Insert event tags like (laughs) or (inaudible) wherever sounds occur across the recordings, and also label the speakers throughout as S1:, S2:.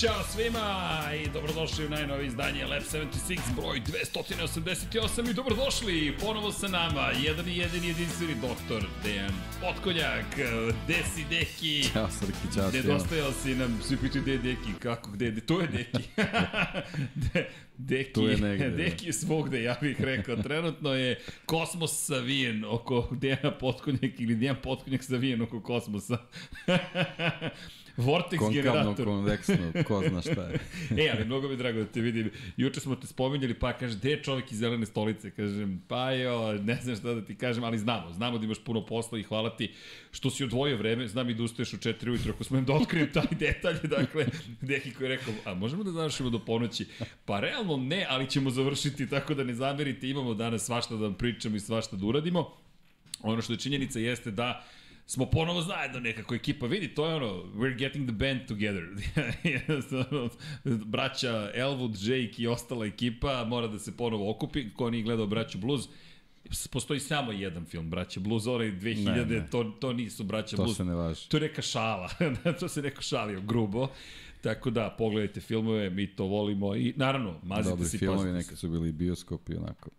S1: Ćao svima i dobrodošli u najnovi izdanje Lab 76 broj 288 i dobrodošli ponovo sa nama jedan i jedini jedinstveni doktor Dejan Potkonjak, Desi Deki.
S2: Ćao Srki, čao svima.
S1: Nedostajao si nam, svi pitaju gde je Deki, kako, gde je, to je Deki. (laughs) De, Deki,
S2: Tu je negde, da.
S1: Deki je svogde, ja bih rekao. Trenutno je kosmos savijen oko Dejana Potkonjak ili Dejan Potkonjak savijen oko kosmosa. (laughs) Vortex
S2: Konkavno,
S1: generator.
S2: konveksno, ko zna šta je. (laughs)
S1: e, ali mnogo mi drago da te vidim. Juče smo te spominjali, pa kaže, gde je čovjek iz zelene stolice? Kažem, pa jo, ne znam šta da ti kažem, ali znamo, znamo da imaš puno posla i hvala ti što si odvojio vreme. Znam i da ustaješ u 4 ujutro, ako smo im da otkrijem taj (laughs) detalj, dakle, neki koji je rekao, a možemo da završimo do ponoći? Pa realno ne, ali ćemo završiti, tako da ne zamerite, imamo danas svašta da vam pričamo i svašta da uradimo. Ono što je činjenica jeste da smo ponovo zajedno nekako ekipa. Vidi, to je ono, we're getting the band together. (laughs) Braća Elwood, Jake i ostala ekipa mora da se ponovo okupi. Ko nije gledao Braću Blues, postoji samo jedan film, Braća Blues, onaj 2000,
S2: Ne, ne.
S1: To, to nisu Braća
S2: To
S1: Blues.
S2: se ne važi.
S1: To je neka šala, (laughs) to se neko šalio grubo. Tako da, pogledajte filmove, mi to volimo i naravno, mazite
S2: Dobri
S1: se i
S2: filmovi, neka su bili bioskopi, onako.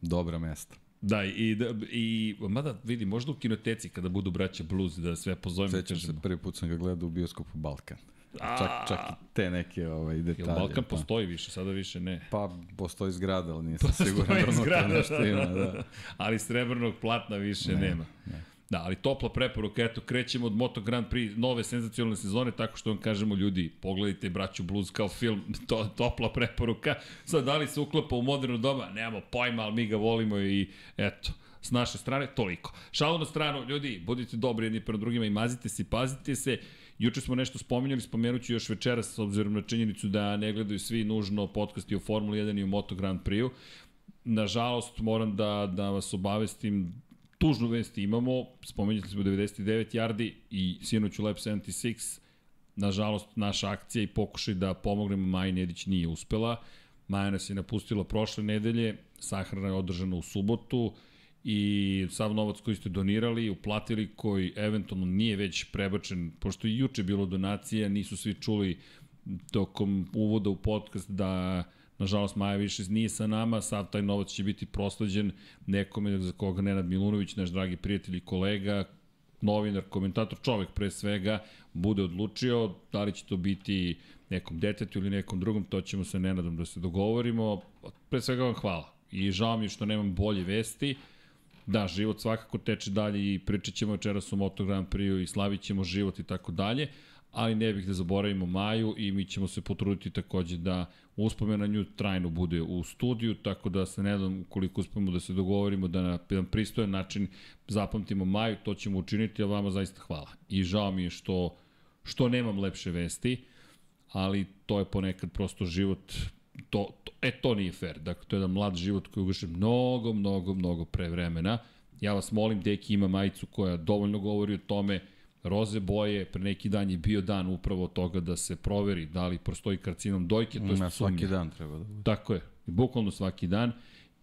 S2: Dobra mesta.
S1: Da, i, da, i mada vidi, možda u kinoteci kada budu braća blues da sve pozovemo.
S2: Sećam se, prvi put sam ga gledao u bioskopu Balkan.
S1: A.
S2: Čak, čak i te neke ovaj,
S1: Jel
S2: detalje.
S1: Balkan
S2: pa.
S1: postoji više, sada više ne.
S2: Pa, postoji zgrada, ali nisam
S1: Postoji
S2: siguran da unutra
S1: zgrada,
S2: nešto ima. Da.
S1: Ali srebrnog platna više ne, nema.
S2: ne.
S1: Da, ali topla preporuka, eto, krećemo od Moto Grand Prix nove senzacionalne sezone, tako što vam kažemo ljudi, pogledajte Braću Blues kao film, (laughs) to, topla preporuka. Sad, da li se uklapa u moderno doba? Nemamo pojma, ali mi ga volimo i eto, s naše strane, toliko. Šalu na stranu, ljudi, budite dobri jedni prema drugima i mazite se pazite se. Juče smo nešto spominjali, spomenut ću još večeras, s obzirom na činjenicu da ne gledaju svi nužno podcasti o Formuli 1 i o Moto Grand Prix-u. Nažalost, moram da, da vas obavestim, tužnu vest imamo, spomenuli smo 99 yardi i sinoć u Lab 76, nažalost, naša akcija i pokušaj da pomognemo Maji Nedić nije uspela. Maja nas je napustila prošle nedelje, sahrana je održana u subotu i sav novac koji ste donirali, uplatili, koji eventualno nije već prebačen, pošto i juče bilo donacija, nisu svi čuli tokom uvoda u podcast da Nažalost, Maja više nije sa nama, sav taj novac će biti prosleđen nekome za koga Nenad Milunović, naš dragi prijatelj i kolega, novinar, komentator, čovek pre svega, bude odlučio da li će to biti nekom detetu ili nekom drugom, to ćemo sa Nenadom da se dogovorimo. Pre svega vam hvala. I žao mi što nemam bolje vesti. Da, život svakako teče dalje i pričat ćemo večeras o Moto Grand Prix i slavit ćemo život i tako dalje, ali ne bih da zaboravimo Maju i mi ćemo se potruditi takođe da uspomena na nju trajno bude u studiju, tako da se ne znam koliko uspemo da se dogovorimo da na jedan pristojan način zapamtimo Maju, to ćemo učiniti, a vama zaista hvala. I žao mi je što, što nemam lepše vesti, ali to je ponekad prosto život to, to, e, to nije fair. Dakle, to je jedan mlad život koji ugaše mnogo, mnogo, mnogo pre vremena. Ja vas molim, Deki ima majicu koja dovoljno govori o tome, roze boje, pre neki dan je bio dan upravo toga da se proveri da li postoji karcinom dojke, to je
S2: svaki dan treba da bude.
S1: Tako je, bukvalno svaki dan.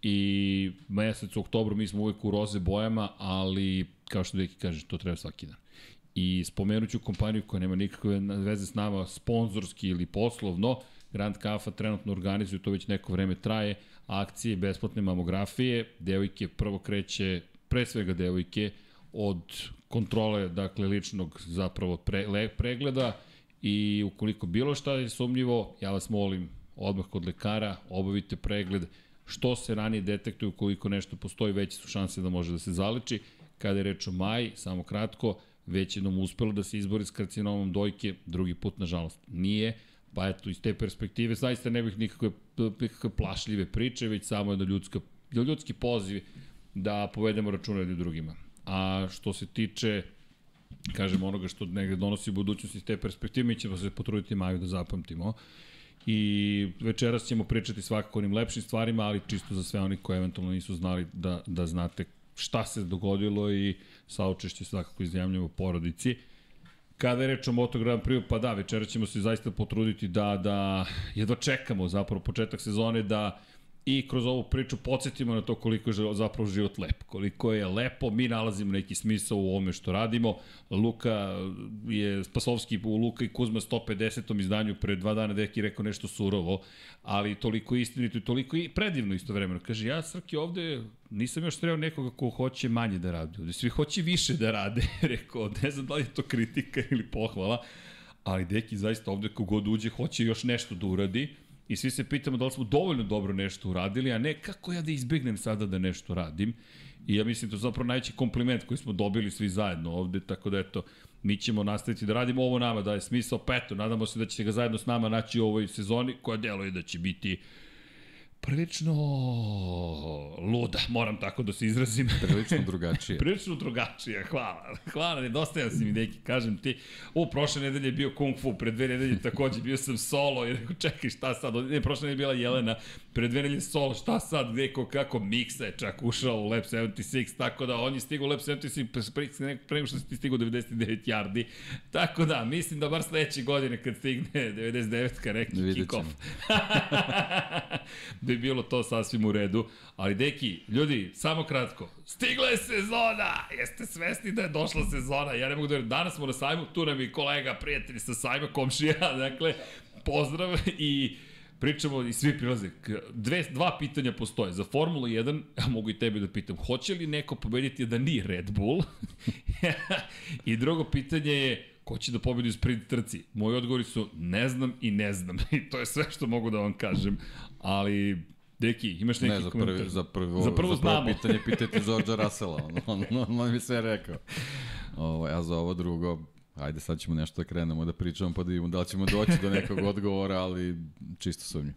S1: I mesec u oktobru mi smo uvek u roze bojama, ali kao što Deki kaže, to treba svaki dan. I spomenut ću kompaniju koja nema nikakve veze s nama, sponzorski ili poslovno, Grand Kafa trenutno organizuju, to već neko vreme traje, akcije besplatne mamografije, devojke prvo kreće, pre svega devojke, od kontrole, dakle, ličnog zapravo pre, le, pregleda i ukoliko bilo šta je sumnjivo, ja vas molim odmah kod lekara, obavite pregled, što se ranije detektuje ukoliko nešto postoji, veće su šanse da može da se zaleči. Kada je reč o Maji, samo kratko, već jednom uspelo da se izbori s karcinomom dojke, drugi put, nažalost, nije. Pa eto, iz te perspektive, zaista ne bih nikakve, nikakve plašljive priče, već samo jedna ljudska, ljudski poziv da povedemo računa jednim drugima. A što se tiče kažem onoga što negde donosi budućnost iz te perspektive, mi ćemo se potruditi Maju da zapamtimo. I večeras ćemo pričati svakako onim lepšim stvarima, ali čisto za sve oni koji eventualno nisu znali da, da znate šta se dogodilo i saučešće svakako izjavljamo porodici. Kada je reč o Moto Grand Prix, pa da, večera ćemo se zaista potruditi da, da jedva čekamo zapravo početak sezone, da i kroz ovu priču podsjetimo na to koliko je zapravo život lep. Koliko je lepo, mi nalazimo neki smisao u ovome što radimo. Luka je, Spasovski u Luka i Kuzma 150. izdanju pre dva dana deki rekao nešto surovo, ali toliko istinito i toliko i predivno isto vremeno. Kaže, ja Srki ovde nisam još trebao nekoga ko hoće manje da radi. Ovde svi hoće više da rade. (laughs) rekao, ne znam da li je to kritika ili pohvala, ali deki zaista ovde kogod uđe hoće još nešto da uradi I svi se pitamo da li smo dovoljno dobro nešto uradili, a ne kako ja da izbegnem sada da nešto radim. I ja mislim to je zapravo najveći kompliment koji smo dobili svi zajedno ovde, tako da eto, mi ćemo nastaviti da radimo ovo nama, da je smisao, pa eto, nadamo se da ćete ga zajedno s nama naći u ovoj sezoni, koja deluje da će biti uh, prilično luda, moram tako da se izrazim. (laughs)
S2: Prilično drugačije.
S1: prilično drugačije, hvala. Hvala, nedostajan si mi neki, kažem ti. U, prošle nedelje je bio Kung Fu, pre dve nedelje takođe bio sam solo i rekao, čekaj, šta sad? Ne, prošle nedelje je bila Jelena, pre dve nedelje solo, šta sad? Gde, ko, kako, Miksa je čak ušao u Lab 76, tako da on je stigao u Lab 76 pre, nego što si ti stigao 99 yardi. Tako da, mislim da bar sledeće godine kad stigne 99-ka neki kick-off. (laughs) bi bilo to sasvim u redu. Ali deki, ljudi, samo kratko. Stigla je sezona! Jeste svesni da je došla sezona? Ja ne mogu da danas smo na sajmu, tu nam je kolega, prijatelj sa sajma, komšija, (laughs) dakle, pozdrav i pričamo i svi prilaze. Dve, dva pitanja postoje. Za Formulu 1, ja mogu i tebi da pitam, hoće li neko pobediti da nije Red Bull? (laughs) I drugo pitanje je, ko će da pobedi u sprint trci? Moji odgovori su ne znam i ne znam. (laughs) I to je sve što mogu da vam kažem. Ali Deki, imaš neki
S2: ne, za
S1: komentar?
S2: Prvi, za, prvo,
S1: za prvo,
S2: za prvo
S1: znamo.
S2: pitanje pitajte (laughs) George'a Russella, on, on, on, on mi sve rekao. Ovo, a za ovo drugo, ajde sad ćemo nešto da krenemo da pričamo pa da vidimo da li ćemo doći do nekog (laughs) odgovora, ali čisto sumnju.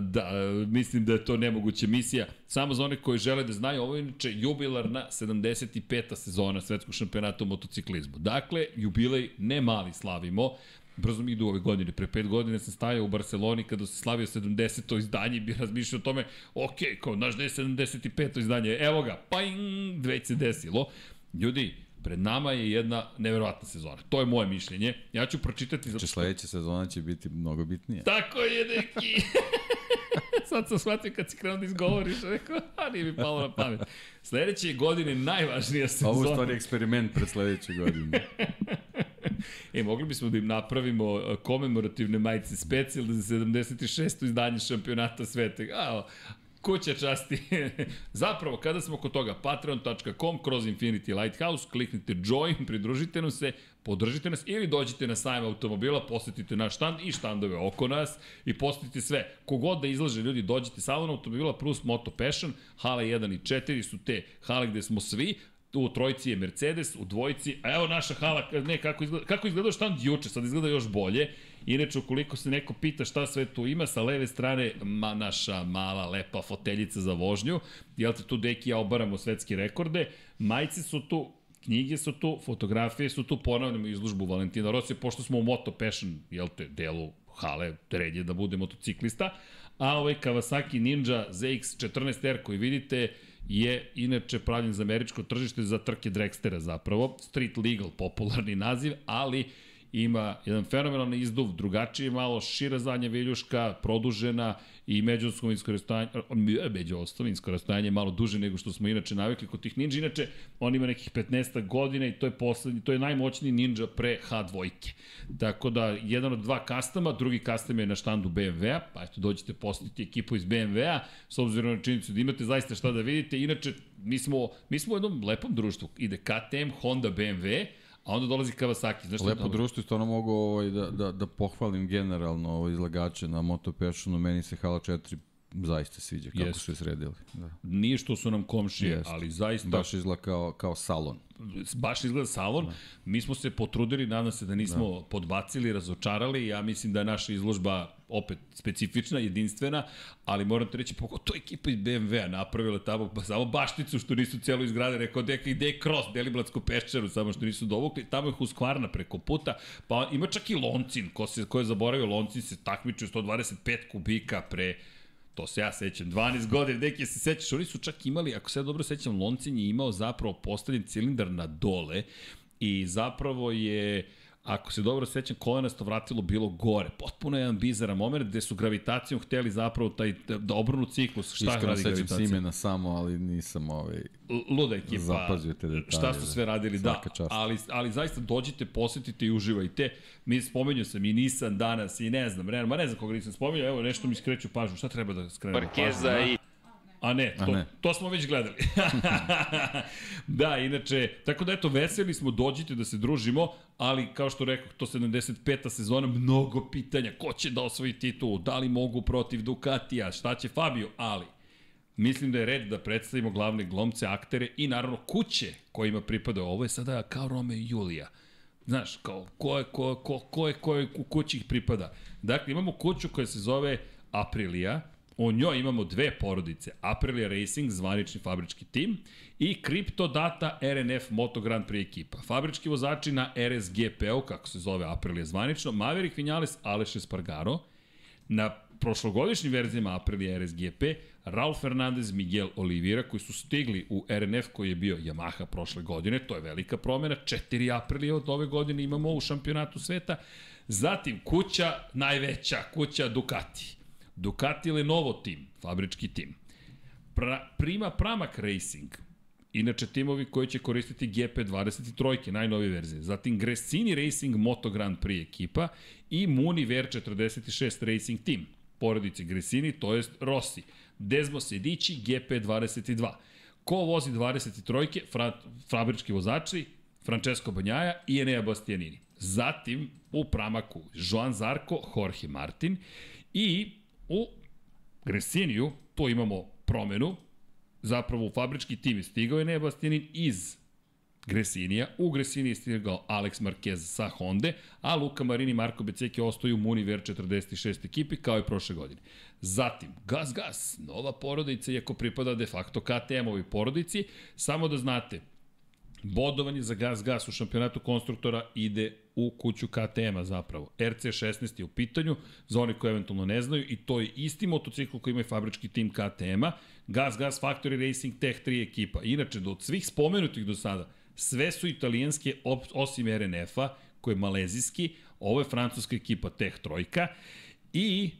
S1: Da, mislim da je to nemoguća misija. Samo za one koji žele da znaju, ovo je inače jubilarna 75. sezona svetskog šampionata u motociklizmu. Dakle, jubilej ne mali slavimo, brzo mi idu ove godine. Pre pet godina sam stajao u Barceloni kada se slavio 70. izdanje i bi razmišljao o tome, ok, kao, znaš da je 75. izdanje, evo ga, pajing, već se desilo. Ljudi, pred nama je jedna neverovatna sezona. To je moje mišljenje. Ja ću pročitati...
S2: Zato što... sledeća sezona će biti mnogo bitnije.
S1: Tako je, neki. (laughs) Sad sam shvatio kad si krenuo da izgovoriš, rekao, a nije mi palo na pamet. Sledeće godine najvažnija sezona.
S2: Ovo je stvari eksperiment pred sledeće godine. (laughs)
S1: e, mogli bismo da im napravimo e, komemorativne majice specijalne za 76. izdanje šampionata sveta. A, kuća časti. (laughs) Zapravo, kada smo kod toga, patreon.com kroz Infinity Lighthouse, kliknite join, pridružite nam se, podržite nas ili dođite na sajam automobila, posetite naš štand i štandove oko nas i posetite sve. Kogod da izlaže ljudi, dođite salon automobila plus Moto Passion, hale 1 i 4 su te hale gde smo svi, u trojici je Mercedes, u dvojici, a evo naša hala, ne, kako izgleda, kako izgleda štand juče, sad izgleda još bolje. Inače, ukoliko se neko pita šta sve tu ima, sa leve strane ma, naša mala, lepa foteljica za vožnju, jel te tu deki ja obaramo svetske rekorde, majice su tu, knjige su tu, fotografije su tu, ponavljamo izlužbu Valentina Rossi, pošto smo u Moto Passion, jel te, delu hale, red je da bude motociklista, a ovaj Kawasaki Ninja ZX14R koji vidite, je inače pravljen za američko tržište za trke Dragstera zapravo, street legal popularni naziv, ali ima jedan fenomenalni izduv, drugačije malo, šira zadnja viljuška, produžena i međuostovinsko rastojanje, međuostovinsko rastojanje malo duže nego što smo inače navikli kod tih ninja. Inače, on ima nekih 15 godina i to je poslednji, to je najmoćniji ninja pre H2. Tako da, jedan od dva kastama, drugi kastam je na štandu BMW-a, pa eto, dođete posetiti ekipu iz BMW-a, s obzirom na činjenicu da imate zaista šta da vidite. Inače, mi smo, mi smo u jednom lepom društvu. Ide KTM, Honda, BMW, A onda dolazi Kawasaki. Znaš
S2: Lepo društvo, stvarno mogu ovaj, da, da, da pohvalim generalno ovaj, izlagače na Moto Passionu. Meni se Hala 4 zaista sviđa kako Jest. su je sredili. Da.
S1: Nije što su nam komšije, Jest. ali zaista...
S2: Baš izgleda kao, kao salon.
S1: Baš izgleda salon. Da. Mi smo se potrudili, nadam se da nismo da. podbacili, razočarali. Ja mislim da je naša izložba opet specifična, jedinstvena, ali moram te reći, pogotovo ekipa iz BMW-a napravila tamo pa samo bašticu što nisu celo izgrade, rekao deka ide je cross, Deliblatsku peščaru, samo što nisu dovukli, tamo je Huskvarna preko puta, pa ima čak i Loncin, ko, se, ko je zaboravio, Loncin se takmičio 125 kubika pre To se ja sećam, 12 godina, neki se sećaš, oni su čak imali, ako se ja dobro sećam, Loncin je imao zapravo postavljen cilindar na dole i zapravo je ako se dobro sećam, kolenasto vratilo bilo gore. Potpuno jedan bizaran moment gde su gravitacijom hteli zapravo taj, da obrnu ciklus. Šta
S2: Iskreno
S1: radi
S2: sećam
S1: gravitacija?
S2: se imena samo, ali nisam ovaj...
S1: Luda ekipa.
S2: Zapazio te detalje,
S1: Šta su sve radili, da.
S2: Čast.
S1: Ali, ali zaista dođite, posetite i uživajte. Mi spomenju sam i Nissan danas i ne znam, Renault, ma ne znam koga nisam spomenuo, evo nešto mi skreću pažnju. Šta treba da skrenemo pažnju?
S3: Markeza
S1: da?
S3: i
S1: A ne, to,
S2: A ne.
S1: to smo već gledali. (laughs) da, inače, tako da eto, veseli smo, dođite da se družimo, ali kao što rekao, to 75. sezona, mnogo pitanja, ko će da osvoji titulu, da li mogu protiv Ducatija, šta će Fabio, ali Mislim da je red da predstavimo glavne glomce, aktere i naravno kuće kojima pripada. Ovo je sada kao Rome i Julija. Znaš, kao ko je, ko, ko, ko je, ko je u kući ih pripada. Dakle, imamo kuću koja se zove Aprilia, o njoj imamo dve porodice, Aprilia Racing, zvanični fabrički tim, i Crypto Data RNF Moto Grand Prix ekipa. Fabrički vozači na RSGP-u, kako se zove Aprilia zvanično, Maverick Vinales, Aleš Espargaro, Na prošlogodišnjim verzijama Aprilia RSGP, Raul Fernandez, Miguel Oliveira, koji su stigli u RNF koji je bio Yamaha prošle godine, to je velika promjena, četiri Aprilia od ove godine imamo u šampionatu sveta, zatim kuća, najveća kuća Ducati. Ducati Lenovo tim, fabrički tim. Pra, Prima Pramac Racing, Inače, timovi koji će koristiti GP23, najnovije verzije. Zatim Gresini Racing Moto Grand Prix ekipa i Muni Ver 46 Racing Team. Porodice Gresini, to jest Rossi. Desmo Sedici GP22. Ko vozi 23? Fra, fabrički vozači, Francesco Banjaja i Enea Bastianini. Zatim u Pramaku Joan Zarko, Jorge Martin i u Gresiniju, tu imamo promenu, zapravo u fabrički tim je stigao je Nebastianin iz Gresinija. U Gresiniji je stigao Alex Marquez sa Honda, a Luka Marini i Marko Beceki ostaju u Muniver 46 ekipi kao i prošle godine. Zatim, Gas Gas, nova porodica, iako pripada de facto KTM-ovi porodici, samo da znate, bodovanje za Gas Gas u šampionatu konstruktora ide u kuću KTM-a zapravo. RC16 je u pitanju, za oni koji eventualno ne znaju, i to je isti motocikl koji ima i fabrički tim KTM-a, Gas Gas Factory Racing Tech 3 ekipa. Inače, do svih spomenutih do sada, sve su italijanske, osim RNF-a, koji je malezijski, ovo je francuska ekipa Tech Trojka, i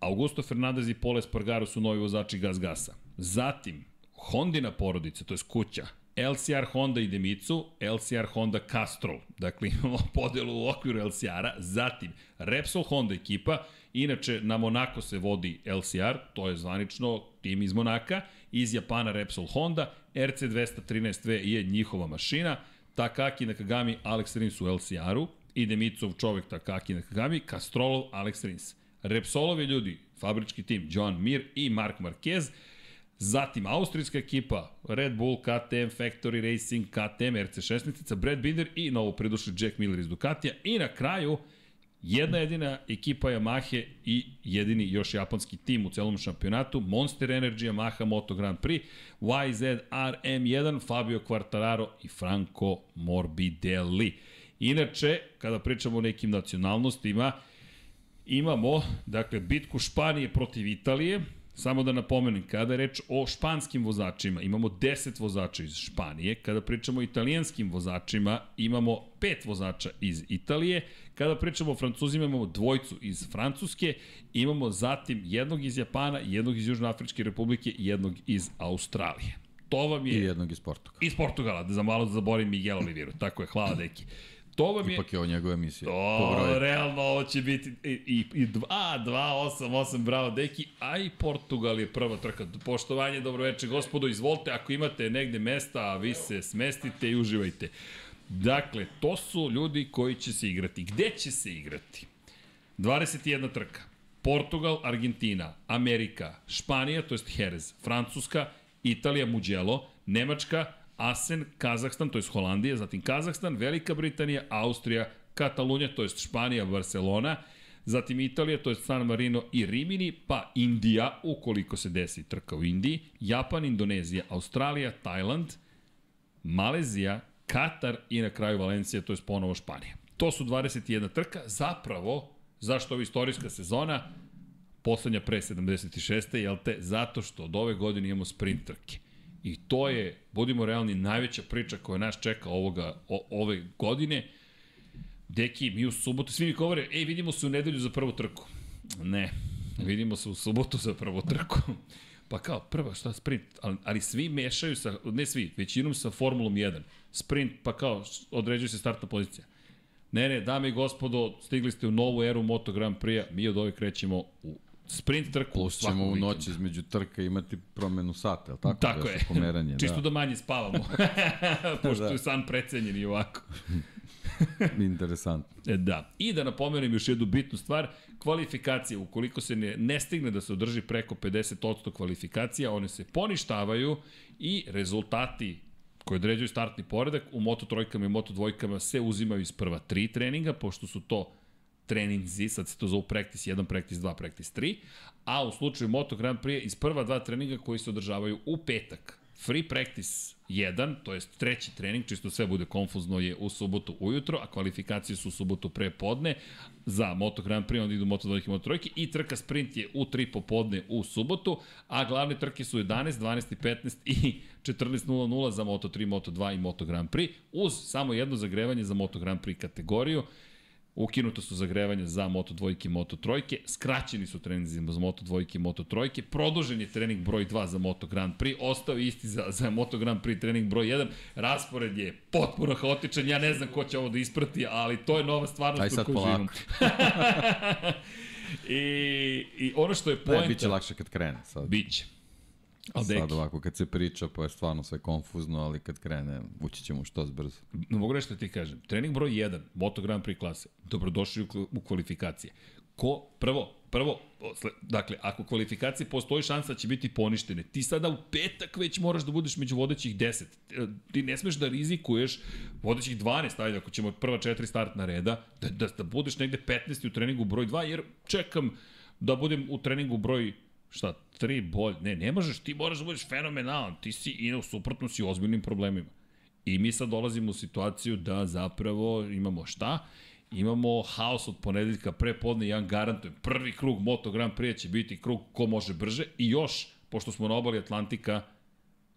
S1: Augusto Fernandez i Pole Spargaro su novi vozači Gas Gasa. Zatim, Hondina porodica, to je kuća, LCR Honda i Demicu, LCR Honda Castrol. Dakle, imamo (laughs) podelu u okviru LCR-a. Zatim, Repsol Honda ekipa. Inače, na Monako se vodi LCR, to je zvanično tim iz Monaka. Iz Japana Repsol Honda. RC213V je njihova mašina. Takaki Nakagami, Alex Rins u LCR-u. I Demicov čovek Takaki Nakagami, Castrolov, Alex Rins. Repsolovi ljudi, fabrički tim, John Mir i Mark Marquez. Zatim, austrijska ekipa, Red Bull, KTM, Factory Racing, KTM, RC16, Brad Binder i novo pridošli Jack Miller iz Ducatija. I na kraju, jedna jedina ekipa Yamahe i jedini još japanski tim u celom šampionatu, Monster Energy Yamaha Moto Grand Prix, YZ RM1, Fabio Quartararo i Franco Morbidelli. Inače, kada pričamo o nekim nacionalnostima, imamo, dakle, bitku Španije protiv Italije, Samo da napomenem, kada je reč o španskim vozačima, imamo 10 vozača iz Španije, kada pričamo o italijanskim vozačima, imamo 5 vozača iz Italije, kada pričamo o francuzima, imamo dvojcu iz Francuske, imamo zatim jednog iz Japana, jednog iz Južnoafričke republike i jednog iz Australije. To vam
S2: I
S1: je...
S2: jednog iz Portugala.
S1: Iz Portugala, da za malo da zaborim Miguel Oliveira. Tako je, hvala deki. To vam je...
S2: Ipak je ovo njegova emisija. po
S1: O,
S2: broju.
S1: realno ovo će biti i, i, i 2, 2, 8, 8, bravo deki, a i Portugal je prva trka. Poštovanje, dobroveče gospodo, izvolite, ako imate negde mesta, a vi se smestite i uživajte. Dakle, to su ljudi koji će se igrati. Gde će se igrati? 21 trka. Portugal, Argentina, Amerika, Španija, to jest Jerez, Francuska, Italija, Mugello, Nemačka, Asen, Kazahstan, to jest Holandija, zatim Kazahstan, Velika Britanija, Austrija, Katalunja, to jest Španija, Barcelona, zatim Italija, to jest San Marino i Rimini, pa Indija, ukoliko se desi trka u Indiji, Japan, Indonezija, Australija, Tajland, Malezija, Katar i na kraju Valencija, to je ponovo Španija. To su 21 trka. Zapravo, zašto ova istorijska sezona? poslednja pre 76. jel te? Zato što od ove godine imamo sprint trke. I to je, budimo realni, najveća priča koja nas čeka ovoga, o, ove godine. Deki, mi u subotu, svi mi govore, ej, vidimo se u nedelju za prvu trku. Ne, vidimo se u subotu za prvu trku. Pa kao, prva, šta, sprint, ali, ali svi mešaju sa, ne svi, većinom sa Formulom 1. Sprint, pa kao, određuje se startna pozicija. Ne, ne, dame i gospodo, stigli ste u novu eru Moto Grand Prix-a, mi od ove krećemo u sprint trku
S2: Plus ćemo u noć između trka imati promenu sata, je tako?
S1: Tako da je.
S2: Pomeranje, (laughs)
S1: Čisto da. da manje spavamo. (laughs) Pošto da. je san precenjen i ovako. (laughs)
S2: Interesantno.
S1: E, da. I da napomenem još jednu bitnu stvar, kvalifikacije, ukoliko se ne, ne stigne da se održi preko 50% kvalifikacija, one se poništavaju i rezultati koji određuju startni poredak u Moto trojkama i Moto dvojkama se uzimaju iz prva tri treninga, pošto su to treninzi, sad se to zove practice 1, practice 2, practice 3, a u slučaju Moto Grand Prix iz prva dva treninga koji se održavaju u petak. Free practice 1, to jest treći trening, čisto sve bude konfuzno, je u subotu ujutro, a kvalifikacije su u subotu pre podne za Moto Grand Prix, onda idu Moto 2 i Moto 3 i trka sprint je u 3 popodne u subotu, a glavne trke su 11, 12 i 15 i 14.00 za Moto 3, Moto 2 i Moto Grand Prix, uz samo jedno zagrevanje za Moto Grand Prix kategoriju. Ukinuto su zagrevanja za Moto dvojke i Moto trojke, skraćeni su treninzi za Moto dvojke i Moto trojke, produžen je trening broj 2 za Moto Grand Prix, ostao isti za, za Moto Grand Prix trening broj 1, raspored je potpuno haotičan, ja ne znam ko će ovo da isprati, ali to je nova stvarnost
S2: u kojoj živim. (laughs)
S1: I, I ono što je poenta...
S2: Ne, bit će lakše kad krene sad.
S1: Biće.
S2: Al Sad ovako, kad se priča, pa je stvarno sve konfuzno, ali kad krene, ući ćemo što zbrzo.
S1: Ne mogu da ti kažem. Trening broj 1, Moto Grand Prix klase, dobrodošli u, u kvalifikacije. Ko, prvo, prvo, dakle, ako kvalifikacije postoji šansa da će biti poništene, ti sada u petak već moraš da budeš među vodećih 10. E, ti ne smeš da rizikuješ vodećih 12, ajde, ako ćemo prva četiri startna reda, da, da, da budeš negde 15. u treningu broj 2, jer čekam da budem u treningu broj šta, tri bolj, ne, ne možeš, ti moraš da budeš fenomenalan, ti si i u suprotno si ozbiljnim problemima. I mi sad dolazimo u situaciju da zapravo imamo šta? Imamo haos od ponedeljka pre podne, ja garantujem, prvi krug Moto Grand Prix će biti krug ko može brže i još, pošto smo na obali Atlantika,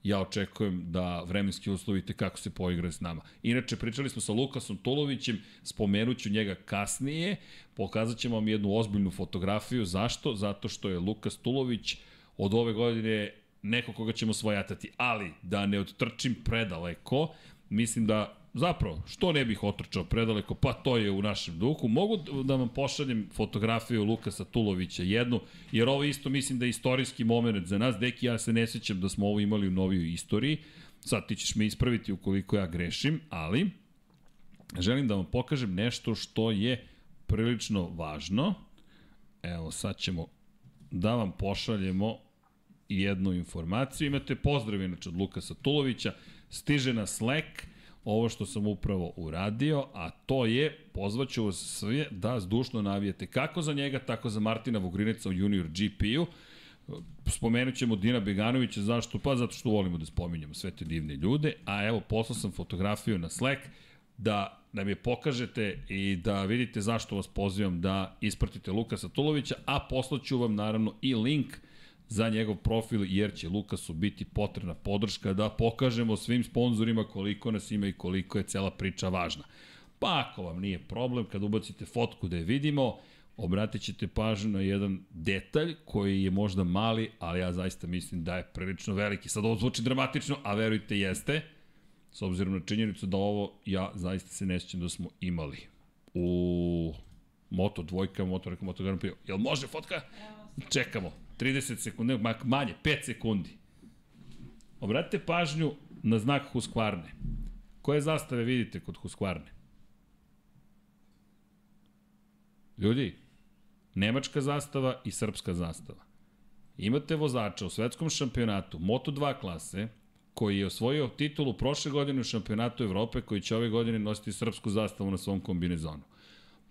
S1: ja očekujem da vremenski uslovi te kako se poigraju s nama. Inače, pričali smo sa Lukasom Tulovićem, spomenuću njega kasnije, pokazat ćemo vam jednu ozbiljnu fotografiju. Zašto? Zato što je Lukas Tulović od ove godine neko koga ćemo svojatati. Ali, da ne odtrčim predaleko, mislim da zapravo, što ne bih otrčao predaleko, pa to je u našem duhu. Mogu da vam pošaljem fotografiju Lukasa Tulovića jednu, jer ovo isto mislim da je istorijski moment za nas. Deki, ja se ne sećam da smo ovo imali u novijoj istoriji. Sad ti ćeš me ispraviti ukoliko ja grešim, ali želim da vam pokažem nešto što je prilično važno. Evo, sad ćemo da vam pošaljemo jednu informaciju. Imate pozdrav inače od Lukasa Tulovića. Stiže na Slack ovo što sam upravo uradio, a to je, pozvaću vas sve da zdušno navijete kako za njega, tako za Martina Vugrineca u Junior GP-u. Spomenut ćemo Dina Beganovića, zašto? Pa zato što volimo da spominjamo sve te divne ljude, a evo poslao sam fotografiju na Slack da nam je pokažete i da vidite zašto vas pozivam da ispratite Lukasa Tulovića, a poslaću vam naravno i link za njegov profil, jer će Lukasu biti potrebna podrška da pokažemo svim sponzorima koliko nas ima i koliko je cela priča važna. Pa ako vam nije problem, kad ubacite fotku da je vidimo, obratit ćete pažnju na jedan detalj koji je možda mali, ali ja zaista mislim da je prilično veliki. Sad ovo zvuči dramatično, a verujte jeste, s obzirom na činjenicu da ovo ja zaista se ne sjećam da smo imali u Moto dvojka, Moto, Moto Grand Prix. Jel može fotka? Čekamo. 30 sekundi, manje, 5 sekundi. Obratite pažnju na znak Husqvarne. Koje zastave vidite kod Husqvarne? Ljudi, nemačka zastava i srpska zastava. Imate vozača u svetskom šampionatu Moto2 klase, koji je osvojio titulu prošle godine u šampionatu Evrope, koji će ove godine nositi srpsku zastavu na svom kombinezonu.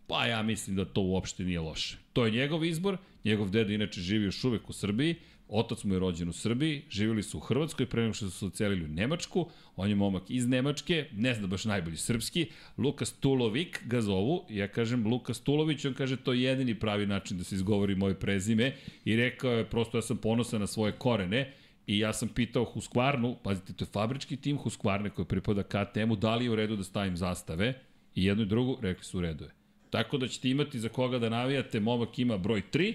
S1: Pa ja mislim da to uopšte nije loše. To je njegov izbor, njegov deda inače živi još uvek u Srbiji, otac mu je rođen u Srbiji, živjeli su u Hrvatskoj, pre nego što su ocelili u Nemačku, on je momak iz Nemačke, ne zna baš najbolji srpski, Lukas Tulovik ga zovu, ja kažem Lukas Tulović, on kaže to je jedini pravi način da se izgovori moje prezime. I rekao je prosto ja sam ponosan na svoje korene, I ja sam pitao Husqvarnu, pazite, to je fabrički tim Husqvarne koji pripada KTM-u, da li je u redu da stavim zastave? I jedno i drugo, rekli su u redu je. Tako da ćete imati za koga da navijate, momak ima broj 3,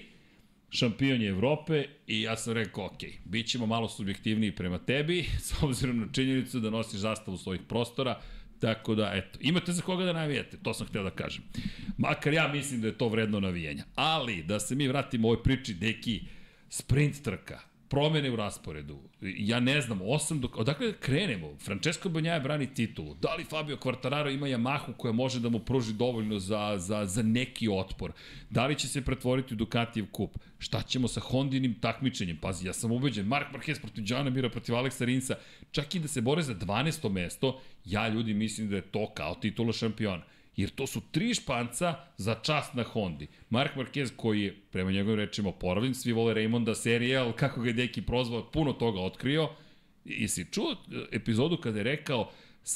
S1: šampion je Evrope i ja sam rekao, ok, bit ćemo malo subjektivniji prema tebi, (laughs) s obzirom na činjenicu da nosiš zastavu svojih prostora, Tako da, eto, imate za koga da navijete, to sam htio da kažem. Makar ja mislim da je to vredno navijenja. Ali, da se mi vratimo ovoj priči, neki sprint trka, promene u rasporedu. Ja ne znam, osam dok... Odakle da krenemo? Francesco Banjaja brani titulu. Da li Fabio Quartararo ima Yamahu koja može da mu pruži dovoljno za, za, za neki otpor? Da li će se pretvoriti u Ducatijev kup? Šta ćemo sa Hondinim takmičenjem? Pazi, ja sam ubeđen, Mark Marquez protiv Jana Mira, protiv Aleksa Rinsa, čak i da se bore za 12. mesto, ja ljudi mislim da je to kao titula šampiona jer to su tri španca za čast na Hondi. Mark Marquez koji je, prema njegovim rečima, poravljen, svi vole Raymonda Serial, kako ga je Deki prozvao, puno toga otkrio. I si čuo epizodu kada je rekao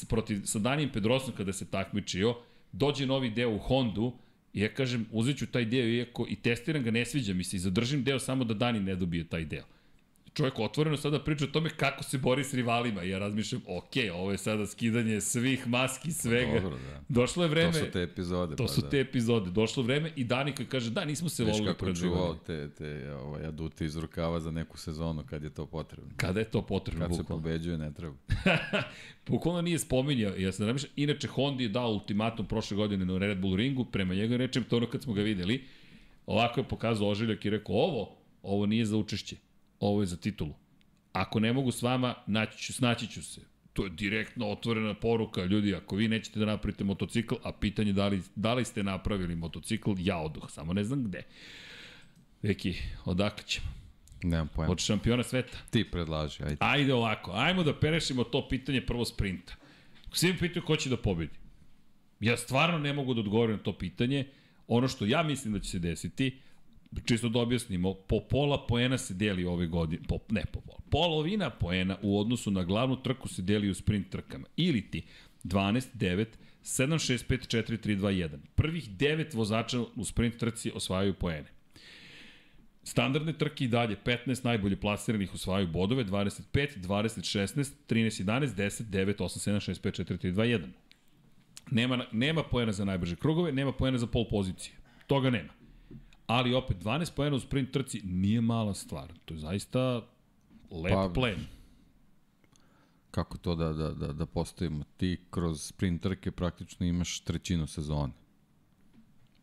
S1: protiv, sa Danijem Pedrosom kada se takmičio, dođe novi deo u Hondu, I ja kažem, uzet ću taj deo, iako i testiram ga, ne sviđa mi se i zadržim deo samo da Dani ne dobije taj deo čovjek otvoreno sada priča o tome kako se bori s rivalima. Ja razmišljam, ok, ovo je sada skidanje svih maski, svega. Dobro, da. Došlo je vreme...
S2: To su te epizode.
S1: To pa su da. te epizode. Došlo vreme i Danika kaže, da, nismo se volili
S2: Viš kako čuvao te, te ovaj, aduti iz rukava za neku sezonu kad je to potrebno.
S1: Kada je to potrebno,
S2: Kad bukvalno. se pobeđuje, ne treba. (laughs)
S1: bukvalno nije spominjao, ja sam razmišljam, inače Hondi je dao ultimatum prošle godine na Red Bull ringu, prema njega rečem, to ono kad smo ga videli, ovako je pokazao ožiljak i rekao, ovo, ovo nije za učešće ovo je za titulu. Ako ne mogu s vama, naći ću, snaći ću se. To je direktno otvorena poruka, ljudi, ako vi nećete da napravite motocikl, a pitanje da li, da li ste napravili motocikl, ja oduh, samo ne znam gde. Veki, odakle ćemo?
S2: Nemam pojma.
S1: Od šampiona sveta.
S2: Ti predlaži, ajde.
S1: Ajde ovako, ajmo da perešimo to pitanje prvo sprinta. Svi mi pitaju ko će da pobedi. Ja stvarno ne mogu da odgovorim na to pitanje. Ono što ja mislim da će se desiti, čisto da objasnimo, po pola poena se deli ove godine, po, ne po pola, polovina poena u odnosu na glavnu trku se deli u sprint trkama. Ili ti 12, 9, 7, 6, 5, 4, 3, 2, 1. Prvih 9 vozača u sprint trci osvajaju poene. Standardne trke i dalje, 15 najbolje plasiranih osvajaju bodove, 25, 20, 16, 13, 11, 10, 9, 8, 7, 6, 5, 4, 3, 2, 1. Nema, nema poena za najbrže krugove, nema poena za pol pozicije. Toga nema ali opet 12 poena u sprint trci nije mala stvar. To je zaista lep pa, plen.
S2: Kako to da, da, da, da postavimo? Ti kroz sprint trke praktično imaš trećinu sezone.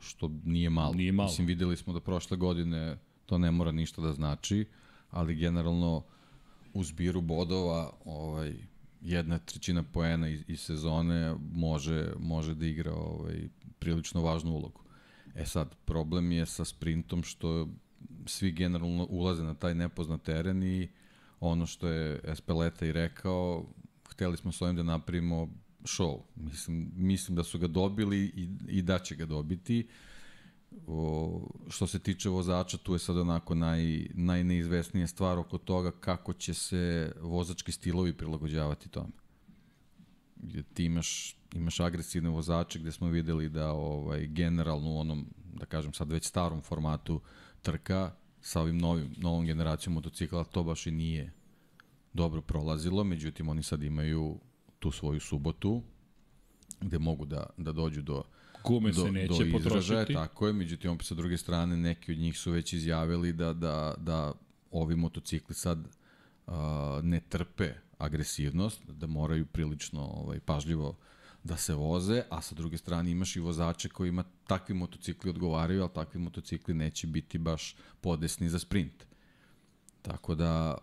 S2: Što nije malo.
S1: Nije malo.
S2: Mislim, videli smo da prošle godine to ne mora ništa da znači, ali generalno u zbiru bodova ovaj, jedna trećina poena iz, iz sezone može, može da igra ovaj, prilično važnu ulogu. E sad, problem je sa sprintom što svi generalno ulaze na taj nepoznat teren i ono što je Espeleta i rekao, hteli smo s ovim da napravimo show. Mislim, mislim da su ga dobili i, i da će ga dobiti. O, što se tiče vozača, tu je sad onako naj, najneizvesnija stvar oko toga kako će se vozački stilovi prilagođavati tome. Jer ti imaš imaš agresivne vozače gde smo videli da ovaj generalno u onom da kažem sad već starom formatu trka sa ovim novim novom generacijom motocikla to baš i nije dobro prolazilo, međutim oni sad imaju tu svoju subotu gde mogu da, da dođu do
S1: Gume do, se neće do potrošiti.
S2: Tako je, međutim opet sa druge strane neki od njih su već izjavili da, da, da ovi motocikli sad uh, ne trpe agresivnost, da moraju prilično ovaj, pažljivo da se voze, a sa druge strane imaš i vozače kojima takvi motocikli odgovaraju, ali takvi motocikli neće biti baš podesni za sprint. Tako da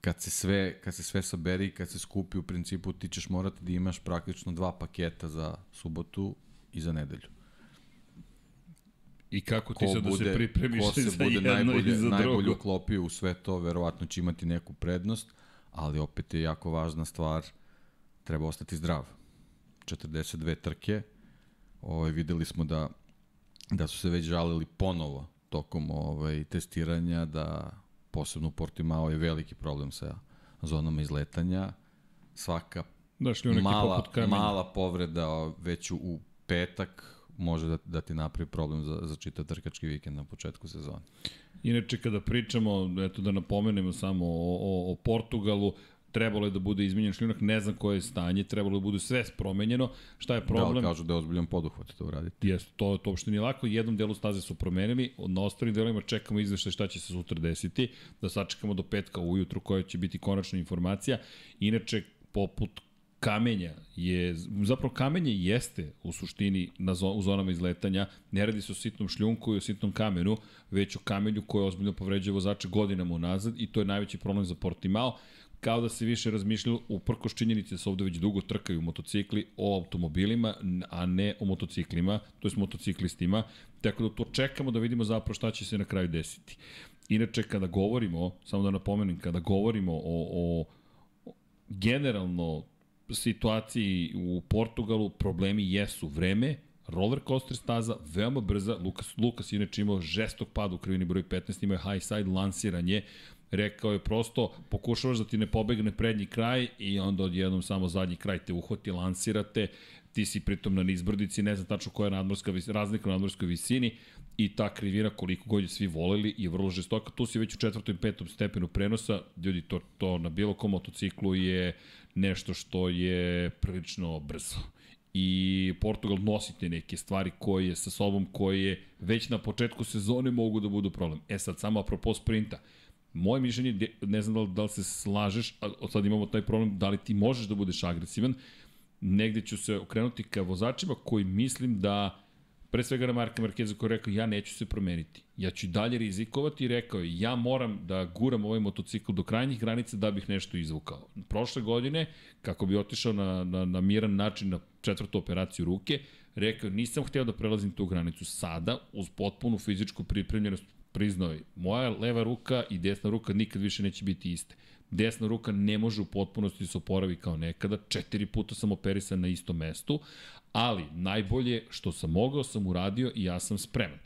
S2: kad se sve, kad se sve saberi kad se skupi u principu ti ćeš morati da imaš praktično dva paketa za subotu i za nedelju.
S1: I kako ti sad da se pripremiš
S2: ko (laughs) se
S1: za
S2: bude
S1: jedno
S2: najbolje,
S1: i za drugo?
S2: najbolje uklopio u sve to, verovatno će imati neku prednost, ali opet je jako važna stvar, treba ostati zdrav. 42 trke, ovaj, videli smo da, da su se već žalili ponovo tokom ovaj, testiranja, da posebno u Portimao je veliki problem sa zonama izletanja. Svaka
S1: Dašli
S2: mala, mala povreda već u, u petak može da, da ti napravi problem za, za čitav trkački vikend na početku sezone.
S1: Inače, kada pričamo, eto da napomenemo samo o, o, o Portugalu, trebalo je da bude izmenjen šljunak, ne znam koje je stanje, trebalo je da bude sve promenjeno. Šta je problem?
S2: Da kažu da je ozbiljan poduhvat to uraditi?
S1: Jeste, to, to uopšte nije lako. Jednom delu staze su promenili, na ostalim delima čekamo izveštaj šta će se sutra desiti, da sačekamo do petka ujutru koja će biti konačna informacija. Inače, poput kamenja je, zapravo kamenje jeste u suštini na zon, u zonama izletanja, ne radi se o sitnom šljunku i o sitnom kamenu, već o kamenju koji ozbiljno povređuje vozače godinama unazad i to je najveći problem za Portimao kao da se više razmišljalo uprkos činjenici da se ovde već dugo trkaju motocikli o automobilima, a ne o motociklima, to je motociklistima, tako da to čekamo da vidimo zapravo šta će se na kraju desiti. Inače, kada govorimo, samo da napomenem, kada govorimo o, o generalno situaciji u Portugalu, problemi jesu vreme, roller coaster staza, veoma brza, Lukas, Lukas inače imao žestok pad u krivini broj 15, imao je high side lansiranje, rekao je prosto pokušavaš da ti ne pobegne prednji kraj i onda odjednom samo zadnji kraj te uhvati, lansirate, ti si pritom na nizbrdici, ne znam tačno koja je nadmorska razlika u nadmorskoj visini i ta krivina koliko god je svi voleli je vrlo žestoka. Tu si već u četvrtom i petom stepenu prenosa, ljudi to, to na bilo kom motociklu je nešto što je prilično brzo i Portugal nosi te neke stvari koje sa sobom koje već na početku sezone mogu da budu problem. E sad, samo apropo sprinta, moje mišljenje, ne znam da li, da li se slažeš, a sad imamo taj problem, da li ti možeš da budeš agresivan, negde ću se okrenuti ka vozačima koji mislim da pre svega na Marka Markeza koji je rekao ja neću se promeniti. Ja ću dalje rizikovati i rekao je ja moram da guram ovaj motocikl do krajnjih granica da bih nešto izvukao. Prošle godine, kako bi otišao na, na, na miran način na četvrtu operaciju ruke, rekao nisam hteo da prelazim tu granicu. Sada, uz potpunu fizičku pripremljenost, priznao je, moja leva ruka i desna ruka nikad više neće biti iste. Desna ruka ne može u potpunosti da se oporavi kao nekada, četiri puta sam operisan na istom mestu, ali najbolje što sam mogao sam uradio i ja sam spreman.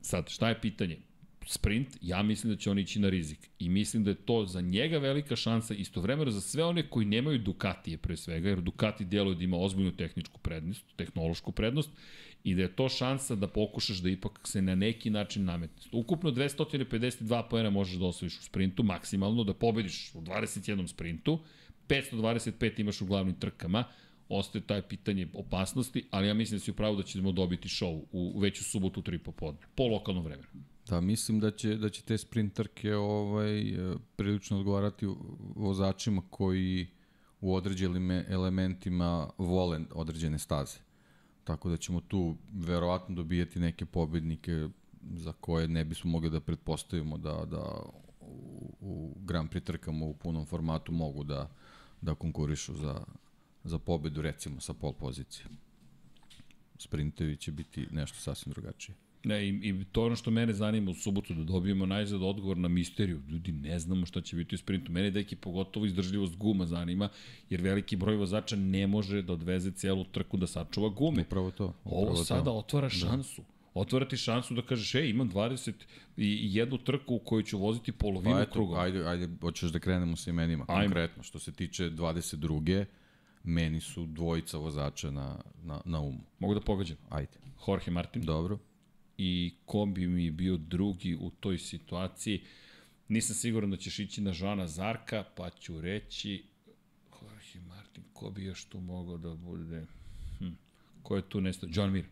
S1: Sad, šta je pitanje? sprint, ja mislim da će on ići na rizik. I mislim da je to za njega velika šansa, istovremeno za sve one koji nemaju Ducatije pre svega, jer Ducati djeluje da ima ozbiljnu tehničku prednost, tehnološku prednost, i da je to šansa da pokušaš da ipak se na neki način nametneš. Ukupno 252 pojena možeš da osvojiš u sprintu, maksimalno, da pobediš u 21 sprintu, 525 imaš u glavnim trkama, ostaje taj pitanje opasnosti, ali ja mislim da si upravo da ćemo dobiti show u, veću subotu 3 popodne, po lokalnom vremenu.
S2: Da, mislim da će, da će te sprinterke ovaj, prilično odgovarati vozačima koji u određenim elementima vole određene staze. Tako da ćemo tu verovatno dobijati neke pobednike za koje ne bismo mogli da pretpostavimo da, da u, u Grand Prix trkama u punom formatu mogu da, da konkurišu za, za pobedu recimo sa pol pozicije. Sprintevi će biti nešto sasvim drugačije.
S1: Ne, i, i to ono što mene zanima u subotu, da dobijemo najzad odgovor na misteriju. Ljudi, ne znamo šta će biti u sprintu. Mene deki pogotovo izdržljivost guma zanima, jer veliki broj vozača ne može da odveze celu trku da sačuva gume.
S2: Upravo to. Upravo
S1: Ovo sada to. otvara da. šansu. Da otvara ti šansu da kažeš, ej, imam 20 i jednu trku u kojoj ću voziti polovinu pa eto, kruga.
S2: Ajde, ajde, hoćeš da krenemo sa imenima. Ajme. Konkretno, što se tiče 22. Meni su dvojica vozača na, na, na umu.
S1: Mogu da pogađam?
S2: Ajde.
S1: Jorge Martin.
S2: Dobro
S1: i ko bi mi bio drugi u toj situaciji. Nisam siguran da ćeš ići na Žana Zarka, pa ću reći Jorge Martin, ko bi još tu mogao da bude? Hm. Ko je tu nestao? John Mir.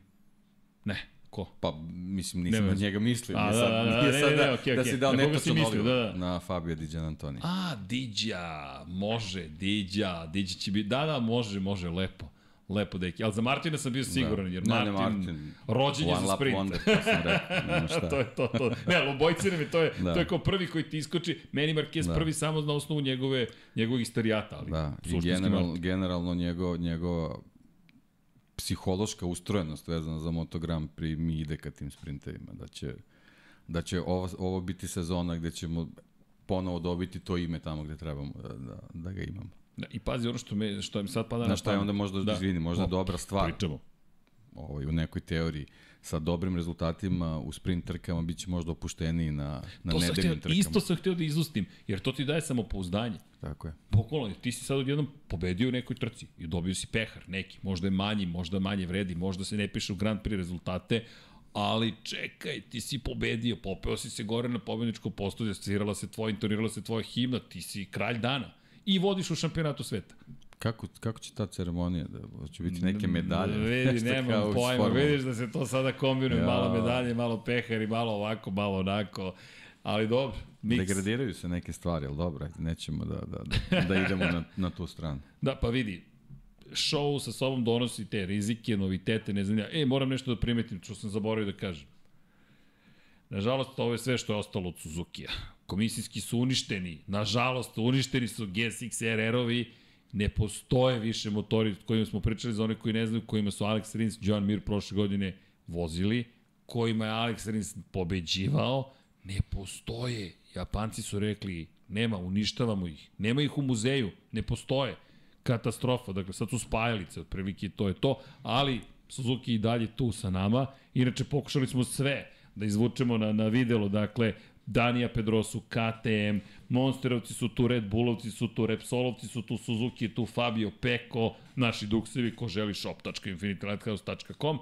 S1: Ne, ko?
S2: Pa, mislim, nisam na njega mislio. A, da, da, da, nije sad da, okay, da si dao netočan odgovor da, da. na Fabio Diđan Antoni.
S1: A, Diđa, može, Diđa, Diđa će biti, da, da, može, može, lepo. Lepo deki, ali za Martina sam bio da. siguran, jer Martin, ne, ne, Martin rođen je za sprint. Wonder, to sam rekao, (laughs) šta. to je to, to. Ne, ali obojci nam je, to je, da. to je kao prvi koji ti iskoči, meni Marquez da. prvi samo na osnovu njegove, njegovog istorijata, ali
S2: da. I general, generalno njegov, njegov psihološka ustrojenost vezana za motogram pri mi ide ka tim sprintevima, da će, da će ovo, ovo biti sezona gde ćemo ponovo dobiti to ime tamo gde trebamo da, da, da ga imamo.
S1: Da, I pazi ono što, me, što mi sad pada
S2: na, na šta je onda možda, da, izvini, možda o, dobra stvar.
S1: Pričamo.
S2: ovaj, u nekoj teoriji sa dobrim rezultatima u sprint trkama bit će možda opušteniji na, na
S1: to
S2: nedeljnim
S1: htio,
S2: trkama.
S1: Isto sam htio da izustim, jer to ti daje samopouzdanje.
S2: Tako je.
S1: Bukvalno, ti si sad odjednom pobedio u nekoj trci i dobio si pehar neki, možda je manji, možda manje vredi, možda se ne piše u Grand Prix rezultate, ali čekaj, ti si pobedio, popeo si se gore na pobedničko postolje, svirala se tvoja, intonirala se tvoja himna, ti si kralj dana i vodiš u šampionatu sveta.
S2: Kako, kako će ta ceremonija da će biti neke medalje?
S1: Vidi, nemam pojma, vidiš da se to sada kombinuje,
S2: Ja.
S1: malo medalje, malo pehari, malo ovako, malo onako, ali dobro, miks.
S2: Degradiraju se neke stvari, ali dobro, nećemo da, da, da, da idemo na, na tu stranu.
S1: Da, pa vidi, show sa sobom donosi te rizike, novitete, ne znam ja. E, moram nešto da primetim, što sam zaboravio da kažem. Nažalost, ovo je sve što je ostalo od Suzuki-a. Komisijski su uništeni. Nažalost, uništeni su GSX-RR-ovi. Ne postoje više motori o kojima smo pričali za one koji ne znaju, kojima su Alex Rins, John Mir prošle godine vozili, kojima je Alex Rins pobeđivao. Ne postoje. Japanci su rekli, nema, uništavamo ih. Nema ih u muzeju, ne postoje. Katastrofa, dakle sad su spajalice, otprilike to je to, ali Suzuki i dalje tu sa nama. Inače, pokušali smo sve da izvučemo na, na videlo, dakle, Danija Pedrosu, KTM, Monsterovci su tu, Red Bullovci su tu, Repsolovci su tu, Suzuki tu, Fabio Peko, naši duksevi, ko želi shop.infinitylighthouse.com.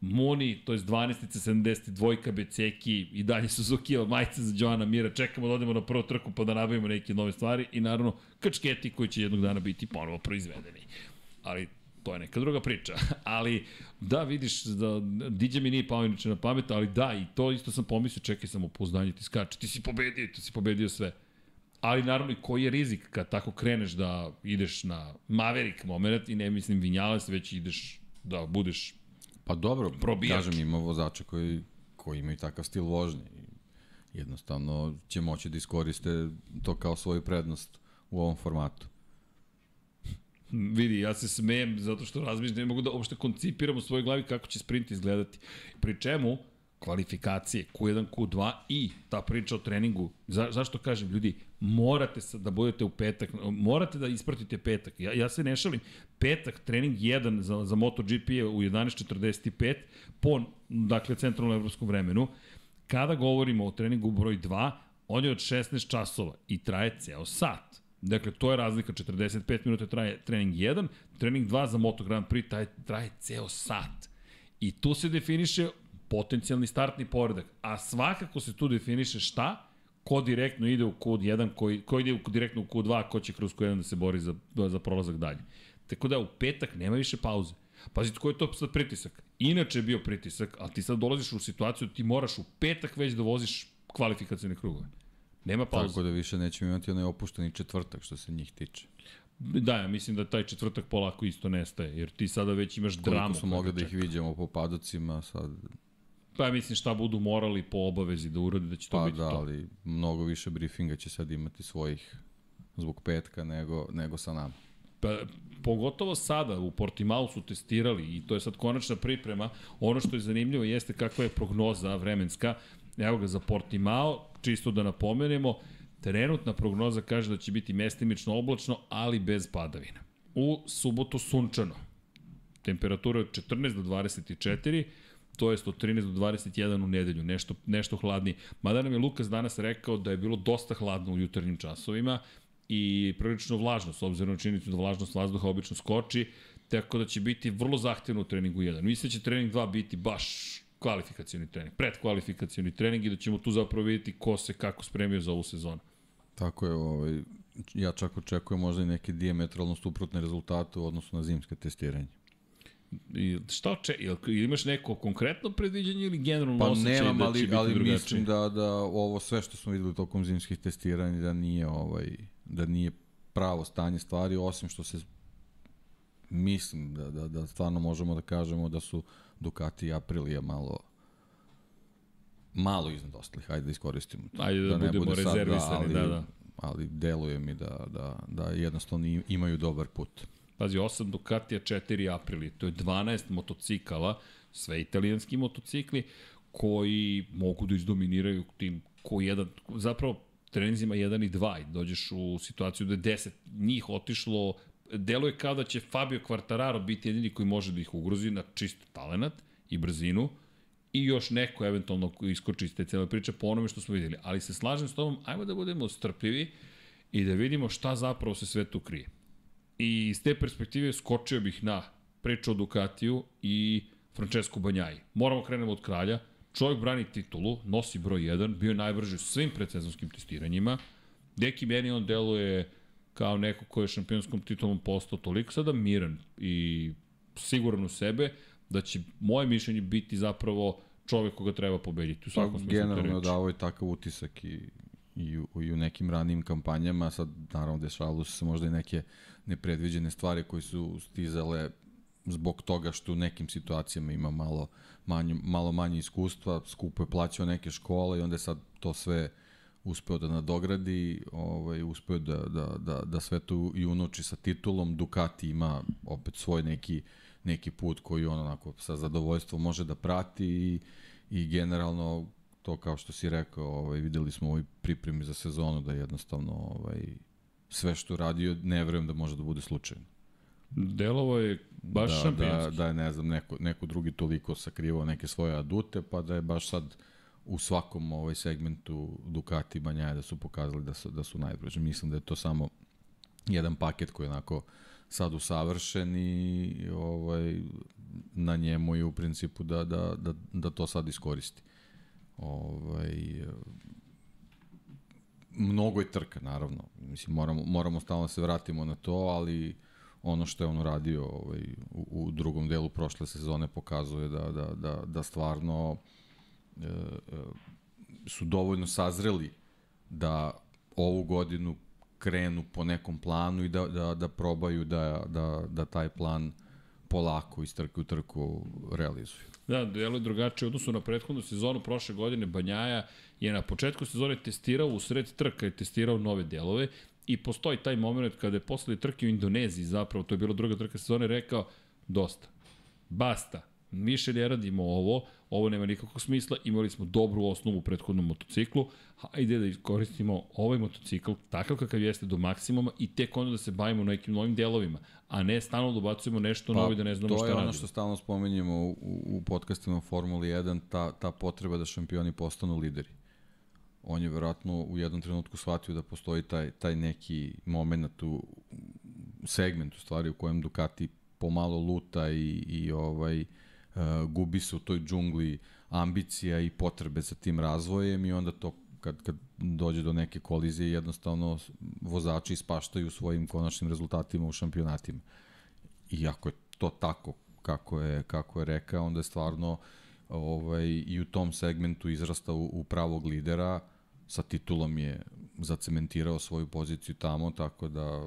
S1: Moni, to je 12. 72. Beceki i dalje Suzuki majice za Joana Mira. Čekamo da odemo na prvu trku pa da nabavimo neke nove stvari i naravno krčketi koji će jednog dana biti ponovo proizvedeni. Ali to je neka druga priča. (laughs) ali da vidiš, da, DJ mi nije pao inače na pamet, ali da, i to isto sam pomislio, čekaj samo pouzdanje ti skače, ti si pobedio, ti si pobedio sve. Ali naravno i koji je rizik kad tako kreneš da ideš na Maverick moment i ne mislim Vinjales, već ideš da budeš
S2: Pa dobro,
S1: Probijač.
S2: kažem, ima vozača koji, koji imaju takav stil vožnje. I jednostavno će moći da iskoriste to kao svoju prednost u ovom formatu.
S1: Vidi, ja se smejem zato što razmišljam, ne mogu da uopšte koncipiram u svojoj glavi kako će sprint izgledati. Pri čemu, kvalifikacije, Q1, Q2 i ta priča o treningu. Za, zašto kažem, ljudi, morate sa, da budete u petak, morate da ispratite petak. Ja, ja se ne šalim. Petak, trening 1 za, za MotoGP je u 11.45 po, dakle, centralnom evropskom vremenu. Kada govorimo o treningu broj 2, on je od 16 časova i traje ceo sat. Dakle, to je razlika, 45 minuta traje trening 1, trening 2 za Moto Grand Prix traje, traje ceo sat. I tu se definiše potencijalni startni poredak. A svakako se tu definiše šta? Ko direktno ide u Q1, ko, ko ide direktno u Q2, ko će kroz Q1 da se bori za, za prolazak dalje. Tako da u petak nema više pauze. Pazite, koji je to sad pritisak? Inače je bio pritisak, ali ti sad dolaziš u situaciju da ti moraš u petak već da voziš kvalifikacijne krugove. Nema pauze.
S2: Tako da više nećemo imati onaj opušteni četvrtak što se njih tiče.
S1: Da, ja mislim da taj četvrtak polako isto nestaje, jer ti sada već imaš dramu.
S2: Koliko smo mogli da ih vidimo po padocima, sad
S1: Pa ja mislim šta budu morali po obavezi da urade, da će to
S2: pa
S1: biti
S2: da,
S1: to.
S2: ali mnogo više briefinga će sad imati svojih zbog petka nego, nego sa nama.
S1: Pa, pogotovo sada u Portimao su testirali i to je sad konačna priprema. Ono što je zanimljivo jeste kakva je prognoza vremenska. Evo ga za Portimao, čisto da napomenemo, trenutna prognoza kaže da će biti mestimično oblačno, ali bez padavina. U subotu sunčano. Temperatura od 14 do 24, to jest od 13 do 21 u nedelju, nešto, nešto hladnije. Mada nam je Lukas danas rekao da je bilo dosta hladno u jutarnjim časovima i prilično vlažno, s obzirom na činjenicu da vlažnost vazduha obično skoči, tako da će biti vrlo zahtevno u treningu 1. Mislim da će trening 2 biti baš kvalifikacioni trening, predkvalifikacioni trening i da ćemo tu zapravo vidjeti ko se kako spremio za ovu sezonu.
S2: Tako je, ovaj, ja čak očekujem možda i neke diametralno suprotne rezultate u odnosu na zimske testiranje.
S1: I šta oče, jel, ili imaš neko konkretno predviđanje ili generalno
S2: Pa
S1: osjećaj
S2: nemam,
S1: da će
S2: ali,
S1: biti
S2: ali mislim da, da ovo sve što smo videli tokom zimskih testiranja da nije ovaj da nije pravo stanje stvari osim što se mislim da, da, da stvarno možemo da kažemo da su Ducati i Aprilia malo malo iznad ostalih, hajde da iskoristimo to.
S1: Ajde da
S2: ne
S1: budemo
S2: bude sad,
S1: rezervisani,
S2: ali,
S1: da, da.
S2: Ali deluje mi da, da, da jednostavno im- imaju dobar put.
S1: Pazi, 8 Ducatija, 4 Aprilije. To je 12 motocikala, sve italijanski motocikli, koji mogu da izdominiraju tim ko jedan, zapravo trenizima 1 i 2 i dođeš u situaciju da je 10 njih otišlo deluje kao da će Fabio Quartararo biti jedini koji može da ih ugrozi na čisto talenat i brzinu i još neko eventualno iskoči iz te cele priče po onome što smo videli. Ali se slažem s tobom, ajmo da budemo strpljivi i da vidimo šta zapravo se sve tu krije. I iz te perspektive skočio bih na priču o Ducatiju i Francesco Banjaji. Moramo krenemo od kralja. Čovjek brani titulu, nosi broj 1, bio je najbrži u svim predsezonskim testiranjima. Deki meni on deluje kao neko ko je šampionskom titulom postao toliko sada miran i siguran u sebe, da će moje mišljenje biti zapravo čovek koga treba pobediti u svakom pa, smislu
S2: Generalno je davao i takav utisak i, i, u, i u nekim ranijim kampanjama, sad naravno dešavalo su se možda i neke nepredviđene stvari koje su stizale zbog toga što u nekim situacijama ima malo manje, malo manje iskustva, skupo je plaćao neke škole i onda je sad to sve uspeo da nadogradi, ovaj, uspeo da, da, da, da sve to i unoči sa titulom. Ducati ima opet svoj neki neki put koji on onako sa zadovoljstvom može da prati i, i generalno to kao što si rekao, ovaj, videli smo u ovoj pripremi za sezonu da jednostavno ovaj, sve što radio ne verujem da može da bude slučajno.
S1: Delovo je baš
S2: da,
S1: šampionski.
S2: Da, da je, ne znam, neko, neko drugi toliko sakrivao neke svoje adute, pa da je baš sad u svakom ovaj segmentu Ducati i Banjaje da su pokazali da su, da su najbrži. Mislim da je to samo jedan paket koji onako sad usavršen i ovaj, na njemu je u principu da, da, da, da to sad iskoristi. Ovaj, mnogo je trka, naravno. Mislim, moramo, moramo stalno da se vratimo na to, ali ono što je on uradio ovaj, u, u drugom delu prošle sezone pokazuje da, da, da, da stvarno su dovoljno sazreli da ovu godinu krenu po nekom planu i da, da, da probaju da, da, da taj plan polako iz trke u trku realizuju.
S1: Da, je drugačije u odnosu na prethodnu sezonu prošle godine. Banjaja je na početku sezone testirao u sred trka i testirao nove delove i postoji taj moment kada je posle trke u Indoneziji, zapravo to je bilo druga trka sezone, rekao dosta, basta, više ne radimo ovo, ovo nema nikakvog smisla, imali smo dobru osnovu u prethodnom motociklu, hajde da iskoristimo ovaj motocikl takav kakav jeste do maksimuma i tek onda da se bavimo nekim novim delovima, a ne stalno dobacujemo nešto pa, novo i da ne znamo šta radimo.
S2: To je ono što stalno spomenjemo u, u podcastima Formuli 1, ta, ta potreba da šampioni postanu lideri. On je verovatno u jednom trenutku shvatio da postoji taj, taj neki moment u segment u stvari u kojem Ducati pomalo luta i, i ovaj, gubi se u toj džungli ambicija i potrebe za tim razvojem i onda to kad, kad dođe do neke kolizije jednostavno vozači ispaštaju svojim konačnim rezultatima u šampionatima. I ako je to tako kako je, kako je rekao, onda je stvarno ovaj, i u tom segmentu izrasta u, u pravog lidera, sa titulom je zacementirao svoju poziciju tamo, tako da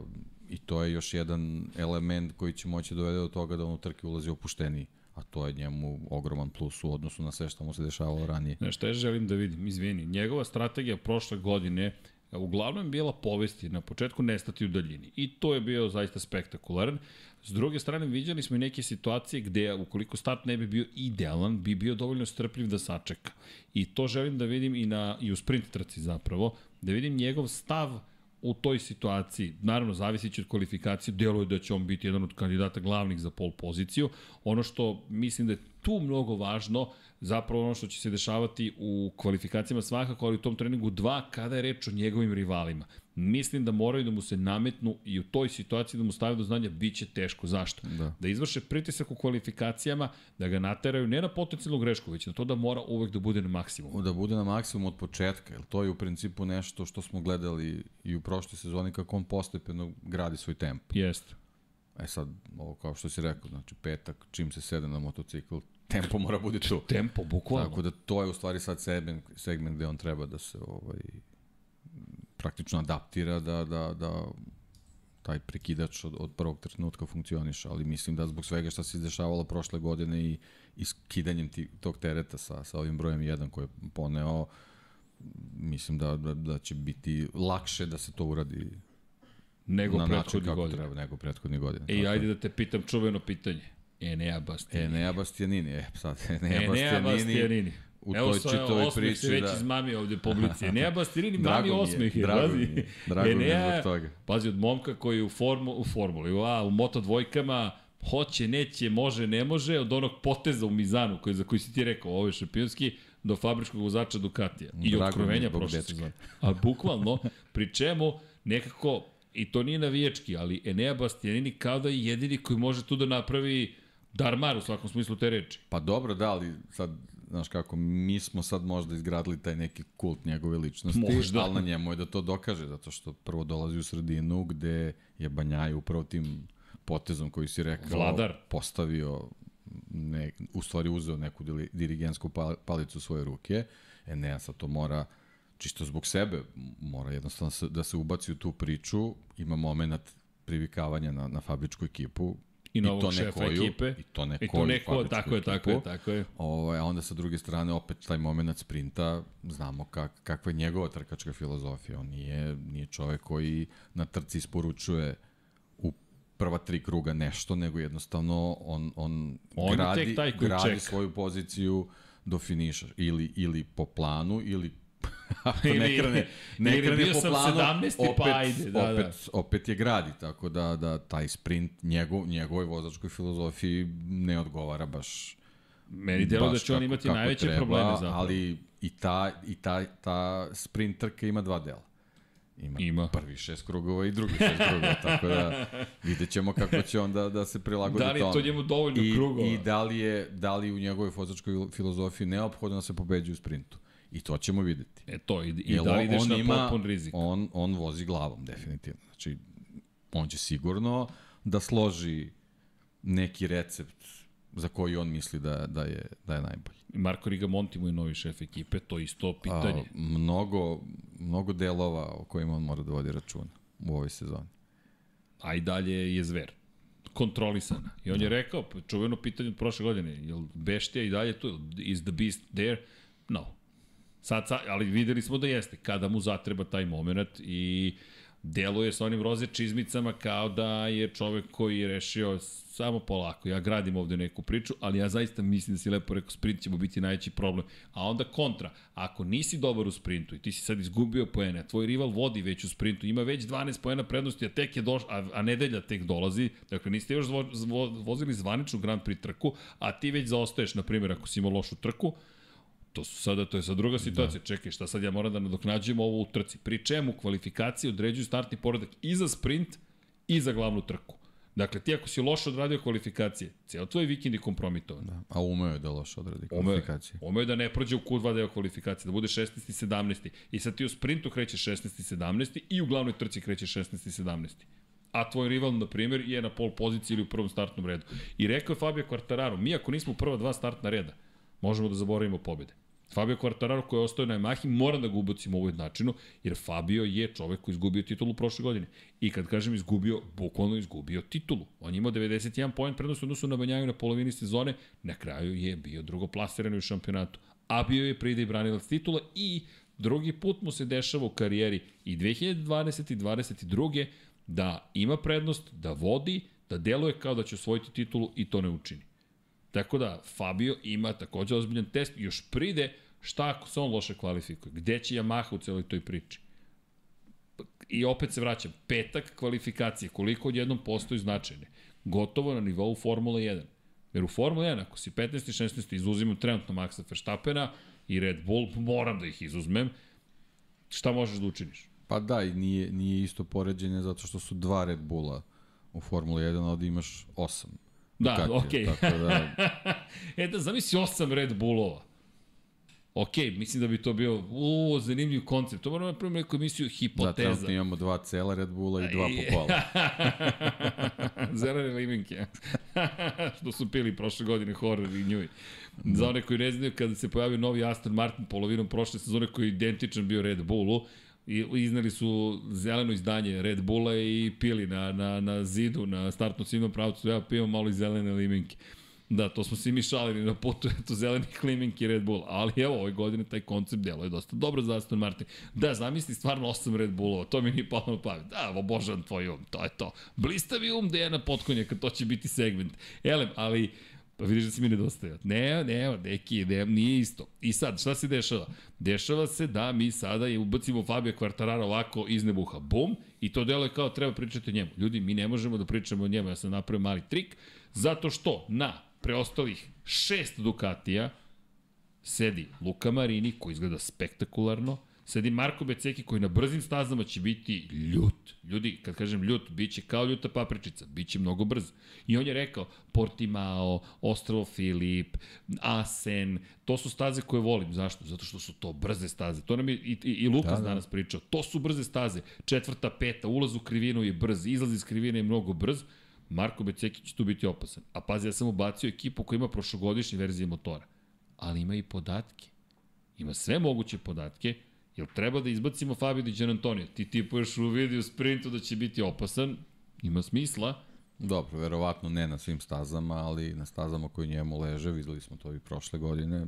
S2: i to je još jedan element koji će moći dovede do toga da on u trke ulazi opušteniji a to je njemu ogroman plus u odnosu na sve što mu se dešavalo ranije.
S1: Ne, šta ja želim da vidim, izvini, njegova strategija prošle godine uglavnom je bila povesti, na početku nestati u daljini. I to je bio zaista spektakularan. S druge strane, viđali smo i neke situacije gde, ukoliko start ne bi bio idealan, bi bio dovoljno strpljiv da sačeka. I to želim da vidim i, na, i u sprint trci zapravo, da vidim njegov stav u toj situaciji, naravno zavisići od kvalifikacije, deluje da će on biti jedan od kandidata glavnih za pol poziciju. Ono što mislim da je tu mnogo važno, zapravo ono što će se dešavati u kvalifikacijama svakako, ali u tom treningu 2 kada je reč o njegovim rivalima. Mislim da moraju da mu se nametnu i u toj situaciji da mu stavaju do znanja bit će teško. Zašto? Da. da izvrše pritisak u kvalifikacijama, da ga nateraju ne na potencijalnu grešku, već na to da mora uvek da bude na maksimum.
S2: Da bude na maksimum od početka, jer to je u principu nešto što smo gledali i u prošloj sezoni kako on postepeno gradi svoj temp.
S1: Jeste.
S2: E sad, ovo kao što si rekao, znači petak, čim se sede na motocikl, tempo mora bude tu.
S1: Tempo, bukvalno.
S2: Tako da to je u stvari sad segment, segment gde on treba da se ovaj, praktično adaptira da, da, da taj prekidač od, od prvog trenutka funkcioniše, ali mislim da zbog svega što se izdešavalo prošle godine i, i skidanjem ti, tog tereta sa, sa ovim brojem 1 koji je poneo, mislim da, da, da će biti lakše da se to uradi
S1: nego na prethodni
S2: godin. Treba, nego prethodni godin.
S1: E, ajde da te pitam čuveno pitanje. Enea Bastianini.
S2: Enea Bastianini, e, sad, (laughs) Enea, Enea Bastianini. Bastianini. U
S1: Evo
S2: toj
S1: sa
S2: čitavoj
S1: osmeh
S2: priči.
S1: već
S2: Da.
S1: iz mami ovde publici. Enea Bastirini, mami osmeh je.
S2: drago mi je, drago mi je zbog toga.
S1: Pazi, od momka koji je u, formu, u formuli, u, a, u moto dvojkama, hoće, neće, može, ne može, od onog poteza u Mizanu, koji, za koji si ti rekao, ovo je šampionski, do fabričkog vozača Ducatija. I
S2: Drago
S1: otkrovenja prošle sezone. Ali bukvalno, pri čemu nekako, i to nije navijački, ali Enea Bastianini kao da je jedini koji može tu da napravi darmar u svakom smislu te reči.
S2: Pa dobro, da, ali sad, znaš kako, mi smo sad možda izgradili taj neki kult njegove ličnosti,
S1: Možda.
S2: ali na njemu je da to dokaže, zato što prvo dolazi u sredinu gde je Banjaj upravo tim potezom koji si rekao
S1: Vladar.
S2: postavio ne, u stvari uzeo neku dirigensku pa- palicu u svoje ruke. Enea sad to mora čisto zbog sebe, mora jednostavno da se ubaci u tu priču, ima moment privikavanja na, na fabričku ekipu,
S1: I novog
S2: to
S1: šefa
S2: nekoju,
S1: ekipe.
S2: I to neko,
S1: I to neko, tako je, tako je, tako je.
S2: Ovaj, a onda sa druge strane opet taj moment sprinta, znamo kak, kakva je njegova trkačka filozofija. On nije, nije čovek koji na trci isporučuje u prva tri kruga nešto, nego jednostavno on, on,
S1: On
S2: gradi, gradi svoju poziciju do finiša. Ili, ili po planu, ili (laughs) ako ne krene, ne
S1: ili
S2: krene po planu,
S1: 17,
S2: opet,
S1: pa ajde, da,
S2: opet,
S1: da.
S2: opet je gradi, tako da, da taj sprint njegov, njegovoj vozačkoj filozofiji ne odgovara baš
S1: Meni delo da će on
S2: kako-
S1: imati
S2: kako
S1: najveće
S2: treba,
S1: probleme zapravo.
S2: Ali i ta, i ta, ta sprint trka ima dva dela. Ima,
S1: Ima.
S2: prvi šest krugova i drugi šest krugova, tako da (laughs) vidjet ćemo kako će onda da se prilagodi
S1: Da li je to
S2: tome.
S1: njemu dovoljno
S2: I,
S1: krugova?
S2: I da li, je, da li u njegovoj vozačkoj filozofiji neophodno da se pobeđuje u sprintu. I to ćemo videti.
S1: E to, i, i da li ideš
S2: on
S1: na
S2: ima-
S1: potpun rizik.
S2: On, on vozi glavom, definitivno. Znači, on će sigurno da složi neki recept za koji on misli da, da, je, da je najbolji.
S1: Marko Rigamonti mu je novi šef ekipe, to je isto pitanje.
S2: A, mnogo, mnogo delova o kojima on mora da vodi računa u ovoj sezoni.
S1: a i dalje je zver. Kontrolisana. I on je
S2: Da.
S1: rekao, čuveno pitanje od prošle godine, je li Beštija i dalje tu? Is the beast there? No. Sad, sad, ali videli smo da jeste, kada mu zatreba taj moment i deluje sa onim roze čizmicama kao da je čovek koji je rešio samo polako. Ja gradim ovde neku priču, ali ja zaista mislim da si lepo rekao, sprint će mu biti najveći problem. A onda kontra, ako nisi dobar u sprintu i ti si sad izgubio poene, a tvoj rival vodi već u sprintu, ima već 12 poena prednosti, a tek je došao, a, a nedelja tek dolazi, dakle niste još zvo, zvo, vozili zvaničnu Grand Prix trku, a ti već zaostaješ, na primjer, ako si imao lošu trku, To su sada, to je sad druga situacija. Da. Čekaj, šta sad ja moram da nadoknađujem ovo u trci? Pri čemu kvalifikacije određuju startni poredak i za sprint i za glavnu trku. Dakle, ti ako si loše odradio kvalifikacije, ceo tvoj vikend je kompromitovan. Da.
S2: A umeo je da loše odradi
S1: Umeo,
S2: kvalifikacije.
S1: umeo je da ne prođe u Q2 deo kvalifikacije, da bude 16. i 17. I sad ti u sprintu kreće 16. i 17. i u glavnoj trci kreće 16. i 17. A tvoj rival, na primjer, je na pol poziciji ili u prvom startnom redu. I rekao je Fabio Quartararo, mi ako nismo prva dva startna reda, možemo da zaboravimo pobede. Fabio Quartararo koji je ostao na Yamahi, moram da ga ubacimo u ovoj načinu, jer Fabio je čovek koji izgubio titulu prošle godine. I kad kažem izgubio, bukvalno izgubio titulu. On je imao 91 poen prednost u odnosu na Banjaju na polovini sezone, na kraju je bio drugoplasiran u šampionatu. A bio je pride i branilac titula i drugi put mu se dešava u karijeri i 2020. i 2022. da ima prednost, da vodi, da deluje kao da će osvojiti titulu i to ne učini. Tako da, Fabio ima takođe ozbiljan test, još pride šta ako se on loše kvalifikuje, gde će Yamaha u celoj toj priči. I opet se vraćam, petak kvalifikacije, koliko odjednom postoji značajne, gotovo na nivou Formula 1. Jer u Formula 1, ako si 15. i 16. izuzimam trenutno Maxa Verstappena i Red Bull, moram da ih izuzmem, šta možeš da učiniš?
S2: Pa da, i nije, nije isto poređenje zato što su dva Red Bulla u Formula 1, a ovde imaš osam.
S1: Da, okej.
S2: Tako da, (laughs)
S1: e da zamisli osam Red Bullova. Ok, mislim da bi to bio u, zanimljiv koncept. To moramo da napravimo neku emisiju
S2: da,
S1: hipoteza.
S2: trenutno imamo dva cela Red Bulla i dva po pola. (laughs)
S1: Zelene limenke. (laughs) Što su pili prošle godine horror i njuj. Za one koji ne znaju, kada se pojavio novi Aston Martin polovinom prošle sezone koji je identičan bio Red Bullu, i iznali su zeleno izdanje Red Bulla i pili na, na, na zidu, na startnom ciljnom pravcu, ja pijem malo i zelene limenke. Da, to smo svi mi šalili na putu, (laughs) eto, zeleni kliminki Red Bull. Ali evo, ove godine taj koncept delo je dosta dobro za Aston Martin. Da, zamisli stvarno osam Red Bullova, to mi nije palo na pamet. Da, obožavam tvoj um, to je to. Blistavi um, Dejana Potkonjaka, to će biti segment. Elem, ali Pa vidiš da si mi nedostajao. Ne, ne, neki, ne, nije isto. I sad, šta se dešava? Dešava se da mi sada je ubacimo Fabio Quartararo ovako iz nebuha. Bum! I to delo je kao treba pričati o njemu. Ljudi, mi ne možemo da pričamo o njemu. Ja sam napravio mali trik. Zato što na preostalih šest Ducatija sedi Luka Marini, koji izgleda spektakularno, Sedi Marko Beceki koji na brzim stazama će biti ljut. Ljudi, kad kažem ljut, bit će kao ljuta papričica, bit će mnogo brz. I on je rekao, Portimao, Ostrovo Filip, Asen, to su staze koje volim. Zašto? Zato što su to brze staze. To nam je i, i, i Lukas da, da. danas pričao. To su brze staze. Četvrta, peta, ulaz u krivinu je brz, izlaz iz krivine je mnogo brz. Marko Beceki će tu biti opasan. A pazi, ja sam ubacio ekipu koja ima prošlogodišnje verzije motora. Ali ima i podatke. Ima sve moguće podatke Jel treba da izbacimo Fabio Di Gianantonio? Ti tipuješ u vidi u sprintu da će biti opasan, ima smisla.
S2: Dobro, verovatno ne na svim stazama, ali na stazama koji njemu leže, videli smo to i prošle godine,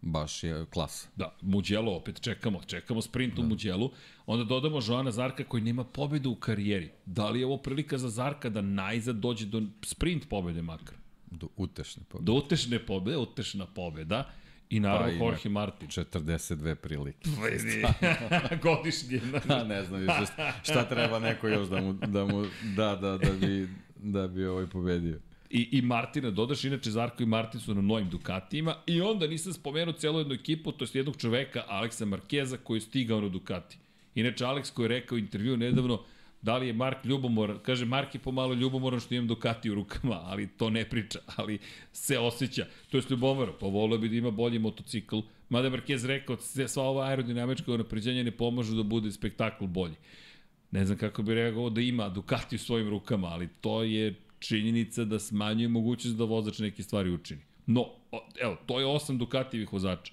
S2: baš je klasa.
S1: Da, Muđelo opet čekamo, čekamo sprint da. u Muđelu, onda dodamo Joana Zarka koji nema pobedu u karijeri. Da li je ovo prilika za Zarka da najzad dođe do sprint pobede makar?
S2: Do utešne pobede.
S1: Do utešne pobede, utešna pobeda. I naravno pa, Jorge Martin.
S2: 42 prilike. (laughs)
S1: Godišnje.
S2: Da, ne znam više šta treba neko još da mu, da mu da, da, da bi, da bi ovaj pobedio.
S1: I, I Martina dodaš, inače Zarko i Martin su na novim Ducatijima i onda nisam spomenuo celu jednu ekipu, to je jednog čoveka, Aleksa Markeza, koji je stigao na Ducati. Inače, Aleks koji je rekao u intervju nedavno, Da li je Mark ljubomoran? Kaže, Mark je pomalo ljubomoran što imam Ducati u rukama, ali to ne priča, ali se osjeća. To je ljubomoran, pa volio bi da ima bolji motocikl. Mada Marquez rekao, sva ova aerodinamička napređenja ne pomažu da bude spektakl bolji. Ne znam kako bi rekao da ima Ducati u svojim rukama, ali to je činjenica da smanjuje mogućnost da vozač neke stvari učini. No, evo, to je osam Ducatijevih vozača.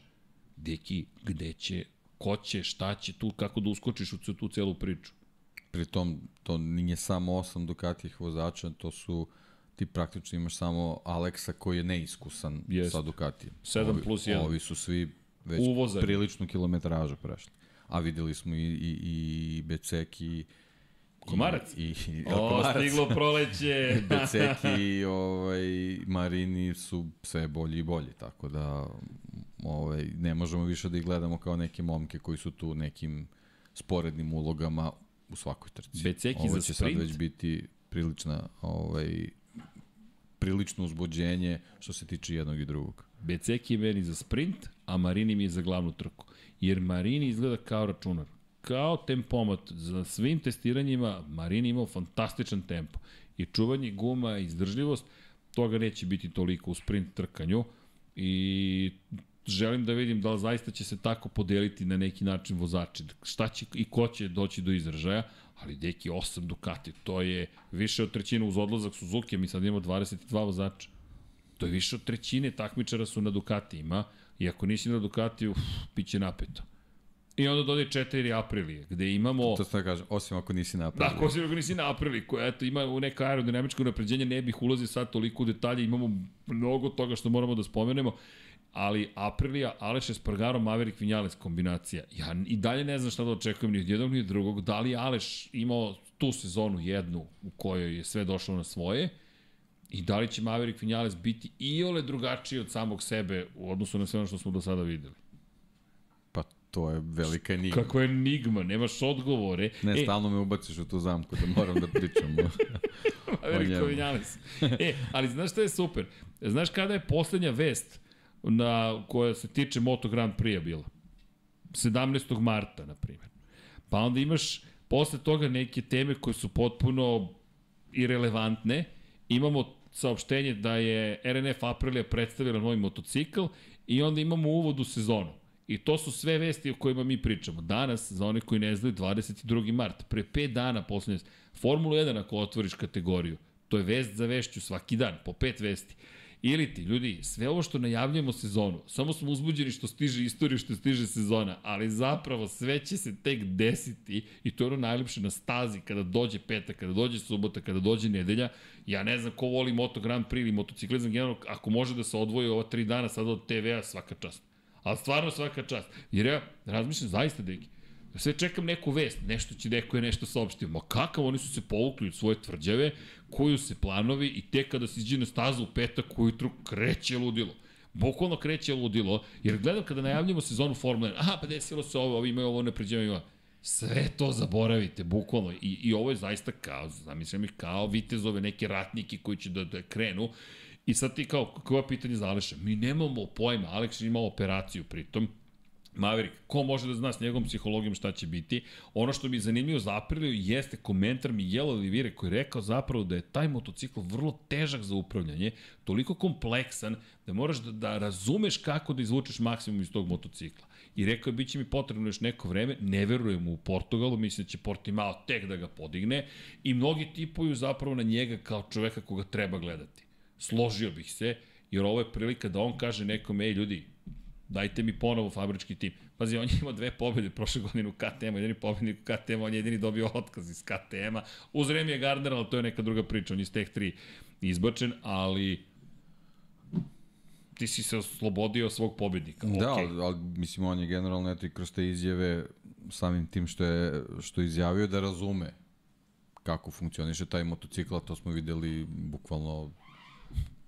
S1: Deki, gde će, ko će, šta će tu, kako da uskočiš u tu celu priču?
S2: Pritom, to nije samo osam Ducatijih vozača, to su ti praktično imaš samo Aleksa koji je neiskusan Jest. sa Ducatijem.
S1: 7 plus 1.
S2: Ovi su svi već Uvozani. priličnu kilometražu prešli. A videli smo i, i, i Beceki,
S1: Komarac?
S2: I, i,
S1: o, (laughs) komarac. stiglo proleće. (laughs)
S2: Beceki i ovaj, Marini su sve bolji i bolji, tako da ovaj, ne možemo više da ih gledamo kao neke momke koji su tu nekim sporednim ulogama u svakoj trci.
S1: Beceki Ovo
S2: će
S1: sprint.
S2: sad već biti prilična, ovaj, prilično uzbuđenje što se tiče jednog i drugog.
S1: Beceki je meni za sprint, a Marini mi je za glavnu trku. Jer Marini izgleda kao računar. Kao tempomat. Za svim testiranjima Marini imao fantastičan tempo. I čuvanje guma, izdržljivost, toga neće biti toliko u sprint trkanju. I želim da vidim da li zaista će se tako podeliti na neki način vozači. Šta će i ko će doći do izražaja, ali deki 8 Ducati, to je više od trećine uz odlazak Suzuki, mi sad imamo 22 vozača. To je više od trećine takmičara su na Ducatijima i ako nisi na Ducati, uf, bit će napeto. I onda dodaje 4 aprilije, gde imamo...
S2: To se da kažem, osim ako nisi na aprilije.
S1: Da, osim ako nisi na aprilije, koja eto, ima u neka aerodinamičko napređenje, ne bih ulazio sad toliko u detalje, imamo mnogo toga što moramo da spomenemo ali Aprilia, Aleš Espargaro, Maverick Vinales kombinacija. Ja i dalje ne znam šta da očekujem ni od jednog ni od drugog. Da li Aleš imao tu sezonu jednu u kojoj je sve došlo na svoje i da li će Maverick Vinales biti i ole drugačiji od samog sebe u odnosu na sve ono što smo do sada videli.
S2: To je velika enigma.
S1: Kako je enigma, nemaš odgovore.
S2: Ne, e, stalno me ubaciš u tu zamku da moram da pričam o, (laughs)
S1: Maverick Vinales. E, ali znaš šta je super? Znaš kada je poslednja vest na, koja se tiče Moto Grand Prix bila. 17. marta, na primjer. Pa onda imaš posle toga neke teme koje su potpuno irelevantne. Imamo saopštenje da je RNF Aprilia predstavila novi motocikl i onda imamo uvod u sezonu. I to su sve vesti o kojima mi pričamo. Danas, za one koji ne znaju, 22. mart, pre 5 dana poslednje, Formula 1 ako otvoriš kategoriju, to je vest za vešću svaki dan, po pet vesti. Ili ti, ljudi, sve ovo što najavljamo sezonu, samo smo uzbuđeni što stiže istorija, što stiže sezona, ali zapravo sve će se tek desiti i to je ono najlepše na stazi kada dođe petak, kada dođe subota, kada dođe nedelja. Ja ne znam ko voli Moto Grand Prix ili motociklizam generalno, ako može da se odvoji ova tri dana sada od TV-a, svaka čast. Ali stvarno svaka čast. Jer ja razmišljam zaista, deki, Sve čekam neku vest, nešto će neko je nešto saopštio. Ma kakav, oni su se povukli od svoje tvrđave, koju se planovi i tek kada se iđe na stazu u petak ujutru kreće ludilo. Bukvalno kreće ludilo, jer gledam kada najavljamo sezonu Formule 1, aha, pa desilo se ovo, ovi imaju ovo napređenje, ima. Sve to zaboravite, bukvalno. I, I ovo je zaista kao, zamislim ih kao vitezove, neke ratnike koji će da, da krenu. I sad ti kao, kako pitanje za Aleša? Mi nemamo pojma, Aleks ima operaciju pritom, Maverick, ko može da zna s njegovom psihologijom šta će biti? Ono što mi je zanimljivo za Apriliju jeste komentar Miguel Olivire koji je rekao zapravo da je taj motocikl vrlo težak za upravljanje, toliko kompleksan da moraš da, da razumeš kako da izvučeš maksimum iz tog motocikla. I rekao je, bit će mi potrebno još neko vreme, ne verujem u Portugalu, mislim da će Portimao tek da ga podigne i mnogi tipuju zapravo na njega kao čoveka koga treba gledati. Složio bih se, jer ovo je prilika da on kaže nekom, ej ljudi, dajte mi ponovo fabrički tim. Pazi, on je imao dve pobjede prošle godine u KTM-u, jedini pobednik u KTM, on je jedini dobio otkaz iz KTM-a. Uz je Gardner, ali to je neka druga priča, on je iz teh 3 izbačen, ali ti si se oslobodio svog pobednika.
S2: Da, okay. ali, ali mislim, on je generalno eto i kroz te izjave samim tim što je, što je izjavio da razume kako funkcioniše taj motocikl, to smo videli bukvalno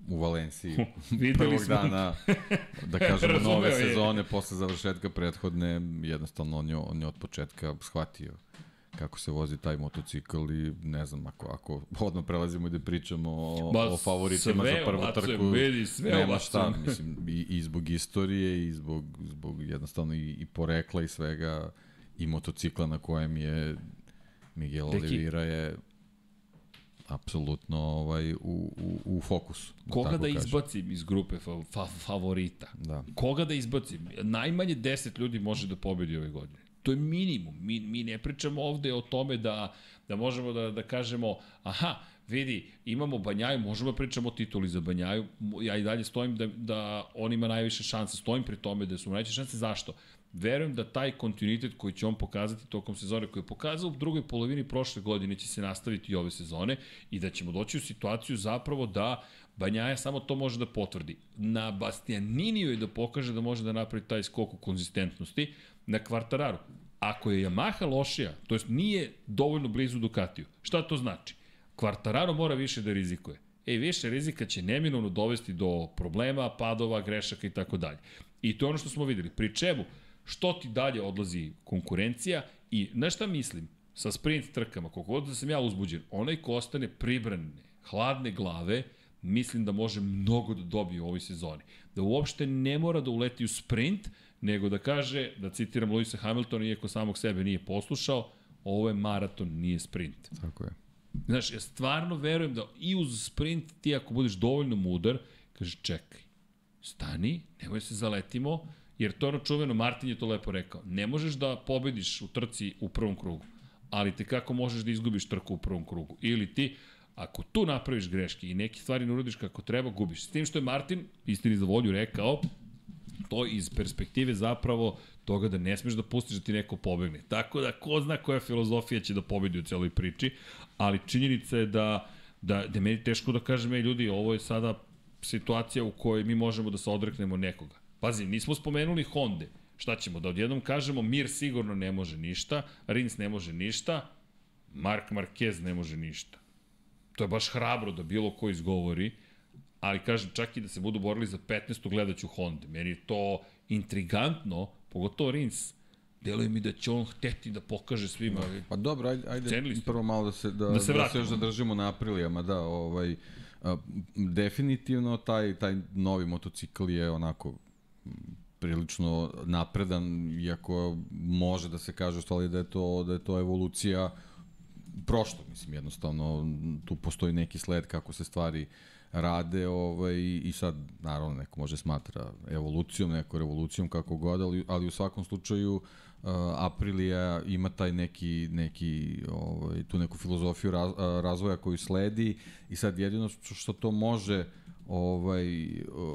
S2: u Valenciji (laughs) prvog smo. dana, da kažemo, (laughs) nove je. sezone posle završetka prethodne, jednostavno on je, on je od početka shvatio kako se vozi taj motocikl i ne znam, ako, ako odmah prelazimo i da pričamo o, ba, o favoritima za prvu trku,
S1: meni, sve
S2: nema šta, (laughs) mislim, i, i zbog istorije, i zbog, zbog jednostavno i, i porekla i svega, i motocikla na kojem je Miguel Deki, Oliveira je apsolutno ovaj, u, u, u fokusu.
S1: Da Koga da kažem. izbacim iz grupe fa, fa, favorita?
S2: Da.
S1: Koga da izbacim? Najmanje 10 ljudi može da pobedi ove godine. To je minimum. Mi, mi ne pričamo ovde o tome da, da možemo da, da kažemo, aha, vidi, imamo Banjaju, možemo da pričamo o tituli za Banjaju, ja i dalje stojim da, da on ima najviše šanse, stojim pri tome da su najviše šanse, zašto? Verujem da taj kontinuitet koji će on pokazati tokom sezone, koji je pokazao u drugoj polovini prošle godine, će se nastaviti i ove sezone i da ćemo doći u situaciju zapravo da Banjaja samo to može da potvrdi. Na Bastianiniju je da pokaže da može da napravi taj skok u konzistentnosti, na Kvartararu. Ako je Yamaha lošija, to jest nije dovoljno blizu Ducatiju, šta to znači? Kvartararo mora više da rizikuje. E, više rizika će neminovno dovesti do problema, padova, grešaka i tako dalje. I to je ono što smo videli. Pri čemu, što ti dalje odlazi konkurencija i na šta mislim? Sa sprint trkama, koliko god da sam ja uzbuđen, onaj ko ostane pribrane, hladne glave, mislim da može mnogo da dobije u ovoj sezoni. Da uopšte ne mora da uleti u sprint, nego da kaže, da citiram Luisa Hamiltona, iako samog sebe nije poslušao, ovo je maraton, nije sprint.
S2: Tako je.
S1: Znaš, ja stvarno verujem da i uz sprint ti ako budeš dovoljno mudar, kaže čekaj, stani, nemoj se zaletimo, Jer to ono čuveno, Martin je to lepo rekao, ne možeš da pobediš u trci u prvom krugu, ali te kako možeš da izgubiš trku u prvom krugu. Ili ti, ako tu napraviš greške i neke stvari ne uradiš kako treba, gubiš. S tim što je Martin, istini za volju, rekao, to iz perspektive zapravo toga da ne smeš da pustiš da ti neko pobegne. Tako da, ko zna koja filozofija će da pobedi u celoj priči, ali činjenica je da, da, da meni teško da kažem, ej ljudi, ovo je sada situacija u kojoj mi možemo da se odreknemo nekoga. Pazi, nismo spomenuli Honda. Šta ćemo, da odjednom kažemo Mir sigurno ne može ništa, Rins ne može ništa, Mark Marquez ne može ništa. To je baš hrabro da bilo ko izgovori, ali kažem, čak i da se budu borili za 15. gledaću Honda. Meni je to intrigantno, pogotovo Rins. Deluje mi da će on hteti da pokaže svima.
S2: Pa dobro, ajde, ajde prvo malo da se, da, da se, da se još zadržimo na aprilijama, da, ovaj, a, definitivno taj, taj novi motocikl je onako prilično napredan, iako može da se kaže stvari da je to, da je to evolucija prošlo, mislim, jednostavno tu postoji neki sled kako se stvari rade ovaj, i sad naravno neko može smatra evolucijom, neko revolucijom kako god, ali, ali u svakom slučaju uh, Aprilija ima taj neki, neki ovaj, tu neku filozofiju raz, razvoja koju sledi i sad jedino što to može uh, ovaj,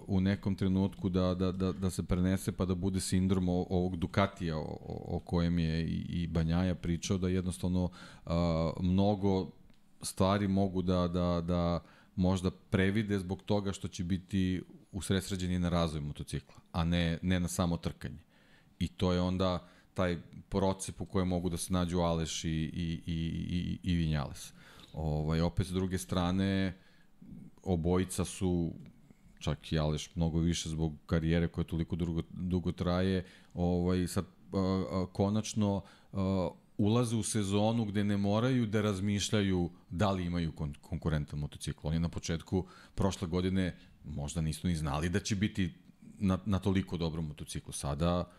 S2: u nekom trenutku da, da, da, da se prenese pa da bude sindrom ovog Ducatija o, o kojem je i, i Banjaja pričao da jednostavno a, mnogo stvari mogu da, da, da možda previde zbog toga što će biti usresređeni na razvoj motocikla, a ne, ne na samo trkanje. I to je onda taj procep u kojem mogu da se nađu Aleš i, i, i, i, i Vinjales. Ovaj, opet, s druge strane, obojica su čak i Aleš mnogo više zbog karijere koja toliko dugo, dugo traje, ovaj, sad a, a, konačno a, ulaze u sezonu gde ne moraju da razmišljaju da li imaju kon konkurentan motocikl. Oni na početku prošle godine možda nisu ni znali da će biti na, na toliko dobrom motociklu. Sada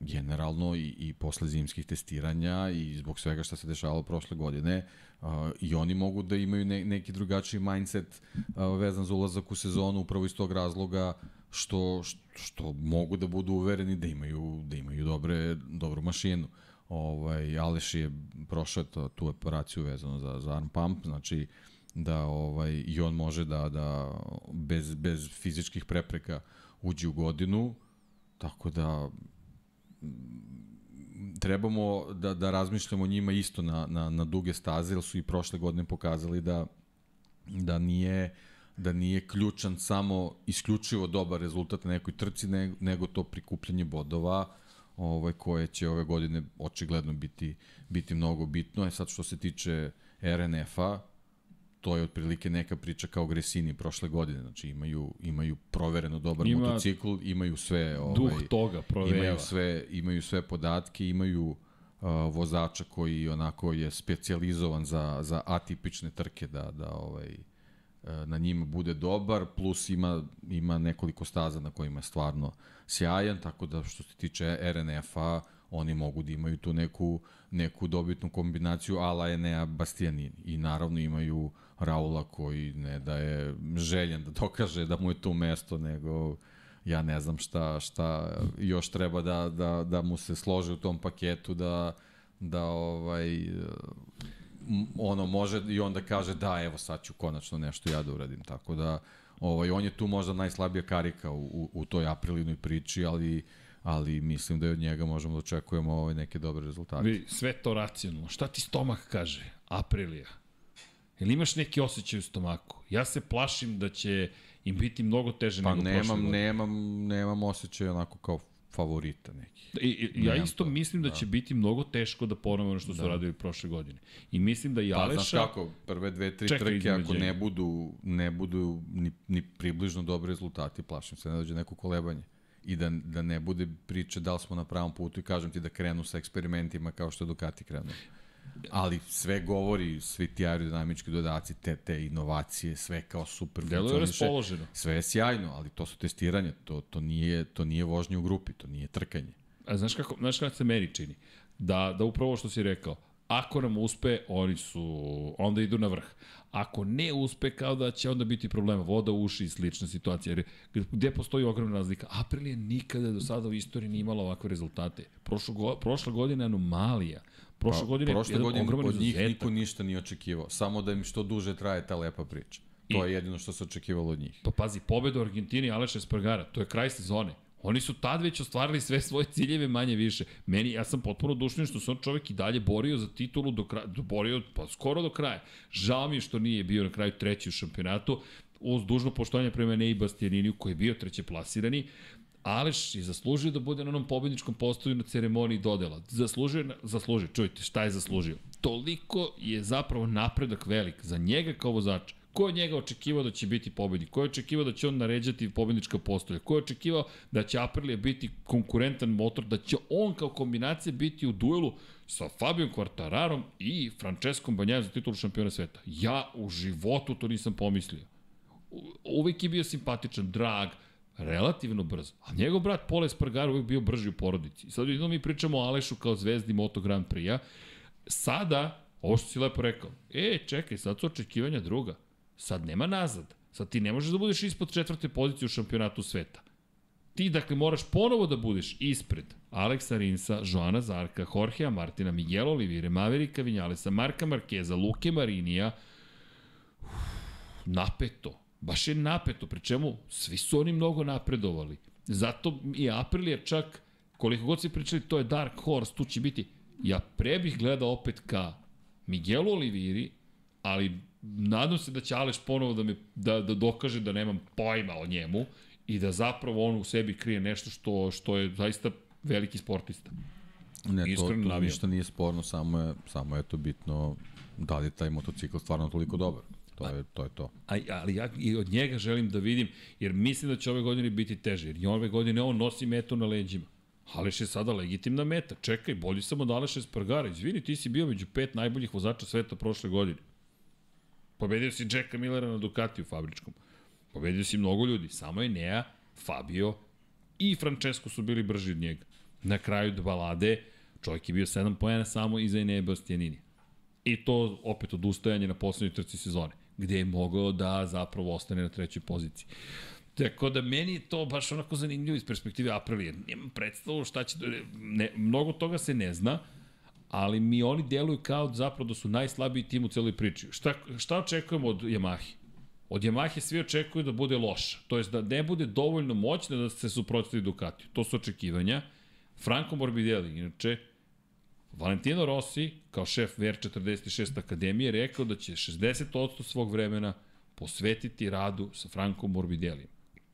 S2: generalno i, i posle zimskih testiranja i zbog svega što se dešavalo prošle godine uh, i oni mogu da imaju ne, neki drugačiji mindset uh, vezan za ulazak u sezonu upravo iz tog razloga što, što, što mogu da budu uvereni da imaju, da imaju dobre, dobru mašinu. Ovaj, Aleš je prošao to, tu operaciju vezano za, za arm pump, znači da ovaj, i on može da, da bez, bez fizičkih prepreka uđe u godinu, tako da trebamo da, da razmišljamo o njima isto na, na, na duge staze, jer su i prošle godine pokazali da, da nije da nije ključan samo isključivo dobar rezultat na nekoj trci, nego, nego to prikupljanje bodova ovaj, koje će ove godine očigledno biti, biti mnogo bitno. E sad što se tiče RNF-a, to je otprilike neka priča kao Gresini prošle godine. Znači imaju imaju provereno dobar Ima motocikl, imaju sve ovaj
S1: duh toga provera.
S2: Imaju sve imaju sve podatke, imaju uh, vozača koji onako je specijalizovan za za atipične trke da da ovaj uh, na njima bude dobar, plus ima, ima nekoliko staza na kojima je stvarno sjajan, tako da što se tiče RNF-a, oni mogu da imaju tu neku, neku dobitnu kombinaciju ala Enea Bastianini. I naravno imaju Raula koji ne da je željen da dokaže da mu je to mesto, nego ja ne znam šta, šta još treba da, da, da mu se složi u tom paketu da, da ovaj, ono može i onda kaže da evo sad ću konačno nešto ja da uradim tako da ovaj on je tu možda najslabija karika u, u, u toj aprilinoj priči ali ali mislim da od njega možemo da očekujemo ovaj neke dobre rezultate.
S1: Vi, sve to racionalno. Šta ti stomak kaže? Aprilija. Jel imaš neki osjećaj u stomaku? Ja se plašim da će im biti mnogo teže
S2: pa
S1: nego
S2: nemam,
S1: prošle godine.
S2: nemam, nemam osjećaj onako kao favorita neki.
S1: I, i, ja isto
S2: to,
S1: mislim da,
S2: da.
S1: će biti mnogo teško da ponove ono što su
S2: Da.
S1: radili prošle godine. I mislim da i
S2: Pa,
S1: Aleša...
S2: znaš kako, prve dve, tri trke, ako ne budu, ne budu ni, ni približno dobri rezultati, plašim se, ne dođe neko kolebanje. I da, da ne bude priče da li smo na pravom putu i kažem ti da krenu sa eksperimentima kao što je Ducati krenuo. Ali sve govori, svi ti aerodinamički dodaci, te, te inovacije, sve kao super
S1: Delo je raspoloženo.
S2: Sve je sjajno, ali to su testiranja, to, to, nije, to nije vožnje u grupi, to nije trkanje.
S1: A znaš kako, znaš kako se meni čini? Da, da upravo što si rekao, ako nam uspe, oni su, onda idu na vrh. Ako ne uspe, kao da će onda biti problema, voda u uši i slična situacija. Jer gde postoji ogromna razlika? Aprilija nikada do sada u istoriji nije imala ovakve rezultate. Prošlo, prošla godina je anomalija. Prošle
S2: Pa,
S1: godine
S2: prošle godine od njih
S1: izuzetak.
S2: niko ništa nije očekivao. Samo da im što duže traje ta lepa priča. To
S1: I-
S2: je jedino što se očekivalo od njih.
S1: Pa pazi, pobeda u Argentini Aleša Espargara, to je kraj sezone. Oni su tad već ostvarili sve svoje ciljeve manje više. Meni, ja sam potpuno dušen što se on čovek i dalje borio za titulu do kraja, borio pa skoro do kraja. Žao mi je što nije bio na kraju treći u šampionatu, uz dužno poštovanje prema Nei Bastianiniju koji je bio treće plasirani, Aleš je zaslužio da bude na onom pobedničkom postoju na ceremoniji dodela. Zaslužio, zaslužio, čujte, šta je zaslužio? Toliko je zapravo napredak velik za njega kao vozača. Ko je njega očekivao da će biti pobednik? Ko je očekivao da će on naređati pobednička postolja? Ko je očekivao da će Aprilia biti konkurentan motor, da će on kao kombinacija biti u duelu sa Fabijom Quartararom i Franceskom Banjajom za titulu šampiona sveta? Ja u životu to nisam pomislio uvijek je bio simpatičan, drag, relativno brz. A njegov brat Pole Spargaro uvijek bio brži u porodici. I sad jedno mi pričamo o Alešu kao zvezdi Moto Grand Prix-a. Sada, ovo što si lepo rekao, e, čekaj, sad su očekivanja druga. Sad nema nazad. Sad ti ne možeš da budeš ispod četvrte pozicije u šampionatu sveta. Ti, dakle, moraš ponovo da budeš ispred Aleksa Rinsa, Joana Zarka, Jorgea Martina, Miguel Olivire, Maverika Vinjalesa, Marka Markeza, Luke Marinija, napeto. Baš je napeto, pri čemu svi su oni mnogo napredovali. Zato i Aprilia čak, koliko god se pričali, to je Dark Horse, tu će biti. Ja pre bih gledao opet ka Miguelu Oliviri, ali nadam se da će Aleš ponovo da, me, da, da dokaže da nemam pojma o njemu i da zapravo on u sebi krije nešto što, što je zaista veliki sportista.
S2: Ne, to,
S1: Iskreno
S2: to
S1: navijam.
S2: ništa nije sporno, samo je, samo je to bitno da li je taj motocikl stvarno toliko dobar. To je to. Je to.
S1: A, ali ja i od njega želim da vidim, jer mislim da će ove godine biti teže, jer i ove godine on nosi metu na leđima. Aleš je sada legitimna meta. Čekaj, bolji sam od Aleša Espargara. Izvini, ti si bio među pet najboljih vozača sveta prošle godine. Pobedio si Jacka Millera na Ducatiju fabričkom. Pobedio si mnogo ljudi. Samo je Nea, Fabio i Francesco su bili brži od njega. Na kraju balade čovjek je bio 7 pojena samo iza Enea Bastianini. I to opet odustajanje na poslednjoj trci sezone, gde je mogao da zapravo ostane na trećoj poziciji. Tako da meni je to baš onako zanimljivo iz perspektive Aprilije. Nemam predstavu šta će... Ne, mnogo toga se ne zna, ali mi oni deluju kao zapravo da su najslabiji tim u celoj priči. Šta, šta očekujemo od Yamahe? Od Yamahe svi očekuju da bude loša. To jest da ne bude dovoljno moćna da se suprotstavi Ducatiju. To su očekivanja. Franco Morbidelli, inače, Valentino Rossi, kao šef VR46 Akademije, rekao da će 60% svog vremena posvetiti radu sa Frankom Morbidellijem.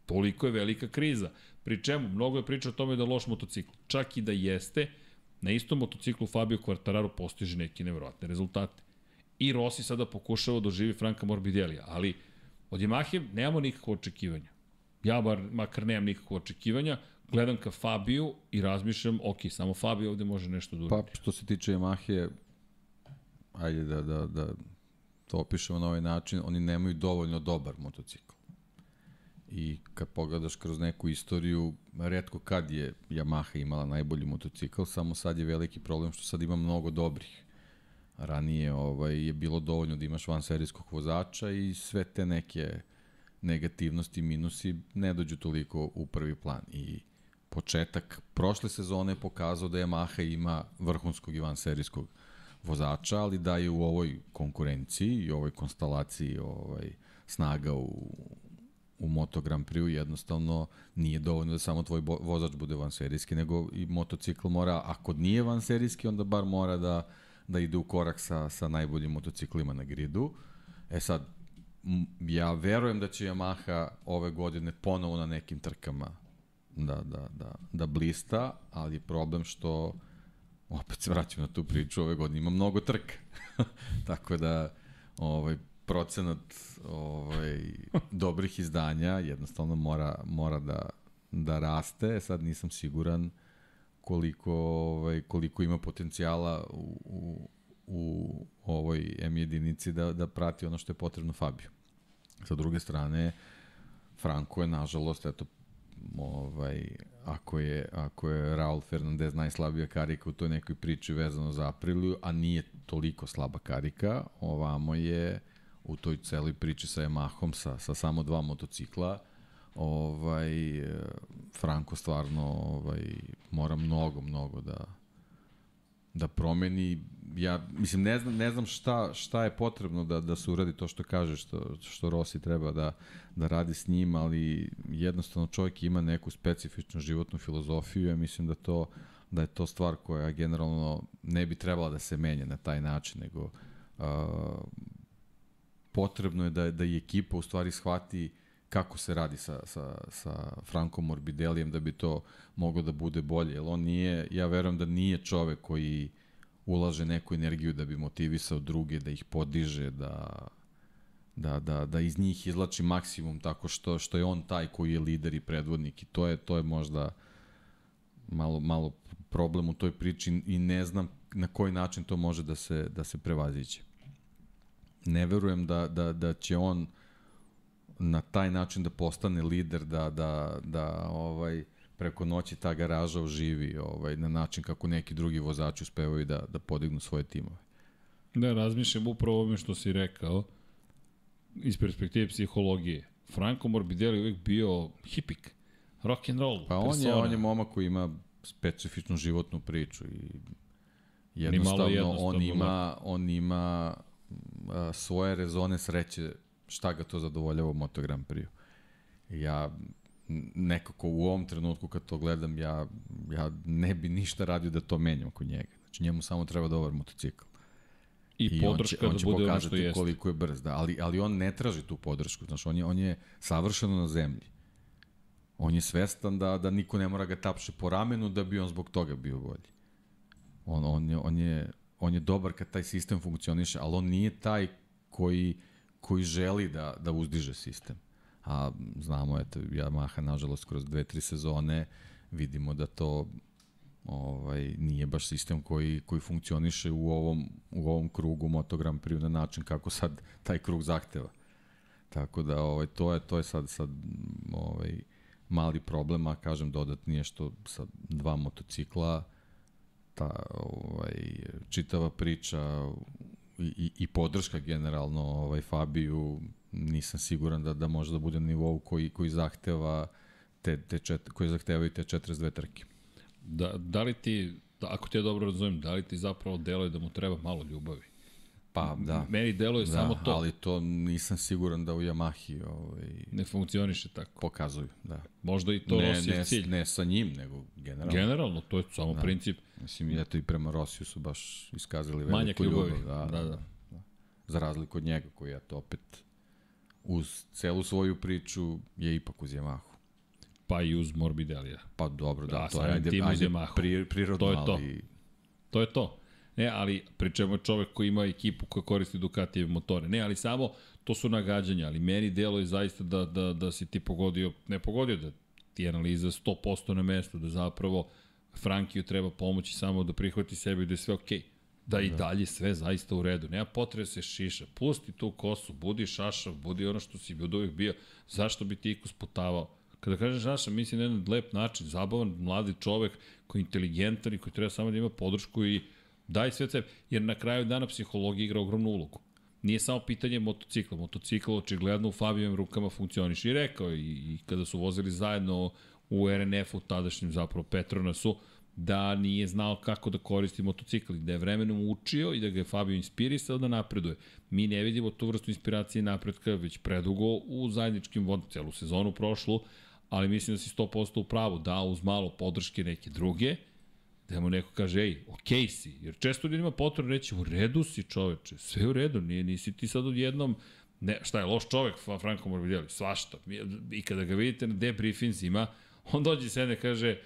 S1: Toliko je velika kriza. Pri čemu, mnogo je priča o tome da je loš motocikl. Čak i da jeste, na istom motociklu Fabio Quartararo postiže neke nevjerojatne rezultate. I Rossi sada pokušava da oživi Franka Morbidelija, ali od Yamahe nemamo nikakvo očekivanja. Ja bar, makar nemam nikakvo očekivanja, gledam ka Fabiju i razmišljam, ok, samo Fabio ovde može nešto da uradi.
S2: Pa što se tiče Yamahe, ajde da, da, da to opišemo na ovaj način, oni nemaju dovoljno dobar motocikl. I kad pogledaš kroz neku istoriju, redko kad je Yamaha imala najbolji motocikl, samo sad je veliki problem što sad ima mnogo dobrih. Ranije ovaj, je bilo dovoljno da imaš van serijskog vozača i sve te neke negativnosti, minusi ne dođu toliko u prvi plan. I početak prošle sezone je pokazao da Yamaha ima vrhunskog i van serijskog vozača, ali da je u ovoj konkurenciji i ovoj konstalaciji ovaj, snaga u, u Moto Grand Prix jednostavno nije dovoljno da samo tvoj vozač bude van serijski, nego i motocikl mora, ako nije van serijski, onda bar mora da, da ide u korak sa, sa najboljim motociklima na gridu. E sad, ja verujem da će Yamaha ove godine ponovo na nekim trkama da, da, da, da blista, ali je problem što opet se vraćam na tu priču, ove godine ima mnogo trka. (laughs) Tako da ovaj, procenat ovaj, dobrih izdanja jednostavno mora, mora da, da raste. Sad nisam siguran koliko, ovaj, koliko ima potencijala u, u, u ovoj M jedinici da, da prati ono što je potrebno Fabio. Sa druge strane, Franko je nažalost, eto, ovaj, ako je, ako je Raul Fernandez najslabija karika u toj nekoj priči vezano za Apriliju, a nije toliko slaba karika, ovamo je u toj celoj priči sa Yamahom, sa, sa samo dva motocikla, ovaj, Franko stvarno ovaj, mora mnogo, mnogo da, da promeni. Ja, mislim, ne znam, ne znam šta, šta je potrebno da, da se uradi to što kaže, što, što Rossi treba da, da radi s njim, ali jednostavno čovjek ima neku specifičnu životnu filozofiju, ja mislim da to da je to stvar koja generalno ne bi trebala da se menja na taj način, nego uh, potrebno je da, da i ekipa u stvari shvati kako se radi sa, sa, sa Frankom Morbidelijem da bi to moglo da bude bolje. Jer on nije, ja verujem da nije čovek koji ulaže neku energiju da bi motivisao druge, da ih podiže, da, da, da, da iz njih izlači maksimum tako što, što je on taj koji je lider i predvodnik i to je, to je možda malo, malo problem u toj priči i ne znam na koji način to može da se, da se prevaziće. Ne verujem da, da, da će on na taj način da postane lider, da, da, da ovaj, preko noći ta garaža oživi ovaj, na način kako neki drugi vozači uspevaju da, da podignu svoje timove.
S1: Da, razmišljam upravo ovome što si rekao iz perspektive psihologije. Franco Morbidelli je uvijek bio hipik, rock and roll,
S2: Pa on je, on je momak koji ima specifičnu životnu priču i jednostavno, jednostavno on ima, on ima a, svoje rezone sreće šta ga to zadovoljava u Moto Grand Prix. Ja nekako u ovom trenutku kad to gledam, ja, ja ne bi ništa radio da to menjam kod njega. Znači njemu samo treba dobar motocikl.
S1: I, I podrška
S2: on će, on
S1: da bude ono što jeste.
S2: koliko je brz, da, ali, ali on ne traži tu podršku, znači on je, on je savršeno na zemlji. On je svestan da, da niko ne mora ga tapše po ramenu da bi on zbog toga bio bolji. On, on, je, on, je, on je dobar kad taj sistem funkcioniše, ali on nije taj koji, koji želi da, da uzdiže sistem. A znamo, eto, Yamaha, nažalost, kroz dve, tri sezone vidimo da to ovaj, nije baš sistem koji, koji funkcioniše u ovom, u ovom krugu Moto Grand Prix na način kako sad taj krug zahteva. Tako da ovaj, to je to je sad sad ovaj mali problem, a kažem dodatni je što sa dva motocikla ta ovaj čitava priča i, i, i podrška generalno ovaj Fabiju nisam siguran da da može da bude na nivou koji koji zahteva te te čet, koji zahtevaju te 42 trke.
S1: Da, da li ti, da, ako te ja dobro razumem, da li ti zapravo deluje da mu treba malo ljubavi?
S2: Pa, da.
S1: Meni deluje
S2: da,
S1: samo to.
S2: ali to nisam siguran da u Yamahi ovaj,
S1: Ne funkcioniše tako.
S2: pokazuju. Da.
S1: Možda i to
S2: ne,
S1: Rosijev
S2: ne,
S1: cilj.
S2: ne sa njim, nego generalno.
S1: Generalno, to je samo
S2: Da.
S1: princip.
S2: Mislim, eto i prema Rosiju su baš iskazali veliku
S1: Manjak
S2: ljubav.
S1: ljubavi.
S2: Da,
S1: Da, da.
S2: Za razliku od njega, koji eto opet uz celu svoju priču je ipak uz Yamahu.
S1: Pa i uz Morbidelija.
S2: Pa dobro, da,
S1: Da,
S2: to je ajde, ajde pri, prirodno,
S1: To je to.
S2: ali
S1: To je to. Ne, ali pri čemu je čovek koji ima ekipu koja koristi Ducatijeve motore. Ne, ali samo to su nagađanja, ali meni delo je zaista da, da, da si ti pogodio, ne pogodio, da ti je analiza 100% na mestu, da zapravo Frankiju treba pomoći samo da prihvati sebi da je sve okej. Okay. Da i dalje sve zaista u redu. Nema potrebe da se šiša. Pusti tu kosu, budi šašav, budi ono što si od uvijek bio. Zašto bi ti iko sputavao? Kada kažeš šašav, mislim na jedan lep način, zabavan, mladi čovek koji je inteligentan i koji treba samo da ima podršku i daj sve sebe. Jer na kraju dana psihologija igra ogromnu ulogu. Nije samo pitanje motocikla. Motocikl očigledno u Fabijevim rukama funkcioniše. I rekao i, i kada su vozili zajedno u RNF-u, tadašnjem zapravo Petronasu, da nije znao kako da koristi motocikl, da je vremenom učio i da ga je Fabio inspirisao da napreduje. Mi ne vidimo tu vrstu inspiracije i napretka već predugo u zajedničkim vodom, celu sezonu prošlu, ali mislim da si 100% u pravu, da uz malo podrške neke druge, da mu neko kaže, ej, okej okay si, jer često ljudima potrebno reći, u redu si čoveče, sve u redu, nije, nisi ti sad odjednom, ne, šta je, loš čovek, Franko Morbidelli, svašta, i kada ga vidite na debriefingsima, on dođe i kaže,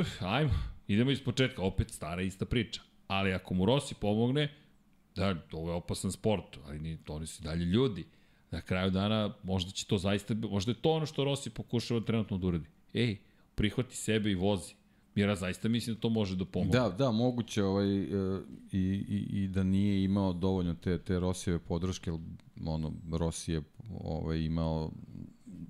S1: Uf, ajmo, idemo iz početka, opet stara ista priča. Ali ako mu Rossi pomogne, da, ovo je opasan sport, ali ni, oni su dalje ljudi. Na kraju dana možda će to zaista, možda je to ono što Rossi pokušava trenutno da uradi. Ej, prihvati sebe i vozi. Jer ja zaista mislim da to može da pomogne.
S2: Da, da, moguće ovaj, e, i, i, i da nije imao dovoljno te, te Rosijeve podrške, ono, Rossi je ovaj, imao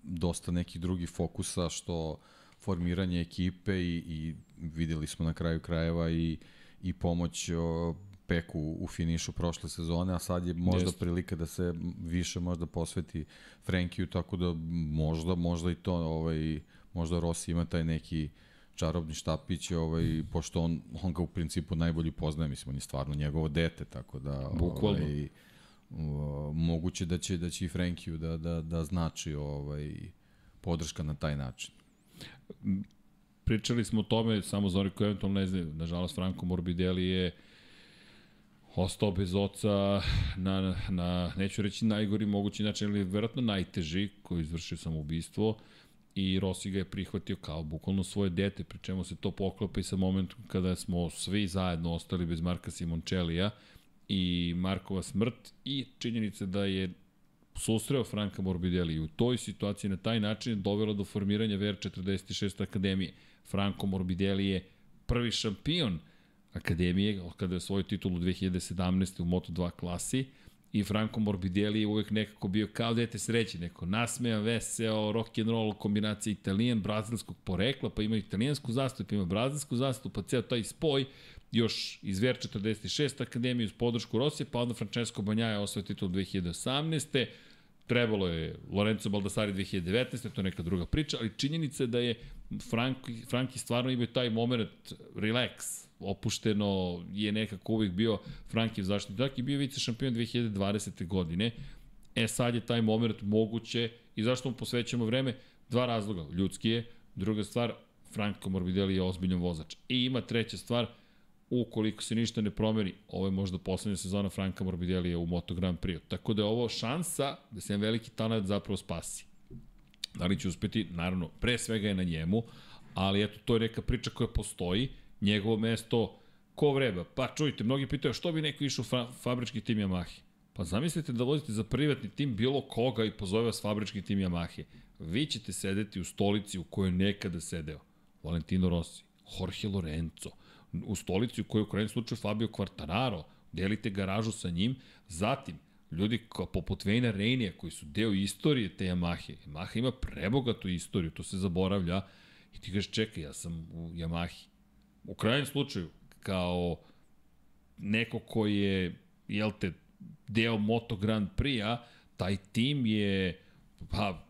S2: dosta nekih drugih fokusa, što formiranje ekipe i, i videli smo na kraju krajeva i, i pomoć o, Peku u finišu prošle sezone, a sad je možda Jest. prilika da se više možda posveti Frenkiju, tako da možda, možda i to, ovaj, možda Rossi ima taj neki čarobni štapić, ovaj, pošto on, on ga u principu najbolje poznaje, mislim, on je stvarno njegovo dete, tako da...
S1: Bukvalno.
S2: Ovaj, o, moguće da će, da će i Frenkiju da, da, da znači ovaj, podrška na taj način
S1: pričali smo o tome, samo za oni koji eventualno ne znaju, nažalost Franco Morbidelli je ostao bez oca na, na, neću reći najgori mogući način, ali verovatno najteži koji izvršio samoubistvo i Rossi ga je prihvatio kao bukvalno svoje dete, pri čemu se to poklapa i sa momentom kada smo svi zajedno ostali bez Marka Simoncellija i Markova smrt i činjenica da je susreo Franka Morbidelli i u toj situaciji na taj način dovelo do formiranja VR46 Akademije. Franco Morbidelli je prvi šampion Akademije kada je svoju titulu 2017. u Moto2 klasi i Franco Morbidelli je uvek nekako bio kao dete sreće, neko nasmeja, veseo, rock and roll, kombinacija italijan, brazilskog porekla, pa ima italijansku zastavu, pa ima brazilsku zastavu, pa ceo taj spoj još iz VR46 Akademije uz podršku Rosije, pa onda Francesco Banjaja osvoje titul 2018. Trebalo je Lorenzo Baldassari 2019. To je neka druga priča, ali činjenica je da je Franki, Franki stvarno imao taj moment relax, opušteno je nekako uvijek bio Frankiv zaštitnik. Dakle, bio vice šampion 2020. godine. E sad je taj moment moguće i zašto mu posvećamo vreme? Dva razloga. Ljudski je. Druga stvar, Franco Morbidelli je ozbiljan vozač. I ima treća stvar, ukoliko se ništa ne promeni, ovo je možda poslednja sezona Franka Morbidelija u Moto Grand Prix. Tako da je ovo šansa da se veliki talent zapravo spasi. Da li će uspeti? Naravno, pre svega je na njemu, ali eto, to je neka priča koja postoji. Njegovo mesto Ko vreba? Pa čujte, mnogi pitaju što bi neko išao fa fabrički tim Yamahe? Pa zamislite da vozite za privatni tim bilo koga i pozove vas fabrički tim Yamahe. Vi ćete sedeti u stolici u kojoj nekada sedeo Valentino Rossi, Jorge Lorenzo, u stolici u kojoj u krajnjem slučaju Fabio Quartararo, delite garažu sa njim, zatim ljudi kao poput Vejna Rejnija koji su deo istorije te Yamahe. Yamaha ima prebogatu istoriju, to se zaboravlja i ti kažeš čekaj, ja sam u Yamahi. U krajnjem slučaju, kao neko ko je, jel te, deo Moto Grand Prix-a, taj tim je pa,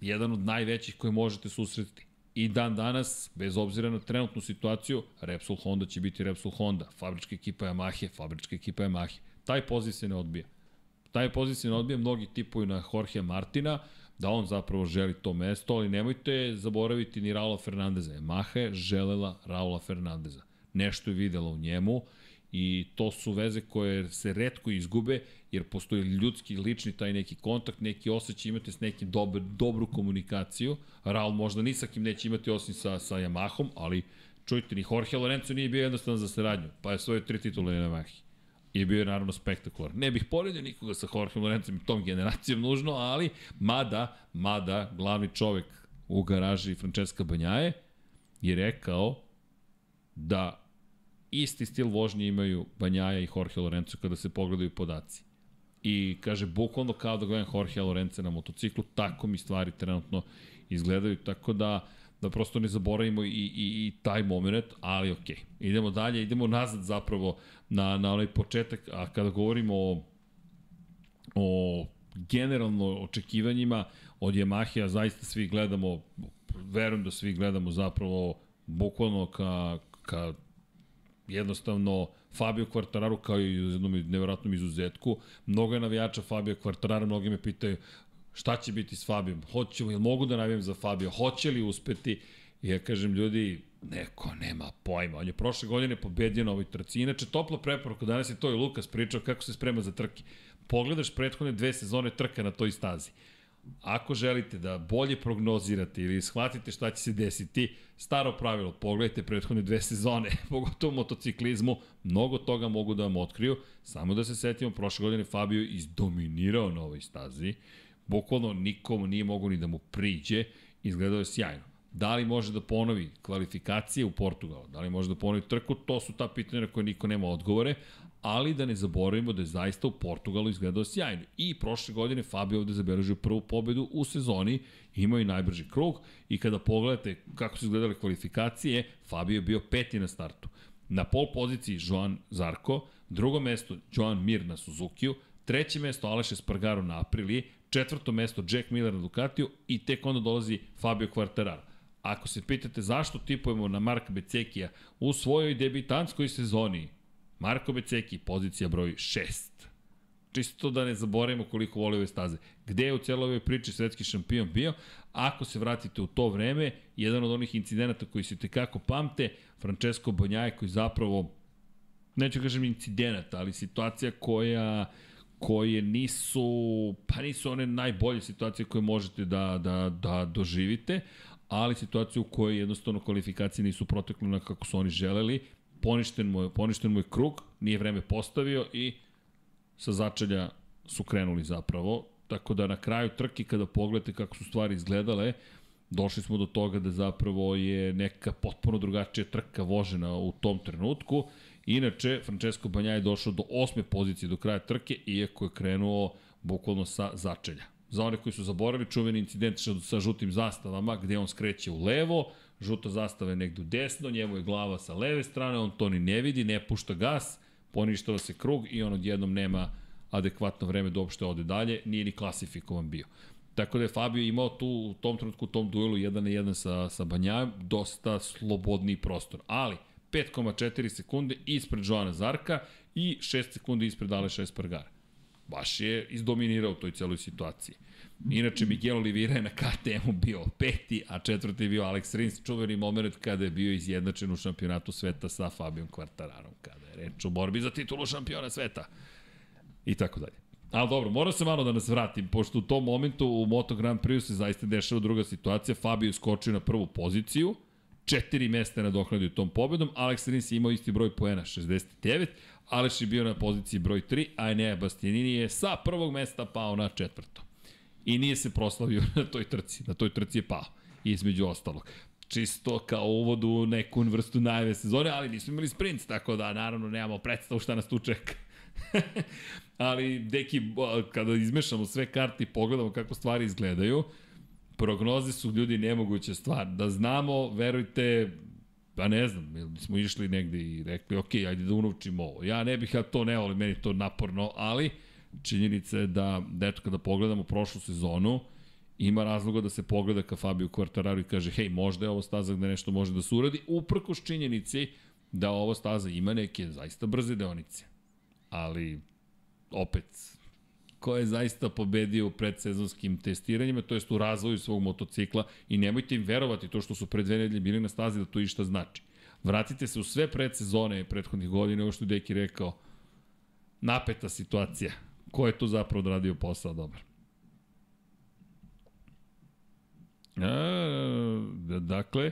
S1: jedan od najvećih koje možete susretiti. I dan danas, bez obzira na trenutnu situaciju, Repsol Honda će biti Repsol Honda, fabrička ekipa Yamahe, fabrička ekipa Yamahe. Taj poziv se ne odbija. Taj poziv se ne odbija, mnogi tipuju na Jorge Martina, da on zapravo želi to mesto, ali nemojte zaboraviti ni Raula Fernandeza. Yamaha je želela Raula Fernandeza. Nešto je videla u njemu i to su veze koje se redko izgube, jer postoji ljudski, lični taj neki kontakt, neki osjećaj imate s nekim dobar, dobru komunikaciju. Raul možda ni sa kim neće imati osim sa, sa Yamahom, ali čujte, ni Jorge Lorenzo nije bio jednostavan za saradnju, pa je svoje tri titule na Yamahi. I bio je naravno spektakular. Ne bih poredio nikoga sa Jorge Lorenzom i tom generacijom nužno, ali mada, mada, glavni čovek u garaži Francesca Banjaje je rekao da isti stil vožnje imaju Banjaja i Jorge Lorenzo kada se pogledaju podaci. I kaže, bukvalno kao da gledam Jorge Lorenzo na motociklu, tako mi stvari trenutno izgledaju, tako da da prosto ne zaboravimo i, i, i taj moment, ali ok. Idemo dalje, idemo nazad zapravo na, na onaj početak, a kada govorimo o, o generalno očekivanjima od Yamahe, a zaista svi gledamo, verujem da svi gledamo zapravo bukvalno ka, ka jednostavno Fabio Quartararo kao i jednom nevjerojatnom izuzetku. Mnogo je navijača Fabio Quartararo, mnogi me pitaju šta će biti s Fabijom, hoćemo, jel mogu da navijem za Fabio, hoće li uspeti? I ja kažem, ljudi, neko nema pojma. On je prošle godine pobedio na ovoj trci. Inače, topla preporuka, danas je to i Lukas pričao kako se sprema za trke. Pogledaš prethodne dve sezone trka na toj stazi. Ako želite da bolje prognozirate ili shvatite šta će se desiti, staro pravilo, pogledajte prethodne dve sezone, (laughs) pogotovo u motociklizmu, mnogo toga mogu da vam otkriju. Samo da se setimo, prošle godine Fabio izdominirao na ovoj stazi, bukvalno nikom nije mogo ni da mu priđe, izgledao je sjajno. Da li može da ponovi kvalifikacije u Portugalu, da li može da ponovi trku, to su ta pitanja na koje niko nema odgovore, ali da ne zaboravimo da je zaista u Portugalu izgledao sjajno. I prošle godine Fabio ovde zabeležio prvu pobedu u sezoni, imao i najbrži krug i kada pogledate kako su izgledale kvalifikacije, Fabio je bio peti na startu. Na pol poziciji Joan Zarko, drugo mesto Joan Mir na Suzukiju, treće mesto Aleš Espargaro na Apriliji, četvrto mesto Jack Miller na Ducatiju i tek onda dolazi Fabio Quartararo. Ako se pitate zašto tipujemo na Marka Becekija u svojoj debitanskoj sezoni, Marko Beceki, pozicija broj 6. Čisto da ne zaboravimo koliko voli ove staze. Gde je u celoj ovoj priči svetski šampion bio? Ako se vratite u to vreme, jedan od onih incidenata koji se tekako pamte, Francesco Bonjaje koji zapravo, neću kažem incidenata, ali situacija koja koje nisu, pa nisu one najbolje situacije koje možete da, da, da doživite, ali situacija u kojoj jednostavno kvalifikacije nisu protekle na kako su oni želeli, poništen mu je, poništen mu je krug, nije vreme postavio i sa začelja su krenuli zapravo. Tako da na kraju trke kada pogledate kako su stvari izgledale, došli smo do toga da zapravo je neka potpuno drugačija trka vožena u tom trenutku. Inače, Francesco Banja je došao do osme pozicije do kraja trke, iako je krenuo bukvalno sa začelja. Za one koji su zaboravili čuveni incident sa žutim zastavama, gde on skreće u levo, žuta zastava je negde u desno, njemu je glava sa leve strane, on to ni ne vidi, ne pušta gas, poništava se krug i on odjednom nema adekvatno vreme da uopšte ode dalje, nije ni klasifikovan bio. Tako da je Fabio imao tu u tom trenutku u tom duelu 1 na 1 sa, sa Banjajem dosta slobodni prostor. Ali 5,4 sekunde ispred Joana Zarka i 6 sekundi ispred Aleša Espargara. Baš je izdominirao u toj celoj situaciji. Inače, Miguel Oliveira je na KTM-u bio peti, a četvrti je bio Alex Rins, čuveni moment kada je bio izjednačen u šampionatu sveta sa Fabijom Quartararom, kada je reč o borbi za titulu šampiona sveta. I tako dalje. Ali dobro, moram se malo da nas vratim, pošto u tom momentu u Moto Grand Prix se zaista dešava druga situacija. Fabio skočio na prvu poziciju četiri mesta nadoknadio tom pobedom. Alex Rins je imao isti broj poena, 69. Aleš je bio na poziciji broj 3, a Enea Bastianini je sa prvog mesta pao na četvrto. I nije se proslavio (laughs) na toj trci. Na toj trci je pao, između ostalog čisto kao uvod u neku vrstu najve sezone, ali nismo imali sprint, tako da naravno nemamo predstavu šta nas tu čeka. (laughs) ali, deki, kada izmešamo sve karte i pogledamo kako stvari izgledaju, prognoze su ljudi nemoguća stvar. Da znamo, verujte, pa ne znam, smo išli negde i rekli, ok, ajde da unovčimo ovo. Ja ne bih ja to ne volim, meni to naporno, ali činjenica je da, eto, kada pogledamo prošlu sezonu, ima razloga da se pogleda ka Fabio Quartararo i kaže, hej, možda je ovo staza gde nešto može da se uradi, uprkos činjenici da ovo staza ima neke zaista brze deonice. Ali, opet, ko je zaista pobedio u predsezonskim testiranjima, to jest u razvoju svog motocikla i nemojte im verovati to što su pre dve nedelje bili na stazi da to išta znači. Vratite se u sve predsezone prethodnih godina, ovo što je Deki rekao, napeta situacija. Ko je tu zapravo odradio posao dobar? A, dakle,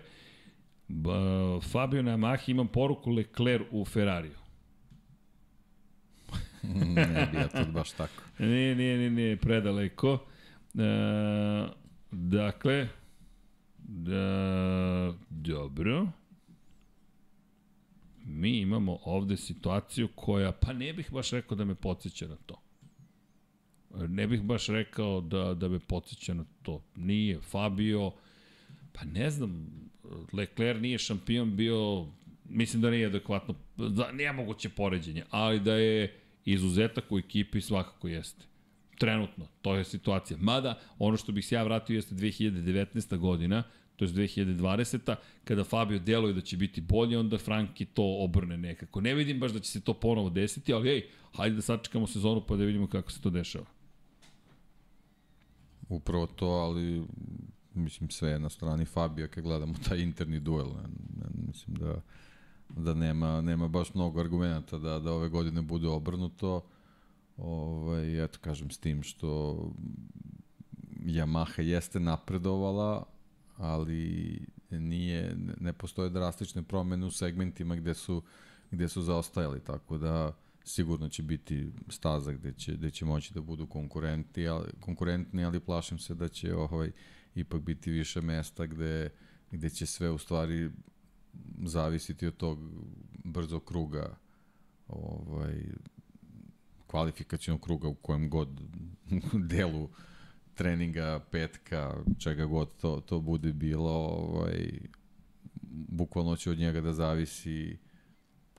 S1: ba, Fabio na Yamaha imam poruku Leclerc u Ferrariju. (laughs)
S2: ne bi ja to baš tako.
S1: Nije, nije, nije, nije predaleko. E, dakle, da, dobro. Mi imamo ovde situaciju koja, pa ne bih baš rekao da me podsjeća na to. Ne bih baš rekao da, da me podsjeća na to. Nije. Fabio, pa ne znam, Leclerc nije šampion bio, mislim da nije adekvatno, da, nije moguće poređenje, ali da je izuzetak u ekipi svakako jeste. Trenutno, to je situacija. Mada, ono što bih se ja vratio jeste 2019. godina, to je 2020. Kada Fabio deluje da će biti bolje, onda Franki to obrne nekako. Ne vidim baš da će se to ponovo desiti, ali ej, hajde da sačekamo sezonu pa da vidimo kako se to dešava.
S2: Upravo to, ali mislim sve na strani Fabija kad gledamo taj interni duel. Ne, ne, mislim da da nema, nema baš mnogo argumenta da, da ove godine bude obrnuto. Ovaj, eto, kažem, s tim što Yamaha jeste napredovala, ali nije, ne postoje drastične promene u segmentima gde su, gde su zaostajali, tako da sigurno će biti staza gde će, gde će moći da budu konkurenti, ali, konkurentni, ali plašim se da će ovaj, ipak biti više mesta gde, gde će sve u stvari zavisiti od tog brzog kruga ovaj, kvalifikacijnog kruga u kojem god (laughs) delu treninga, petka, čega god to, to bude bilo, ovaj, bukvalno će od njega da zavisi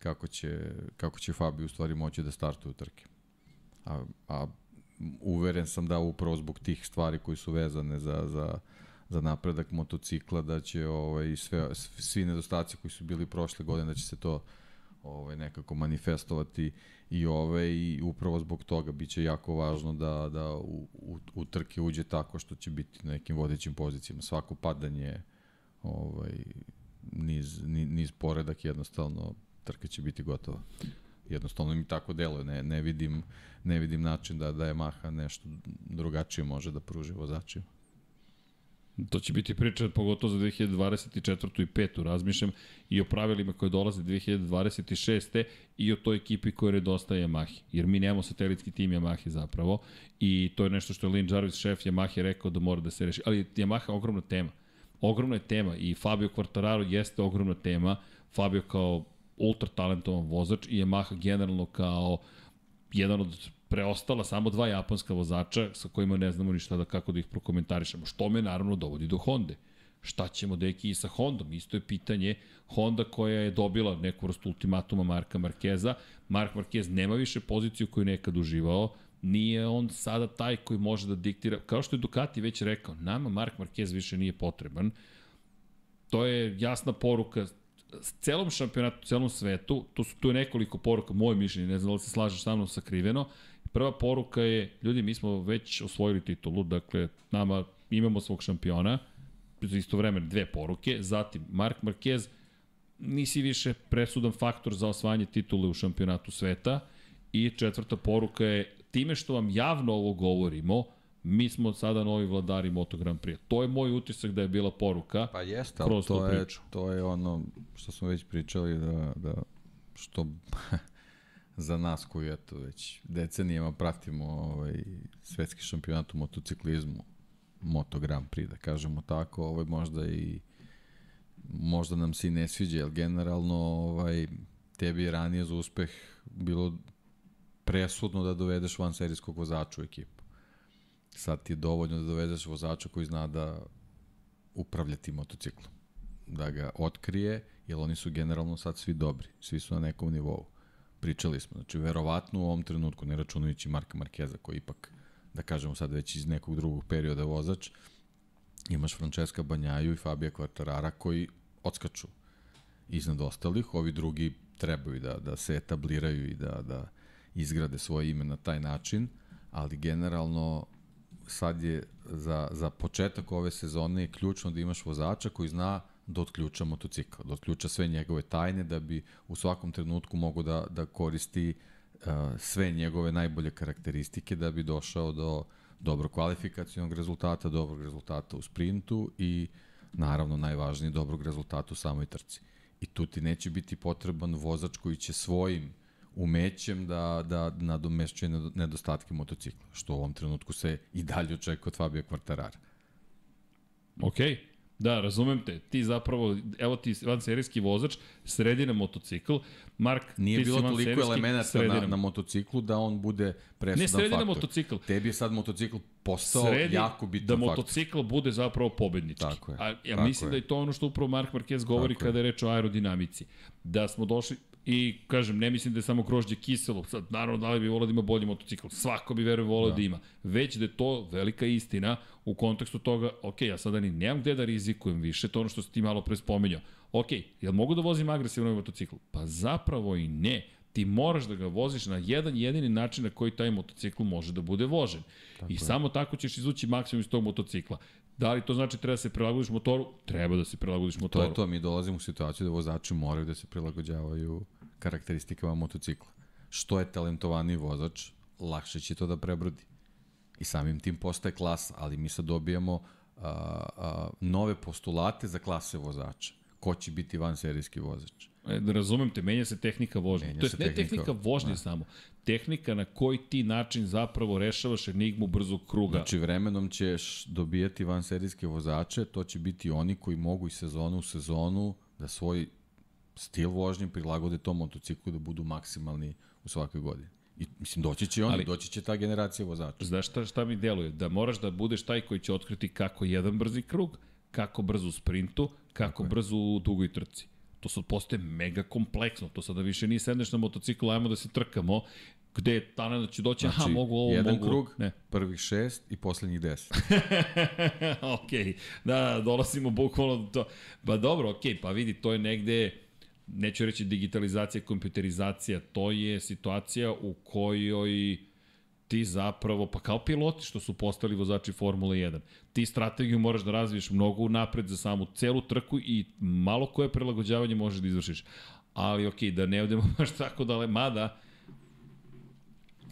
S2: kako će, kako će Fabio u stvari moći da startuje trke. A, a uveren sam da upravo zbog tih stvari koji su vezane za, za, za napredak motocikla da će ovaj sve svi nedostaci koji su bili prošle godine da će se to ovaj nekako manifestovati i ove i upravo zbog toga biće jako važno da da u, u, u trke uđe tako što će biti na nekim vodećim pozicijama svako padanje ovaj niz, niz, poredak jednostavno trka će biti gotova jednostavno mi tako deluje ne, ne vidim ne vidim način da da je Maha nešto drugačije može da pruži vozačima
S1: To će biti priča pogotovo za 2024. i 5. razmišljam i o pravilima koje dolaze 2026. i o toj ekipi koja redostaje Yamahi. Jer mi nemamo satelitski tim Yamahi zapravo i to je nešto što je Lin Jarvis, šef Yamahi, rekao da mora da se reši. Ali Yamaha je ogromna tema. Ogromna je tema i Fabio Quartararo jeste ogromna tema. Fabio kao ultra talentovan vozač i Yamaha generalno kao jedan od preostala samo dva japanska vozača sa kojima ne znamo ništa da kako da ih prokomentarišemo. Što me naravno dovodi do Honda. Šta ćemo deki i sa Hondom? Isto je pitanje Honda koja je dobila neku vrstu ultimatuma Marka Markeza. Mark Marquez nema više poziciju koju nekad uživao. Nije on sada taj koji može da diktira. Kao što je Ducati već rekao, nama Mark Marquez više nije potreban. To je jasna poruka celom šampionatu, celom svetu, to su tu je nekoliko poruka, moje mišljenje, ne znam da li se slažeš sa mnom sakriveno, Prva poruka je, ljudi, mi smo već osvojili titulu, dakle, nama imamo svog šampiona, za isto vreme dve poruke, zatim Mark Marquez, nisi više presudan faktor za osvajanje titule u šampionatu sveta. I četvrta poruka je, time što vam javno ovo govorimo, mi smo sada novi vladari Moto Grand Prix. To je moj utisak da je bila poruka.
S2: Pa jeste, ali to je,
S1: priču.
S2: to je ono što smo već pričali da, da što (laughs) za nas koji eto već decenijama pratimo ovaj svetski šampionat u motociklizmu Moto Grand Prix da kažemo tako, ovaj možda i možda nam se i ne sviđa, jer generalno ovaj, tebi je ranije za uspeh bilo presudno da dovedeš van serijskog vozača u ekipu. Sad ti je dovoljno da dovedeš vozača koji zna da upravlja tim motociklom. Da ga otkrije, jer oni su generalno sad svi dobri. Svi su na nekom nivou. Pričali smo. Znači, verovatno u ovom trenutku, ne računajući Marka Markeza, koji ipak, da kažemo sad već iz nekog drugog perioda vozač, imaš Francesca Banjaju i Fabija Kvartarara koji odskaču iznad ostalih. Ovi drugi trebaju da, da se etabliraju i da, da izgrade svoje ime na taj način, ali generalno sad je za, za početak ove sezone je ključno da imaš vozača koji zna da otključa motocikl, da otključa sve njegove tajne, da bi u svakom trenutku mogo da, da koristi uh, sve njegove najbolje karakteristike da bi došao do dobro kvalifikacijnog rezultata, dobrog rezultata u sprintu i naravno najvažnije dobrog rezultata u samoj trci. I tu ti neće biti potreban vozač koji će svojim umećem da, da nadomešćuje nedostatke motocikla, što u ovom trenutku se i dalje očekuje od Fabio Quartarara.
S1: Okej, okay. Da, razumem te. Ti zapravo, evo ti van serijski vozač, sredi na motocikl. Mark,
S2: Nije bilo toliko elemenata na, na motociklu da on bude presudan
S1: Ne, sredi
S2: faktor.
S1: motocikl.
S2: Tebi je sad motocikl postao
S1: Sredi
S2: jako bitan
S1: da
S2: faktor.
S1: motocikl bude zapravo pobednički.
S2: Tako je,
S1: A, ja
S2: tako
S1: mislim
S2: je.
S1: da je to ono što upravo Mark Marquez govori
S2: Tako
S1: kada je reč o aerodinamici. Da smo došli, i kažem, ne mislim da je samo grožđe kiselo, sad naravno da li bi volao da ima bolji motocikl, svako bi verujem volao da. da ima, već da je to velika istina u kontekstu toga, ok, ja sada ni nemam gde da rizikujem više, to ono što si ti malo pre spominjao, ok, jel mogu da vozim agresivno ovaj motocikl? Pa zapravo i ne, ti moraš da ga voziš na jedan jedini način na koji taj motocikl može da bude vožen. Tako I je. samo tako ćeš izvući maksimum iz tog motocikla. Da li to znači treba da se prilagodiš motoru? Treba da se prilagodiš
S2: To
S1: motoru.
S2: je to, mi dolazimo u situaciju da vozači moraju da se prilagođavaju karakteristikama motocikla. Što je talentovaniji vozač, lakše će to da prebrodi. I samim tim postaje klasa, ali mi sad dobijamo a, a, nove postulate za klase vozača. Ko će biti van serijski vozač?
S1: E, da razumem te, menja se tehnika vožnje.
S2: Menja
S1: to je ne
S2: tehnika,
S1: tehnika vožnje
S2: da.
S1: samo. Tehnika na koji ti način zapravo rešavaš enigmu brzog kruga.
S2: Znači vremenom ćeš dobijati van serijske vozače, to će biti oni koji mogu iz sezonu u sezonu da svoj stil vožnje prilagode tom motociklu da budu maksimalni u svakoj godini. I mislim doći će oni,
S1: Ali-
S2: doći će ta generacija vozača.
S1: Znaš šta, šta mi deluje? Da moraš da budeš taj koji će otkriti kako jedan brzi krug, kako brzo u sprintu, kako brzo u dugoj trci. To sad postaje mega kompleksno. To sada više nije sedneš na motociklu, ajmo da se trkamo, gde je Tana da će doći, znači, aha, mogu ovo,
S2: jedan
S1: mogu...
S2: krug,
S1: Ne.
S2: prvih šest i poslednjih deset. (laughs)
S1: ok, da, da, dolazimo bukvalno do to. Pa dobro, ok, pa vidi, to je negde, neću reći digitalizacija, kompjuterizacija, to je situacija u kojoj ti zapravo, pa kao piloti što su postali vozači Formule 1, ti strategiju moraš da razviješ mnogo napred za samu celu trku i malo koje prilagođavanje možeš da izvršiš. Ali ok, da ne odemo (laughs) baš tako dale, mada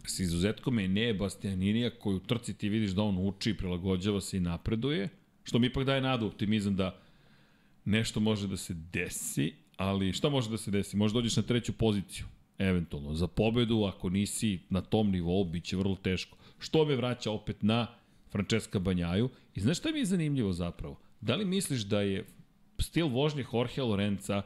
S1: s izuzetkom Enea Bastianinija koji u trci ti vidiš da on uči, prilagođava se i napreduje, što mi ipak daje nadu, optimizam da nešto može da se desi, ali šta može da se desi? Može dođeš na treću poziciju, eventualno. Za pobedu, ako nisi na tom nivou, bit će vrlo teško. Što me vraća opet na Francesca Banjaju. I znaš šta mi je zanimljivo zapravo? Da li misliš da je stil vožnje Jorge Lorenza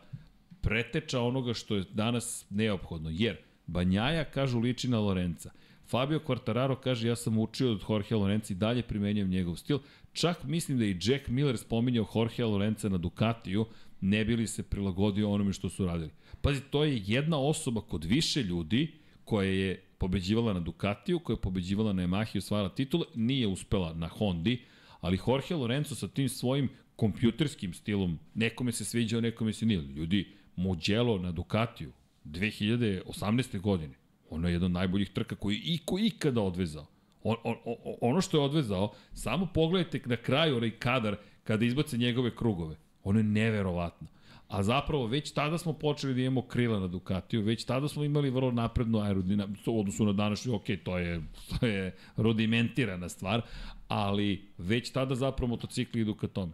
S1: preteča onoga što je danas neophodno? Jer Banjaja, kažu, liči na Lorenza. Fabio Quartararo kaže ja sam učio od Jorge Lorenza i dalje primenjujem njegov stil. Čak mislim da i Jack Miller spominjao Jorge Lorenza na Ducatiju, ne bi li se prilagodio onome što su radili. Pazi, to je jedna osoba kod više ljudi koja je pobeđivala na Ducatiju, koja je pobeđivala na Yamahi osvajala titule, nije uspela na Hondi, ali Jorge Lorenzo sa tim svojim kompjuterskim stilom, nekome se sviđao, nekome se nije. Ljudi, Mugello na Ducatiju, 2018. godine, ono je jedan od najboljih trka koji je iko ikada odvezao. On, on, on, ono što je odvezao, samo pogledajte na kraju onaj kadar kada izbace njegove krugove. Ono je neverovatno. A zapravo već tada smo počeli da imamo krila na Ducatiju, već tada smo imali vrlo naprednu aerodinamiku, u odnosu na današnju, ok, to je, (laughs) to je rudimentirana stvar, ali već tada zapravo motocikli idu ka tome.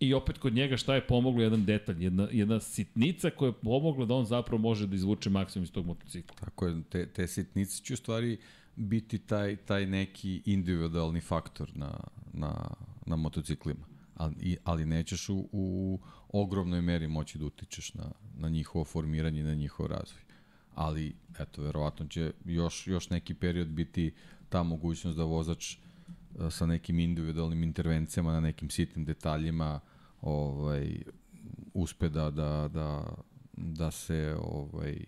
S1: I opet kod njega šta je pomoglo jedan detalj, jedna, jedna sitnica koja je pomogla da on zapravo može da izvuče maksimum iz tog motocikla.
S2: Tako je, te, te sitnice će u stvari biti taj, taj neki individualni faktor na, na, na motociklima. Ali, ali nećeš u, u ogromnoj meri moći da utičeš na, na njihovo formiranje i na njihov razvoj. Ali, eto, verovatno će još, još neki period biti ta mogućnost da vozač e, sa nekim individualnim intervencijama na nekim sitnim detaljima ovaj uspe da da da da se ovaj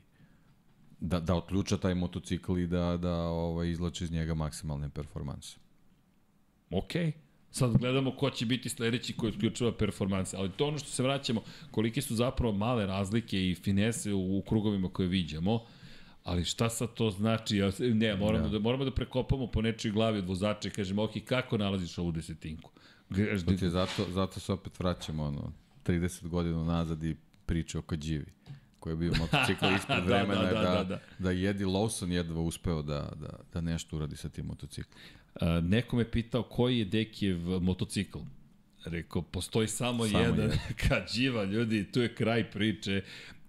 S2: da da otključa taj motocikl i da da ovaj izlači iz njega maksimalne performanse.
S1: Okej. Okay. Sad gledamo ko će biti sledeći koji otključava performanse, ali to ono što se vraćamo, kolike su zapravo male razlike i finese u, u krugovima koje viđamo, ali šta sad to znači? Ja, ne, moramo, da. da, moramo da prekopamo po nečoj glavi od vozača i kažemo, ok, kako nalaziš ovu desetinku?
S2: To ti zato, zato se opet vraćamo ono, 30 godina nazad i priče o Kađivi koji je bio motocikl (laughs) ispred da, vremena da, da, da, da, da Jedi Lawson jedva uspeo da, da, da nešto uradi sa tim motociklom.
S1: Uh, neko me pitao koji je Dekijev motocikl. Rekao, postoji samo, samo jedan, jedan. (laughs) Kađiva, ljudi, tu je kraj priče.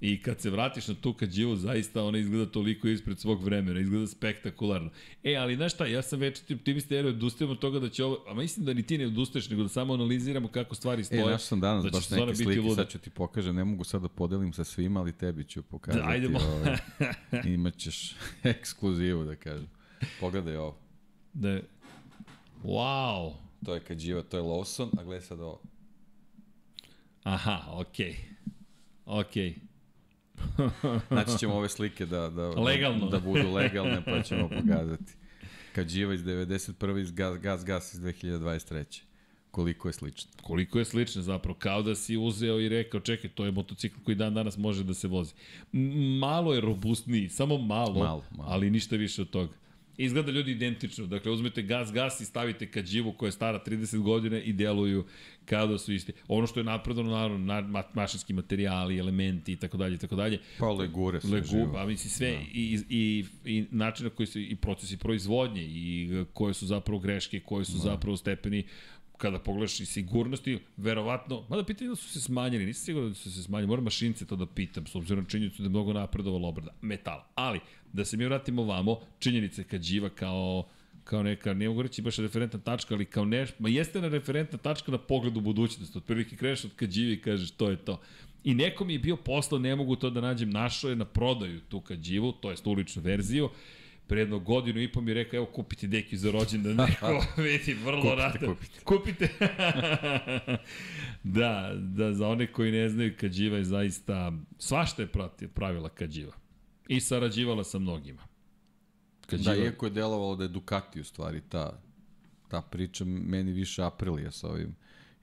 S1: I kad se vratiš na tu Kađivu, zaista ona izgleda toliko ispred svog vremena, izgleda spektakularno. E, ali znaš šta, ja sam već optimista jer odustajem od toga da će ovo, a mislim da ni ti ne odustaješ, nego da samo analiziramo kako stvari stoje.
S2: E, naš sam danas da baš neke slike, luda. sad ću ti pokažem, ne mogu sad da podelim sa svima, ali tebi ću pokazati. Da, ajdemo. Ovaj, (laughs) imaćeš (laughs) ekskluzivu, da kažem. Pogledaj ovo.
S1: Da, wow.
S2: To je Kađiva, to je Lawson, a gledaj sad ovo.
S1: Aha, okej. Okay. Okej. Okay.
S2: Znači ćemo ove slike da, da,
S1: Legalno.
S2: da, da budu legalne, pa ćemo pokazati. Kađiva iz 91. iz Gas Gas Gas iz 2023. Koliko je slično.
S1: Koliko je slično zapravo, kao da si uzeo i rekao, čekaj, to je motocikl koji dan danas može da se vozi. Malo je robustniji, samo malo, malo, malo. ali ništa više od toga. Izgleda ljudi identično. Dakle, uzmete gas, gas i stavite kađivu koja je stara 30 godina i deluju kao da su isti. Ono što je napredano, naravno, na, mašinski materijali, elementi i tako dalje, i tako dalje.
S2: Pa legure
S1: sve Legu, živo. A misli sve da. i, i, i način na koji su i procesi proizvodnje i koje su zapravo greške, koje su da. zapravo stepeni kada pogledaš i sigurnosti, verovatno, mada pitanje da su se smanjili, nisam siguran da su se smanjili, moram mašince to da pitam, s obzirom na činjenicu da je mnogo napredovala obrada metala. Ali, da se mi vratimo vamo, činjenice kad živa kao kao neka, ne mogu reći baš referentna tačka, ali kao neš, ma jeste na referentna tačka na pogled u budućnost. Otprilike kreneš od Kadživi i kažeš to je to. I neko mi je bio poslao, ne mogu to da nađem, našo je na prodaju tu Kadživu, to je uličnu verziju pre jedno godinu i po mi rekao, evo kupite deki za rođendan, (laughs) neko vidi, vrlo rado. Kupite, kupite. (laughs) da, da, za one koji ne znaju, Kadživa je zaista, svašta je pravila Kadživa. I sarađivala sa mnogima.
S2: Kadživa... Da, iako je delovalo da je Ducati u stvari ta, ta priča, meni više Aprilia sa ovim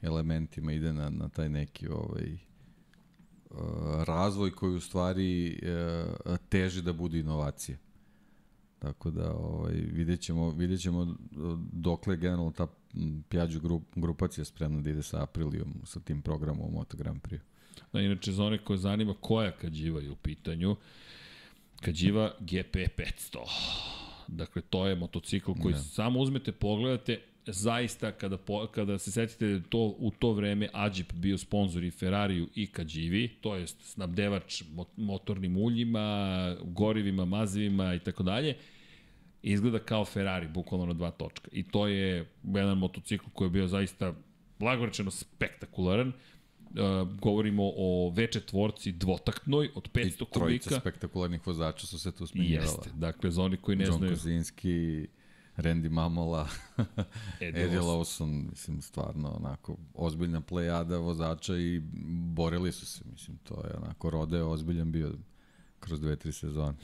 S2: elementima ide na, na taj neki ovaj, uh, razvoj koji u stvari uh, teži da bude inovacija. Tako da ovaj, vidjet, ćemo, vidjet ćemo dokle generalno ta Piaggio grup, grupacija spremna da ide sa Aprilijom, sa tim programom u Moto Grand Prix.
S1: Da, inače, za one koje zanima koja Kadživa je u pitanju, Kadživa GP 500. Dakle, to je motocikl koji ne. samo uzmete, pogledate, zaista kada, po, kada se setite da to u to vreme Ađip bio sponsor i Ferrariju i Kadživi, to je snabdevač motornim uljima, gorivima, mazivima i tako dalje, izgleda kao Ferrari, bukvalno na dva točka. I to je jedan motocikl koji je bio zaista blagorečeno spektakularan. Uh, govorimo o V4 dvotaktnoj od 500 kubika. I trojica
S2: kubika. spektakularnih vozača su se tu smenjivala. Jeste,
S1: dakle, za oni koji ne
S2: John
S1: znaju...
S2: John Kozinski, Randy Mamola, (laughs) Eddie, Eddie Lawson, mislim, stvarno, onako, ozbiljna plejada vozača i borili su se, mislim, to je onako, Rode ozbiljan bio kroz dve, tri sezone.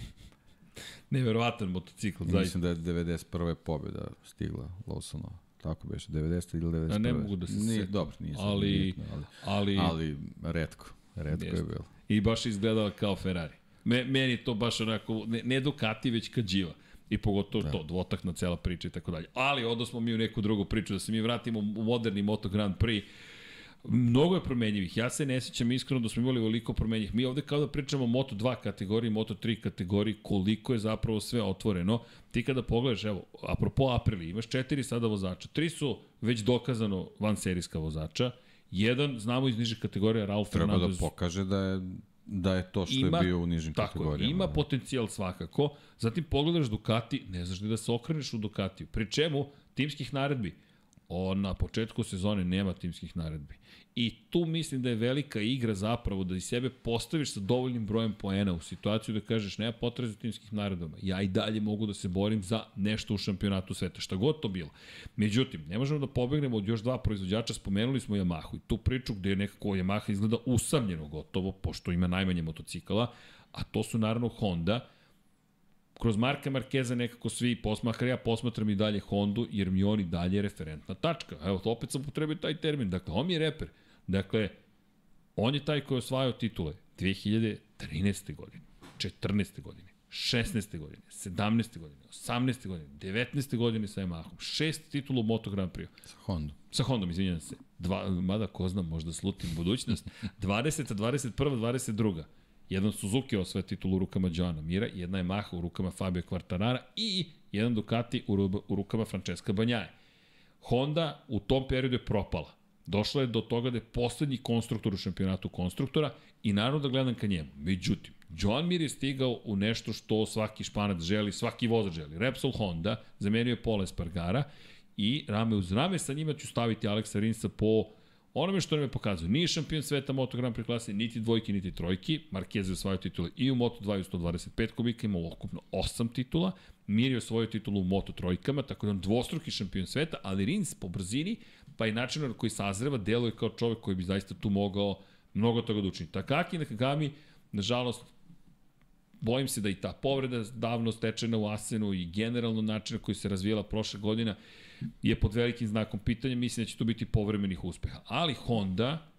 S2: (laughs)
S1: Neverovatan motocikl, zaista.
S2: Mislim da je 91. pobjeda stigla Lawsonova. Tako beše, 90 ili 91. A
S1: ne mogu da se
S2: nije, Dobro, nije
S1: ali,
S2: bitno, ali, ali, ali redko, redko jest. je bilo.
S1: I baš izgledala kao Ferrari. Me, meni to baš onako, ne, ne Ducati, već Kadživa. I pogotovo da. to, dvotakna cela priča i tako dalje. Ali odosmo mi u neku drugu priču, da se mi vratimo u moderni Moto Grand Prix. Mnogo je promenjivih. Ja se ne sećam iskreno da smo imali veliko promenjivih. Mi ovde kao da pričamo o Moto2 kategoriji, Moto3 kategoriji, koliko je zapravo sve otvoreno. Ti kada pogledaš, evo, apropo Aprili, imaš četiri sada vozača. Tri su već dokazano van serijska vozača. Jedan, znamo iz niže kategorije, Ralf
S2: Treba
S1: Fernandez.
S2: da pokaže da je da je to što ima, je bio u nižim
S1: tako,
S2: kategorijama.
S1: Ima potencijal svakako. Zatim pogledaš Ducati, ne znaš da se okreneš u Ducatiju. Pri čemu timskih naredbi On na početku sezone nema timskih naredbi. I tu mislim da je velika igra zapravo da i sebe postaviš sa dovoljnim brojem poena u situaciju da kažeš nema potrebe za timskih naredbama. Ja i dalje mogu da se borim za nešto u šampionatu sveta, šta god to bilo. Međutim, ne možemo da pobegnemo od još dva proizvođača, spomenuli smo Yamahu i tu priču gde je nekako Yamaha izgleda usamljeno gotovo, pošto ima najmanje motocikala, a to su naravno Honda, kroz Marka Markeza nekako svi posmahar, ja posmatram i dalje Hondu, jer mi oni dalje referentna tačka. Evo, opet sam potrebio taj termin. Dakle, on mi je reper. Dakle, on je taj koji je osvajao titule 2013. godine, 14. godine, 16. godine, 17. godine, 18. godine, 19. godine sa Yamahom, šest titula u Moto Grand Prix.
S2: Sa Hondom.
S1: Sa Hondom, izvinjam se. Dva, mada ko znam, možda slutim budućnost. 20. 21. 22. Jedan Suzuki osvaja titulu u rukama Joana Mira, jedna je Maha u rukama Fabio Quartarara i jedan Ducati u, u rukama Francesca Banjaje. Honda u tom periodu je propala. Došla je do toga da je poslednji konstruktor u šampionatu konstruktora i naravno da gledam ka njemu. Međutim, Joan Mir je stigao u nešto što svaki španac želi, svaki vozač želi. Repsol Honda zamenio je Pola Espargara i rame uz rame sa njima ću staviti Aleksa Rinsa po onome što nam je pokazao, nije šampion sveta Moto Grand Prix klase, niti dvojki, niti trojki, Marquez je osvojio titule i u Moto 2 i u 125 kubika, imao okupno 8 titula, Mir je osvojio titulu u Moto trojkama, tako da on dvostruki šampion sveta, ali Rins po brzini, pa i način na koji sazreva, deluje kao čovek koji bi zaista tu mogao mnogo toga da učini. Takaki Nakagami, nažalost, bojim se da i ta povreda davno stečena u Asenu i generalno način na koji se razvijela prošle godina, je pod velikim znakom pitanja, mislim da će tu biti povremenih uspeha. Ali Honda,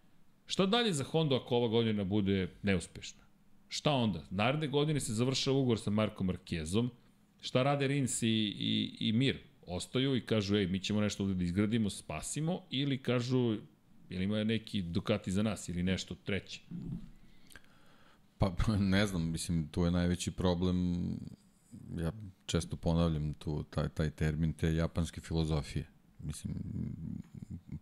S1: šta dalje za Honda ako ova godina bude neuspešna? Šta onda? Naredne godine se završava ugovor sa Markom Markezom, šta rade Rins i, i, i Mir? Ostaju i kažu, ej, mi ćemo nešto ovde da izgradimo, spasimo, ili kažu, ili ima neki Ducati za nas, ili nešto treće?
S2: Pa, (laughs) ne znam, mislim, tu je najveći problem ja često ponavljam tu taj, taj termin te japanske filozofije. Mislim,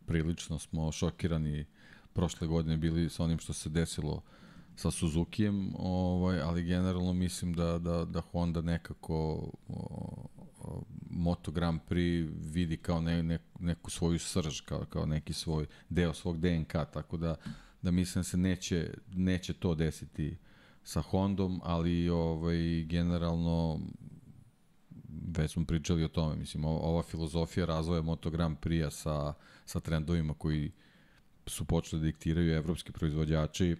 S2: prilično smo šokirani prošle godine bili sa onim što se desilo sa Suzukijem, ovaj, ali generalno mislim da, da, da Honda nekako o, o, Moto Grand Prix vidi kao ne, ne, neku svoju srž, kao, kao neki svoj deo svog DNK, tako da, da mislim da se neće, neće to desiti sa Hondom, ali ovaj, generalno već smo pričali o tome, mislim, ova filozofija razvoja Moto Grand Prix-a sa, sa trendovima koji su počeli da diktiraju evropski proizvođači,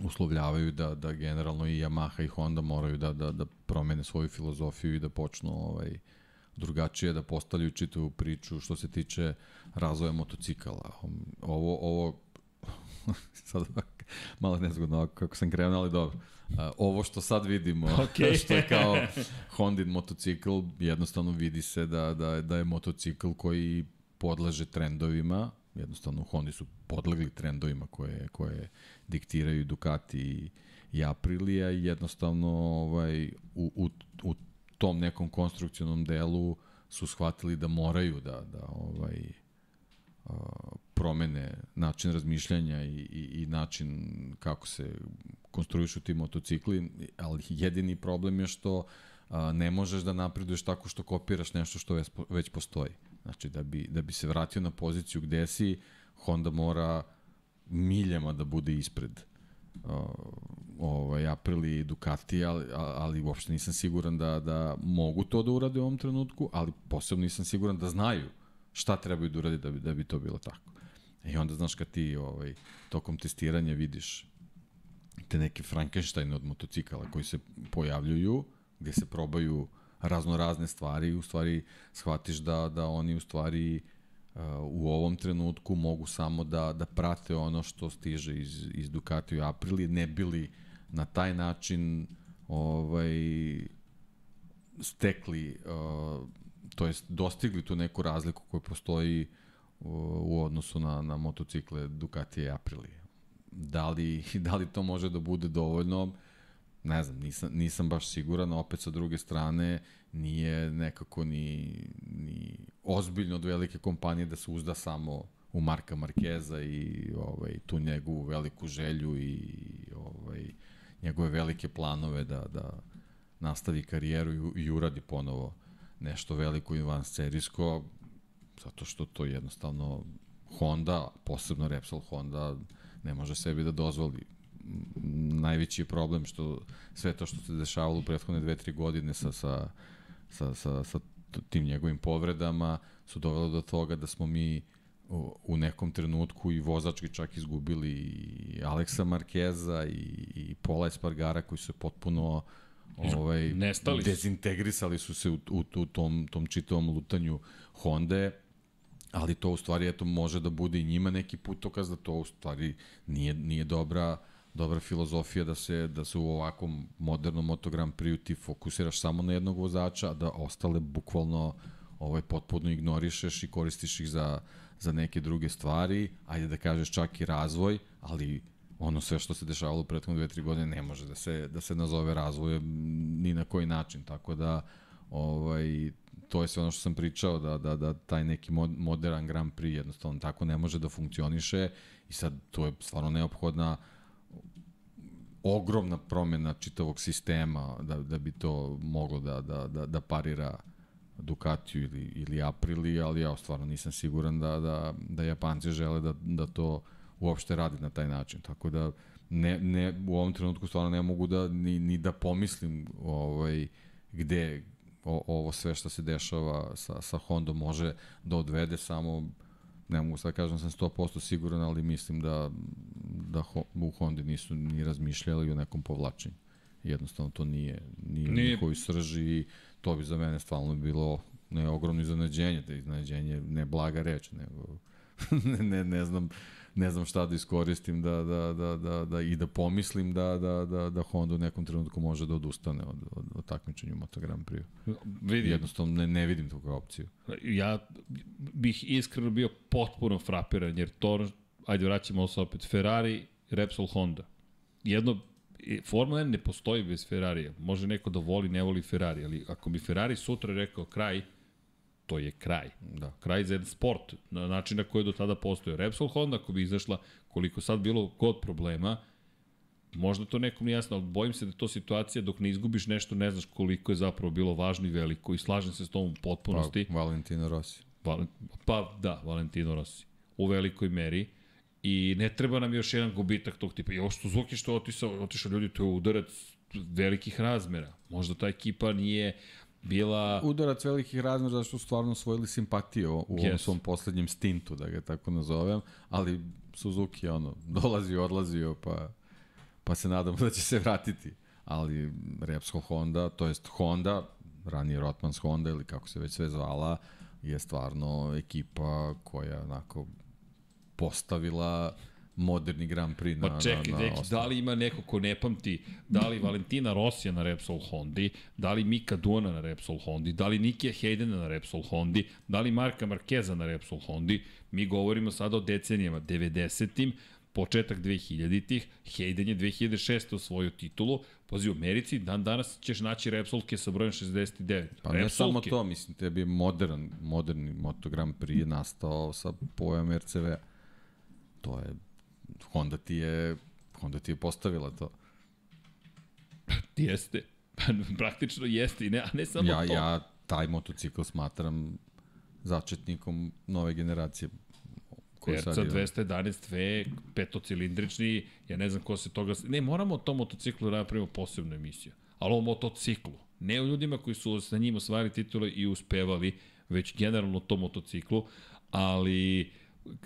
S2: uslovljavaju da, da generalno i Yamaha i Honda moraju da, da, da promene svoju filozofiju i da počnu ovaj, drugačije da postavljaju čitavu priču što se tiče razvoja motocikala. Ovo, ovo (laughs) sad malo nezgodno kako sam krenuo, ali dobro. Ovo što sad vidimo, (laughs) okay. što je kao Hondin motocikl, jednostavno vidi se da, da, da je motocikl koji podlaže trendovima, jednostavno Hondi su podlegli trendovima koje, koje diktiraju Ducati i, i Aprilia i jednostavno ovaj, u, u, u tom nekom konstrukcionom delu su shvatili da moraju da, da ovaj, promene način razmišljanja i, i, i način kako se konstruišu ti motocikli, ali jedini problem je što a, ne možeš da napreduješ tako što kopiraš nešto što već, već postoji. Znači, da bi, da bi se vratio na poziciju gde si, Honda mora miljama da bude ispred ovaj, Aprili i Ducati, ali, ali uopšte nisam siguran da, da mogu to da urade u ovom trenutku, ali posebno nisam siguran da znaju šta trebaju da uradi da bi, da bi to bilo tako. I onda, znaš, kad ti ovaj, tokom testiranja vidiš te neke Frankenstein od motocikala koji se pojavljuju, gde se probaju razno razne stvari u stvari shvatiš da, da oni u stvari uh, u ovom trenutku mogu samo da, da prate ono što stiže iz, iz Ducati u Aprili, ne bili na taj način ovaj, stekli, uh, to jest dostigli tu neku razliku koja postoji u, u odnosu na, na motocikle Ducati i Aprilia. Da li, (laughs) da li to može da bude dovoljno? Ne znam, nisam, nisam baš siguran, opet sa druge strane nije nekako ni, ni ozbiljno od velike kompanije da se uzda samo u Marka Markeza i ovaj, tu njegovu veliku želju i ovaj, njegove velike planove da, da nastavi karijeru i, i uradi ponovo nešto veliko i van serijsko, zato što to jednostavno Honda, posebno Repsol Honda, ne može sebi da dozvoli. Najveći problem što sve to što se dešavalo u prethodne dve, tri godine sa, sa, sa, sa, sa tim njegovim povredama su dovelo do toga da smo mi u, nekom trenutku i vozački čak izgubili i Aleksa Markeza i, i Pola Espargara koji su potpuno ovaj,
S1: Nestali su.
S2: dezintegrisali su se u, u, u tom, tom čitavom lutanju Honda ali to u stvari eto može da bude i njima neki putokaz da to u stvari nije nije dobra dobra filozofija da se da se u ovakvom modernom Moto Grand ti fokusiraš samo na jednog vozača, a da ostale bukvalno ovaj potpuno ignorišeš i koristiš ih za za neke druge stvari, ajde da kažeš čak i razvoj, ali ono sve što se dešavalo u prethodne dve, tri godine ne može da se, da se nazove razvojem ni na koji način, tako da ovaj, to je sve ono što sam pričao, da, da, da taj neki modern Grand Prix jednostavno tako ne može da funkcioniše. I sad to je stvarno neophodna ogromna promena čitavog sistema da, da bi to moglo da, da, da, da parira Ducatiju ili, ili Aprili, ali ja stvarno nisam siguran da, da, da Japanci žele da, da to uopšte radi na taj način. Tako da ne, ne, u ovom trenutku stvarno ne mogu da ni, ni da pomislim ovaj, gde o, ovo sve što se dešava sa, sa Hondom može da odvede samo ne mogu sad da kažem sam 100% siguran, ali mislim da, da u Hondi nisu ni razmišljali o nekom povlačenju. Jednostavno to nije, nije, nije. njihovi srži i to bi za mene stvarno bilo ne ogromno iznenađenje, da iznenađenje ne blaga reč, nego (laughs) ne, ne, ne znam ne znam šta da iskoristim da, da, da, da, da i da pomislim da, da, da, da Honda u nekom trenutku može da odustane od, od, od takmičenja u Moto Grand Prix. Vidim. Jednostavno ne, ne vidim tu opciju.
S1: Ja bih iskreno bio potpuno frapiran, jer to, ajde vraćamo se opet, Ferrari, Repsol, Honda. Jedno Formula 1 ne postoji bez Ferrarija. Može neko da voli, ne voli Ferrari, ali ako bi Ferrari sutra rekao kraj, to je kraj. Da. Kraj za jedan sport, na način na koji je do tada postoje. Repsol Honda, ako bi izašla, koliko sad bilo kod problema, možda to nekom jasno, ali bojim se da je to situacija dok ne izgubiš nešto, ne znaš koliko je zapravo bilo važno i veliko i slažem se s tom u potpunosti.
S2: Pa, Valentino Rossi.
S1: Val, pa da, Valentino Rossi. U velikoj meri. I ne treba nam još jedan gubitak tog tipa. I ovo što Zuki što otišao, otišao ljudi, to je udarac velikih razmera. Možda ta ekipa nije bila...
S2: Udarac velikih razmera zato što su stvarno osvojili simpatiju u yes. ovom svom poslednjem stintu, da ga tako nazovem, ali Suzuki ono, (laughs) dolazi, odlazio, pa, pa se nadamo da će se vratiti. Ali Repsol Honda, to jest Honda, ranije Rotmans Honda ili kako se već sve zvala, je stvarno ekipa koja onako postavila moderni Grand Prix
S1: na, pa čekaj, na, na deki, da li ima neko ko ne pamti, da li Valentina Rosija na Repsol Hondi, da li Mika Duona na Repsol Hondi, da li Nikija Hejdena na Repsol Hondi, da li Marka Markeza na Repsol Hondi, mi govorimo sada o decenijama, 90-im, početak 2000-ih, Hayden je 2006. osvojio titulu, Pazi, u Americi dan danas ćeš naći Repsolke sa brojem 69.
S2: Pa Repsolke. ne samo to, mislim, tebi je modern, moderni Moto Grand Prix nastao sa pojom RCV. To je, Honda ti je, Honda ti je postavila to.
S1: jeste. Praktično jeste, i ne, a ne samo
S2: ja,
S1: to.
S2: Ja taj motocikl smatram začetnikom nove generacije
S1: Terca 211 V, petocilindrični, ja ne znam ko se toga... Ne, moramo o tom motociklu da napravimo posebnu emisiju. Ali o motociklu. Ne o ljudima koji su sa njim osvajali titule i uspevali, već generalno o tom motociklu. Ali,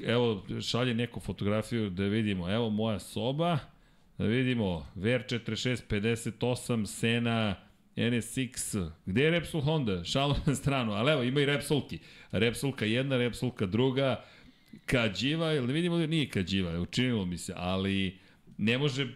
S1: evo, šalje neku fotografiju da vidimo. Evo moja soba, da vidimo, VR46 58, Sena, NSX, gde je Repsol Honda? Šalo na stranu, ali evo, ima i Repsolki. Repsolka jedna, Repsolka druga, Kađiva, ili ne vidimo da nije Kađiva, učinilo mi se, ali ne može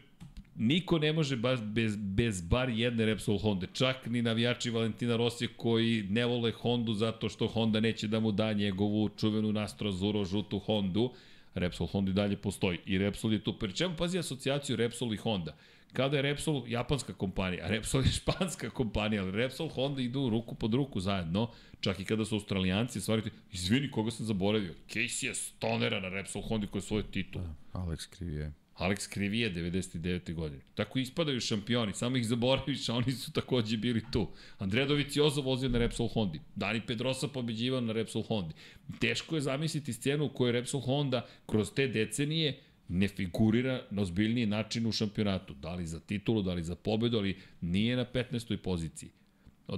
S1: Niko ne može baš bez, bez bar jedne Repsol Honda, čak ni navijači Valentina Rosija koji ne vole Hondu zato što Honda neće da mu da njegovu čuvenu Nastro Azuro žutu Hondu. Repsol Honda i dalje postoji i Repsol je tu. Pri čemu pazi asocijaciju Repsol i Honda? Kada je Repsol japanska kompanija, a Repsol je (laughs) španska kompanija, ali Repsol Honda idu ruku pod ruku zajedno, čak i kada su australijanci, stvarite, izvini koga sam zaboravio, Casey je stonera na Repsol Honda koji je svoj titul.
S2: Da, Alex Krivije.
S1: Alex Krivije 99. godine. Tako ispadaju šampioni, samo ih zaboraviš, a oni su takođe bili tu. Andrea Doviciozo vozio na Repsol Hondi. Dani Pedrosa pobeđivao na Repsol Hondi. Teško je zamisliti scenu u kojoj Repsol Honda kroz te decenije ne figurira na ozbiljniji način u šampionatu. Da li za titulu, da li za pobedu, ali nije na 15. poziciji.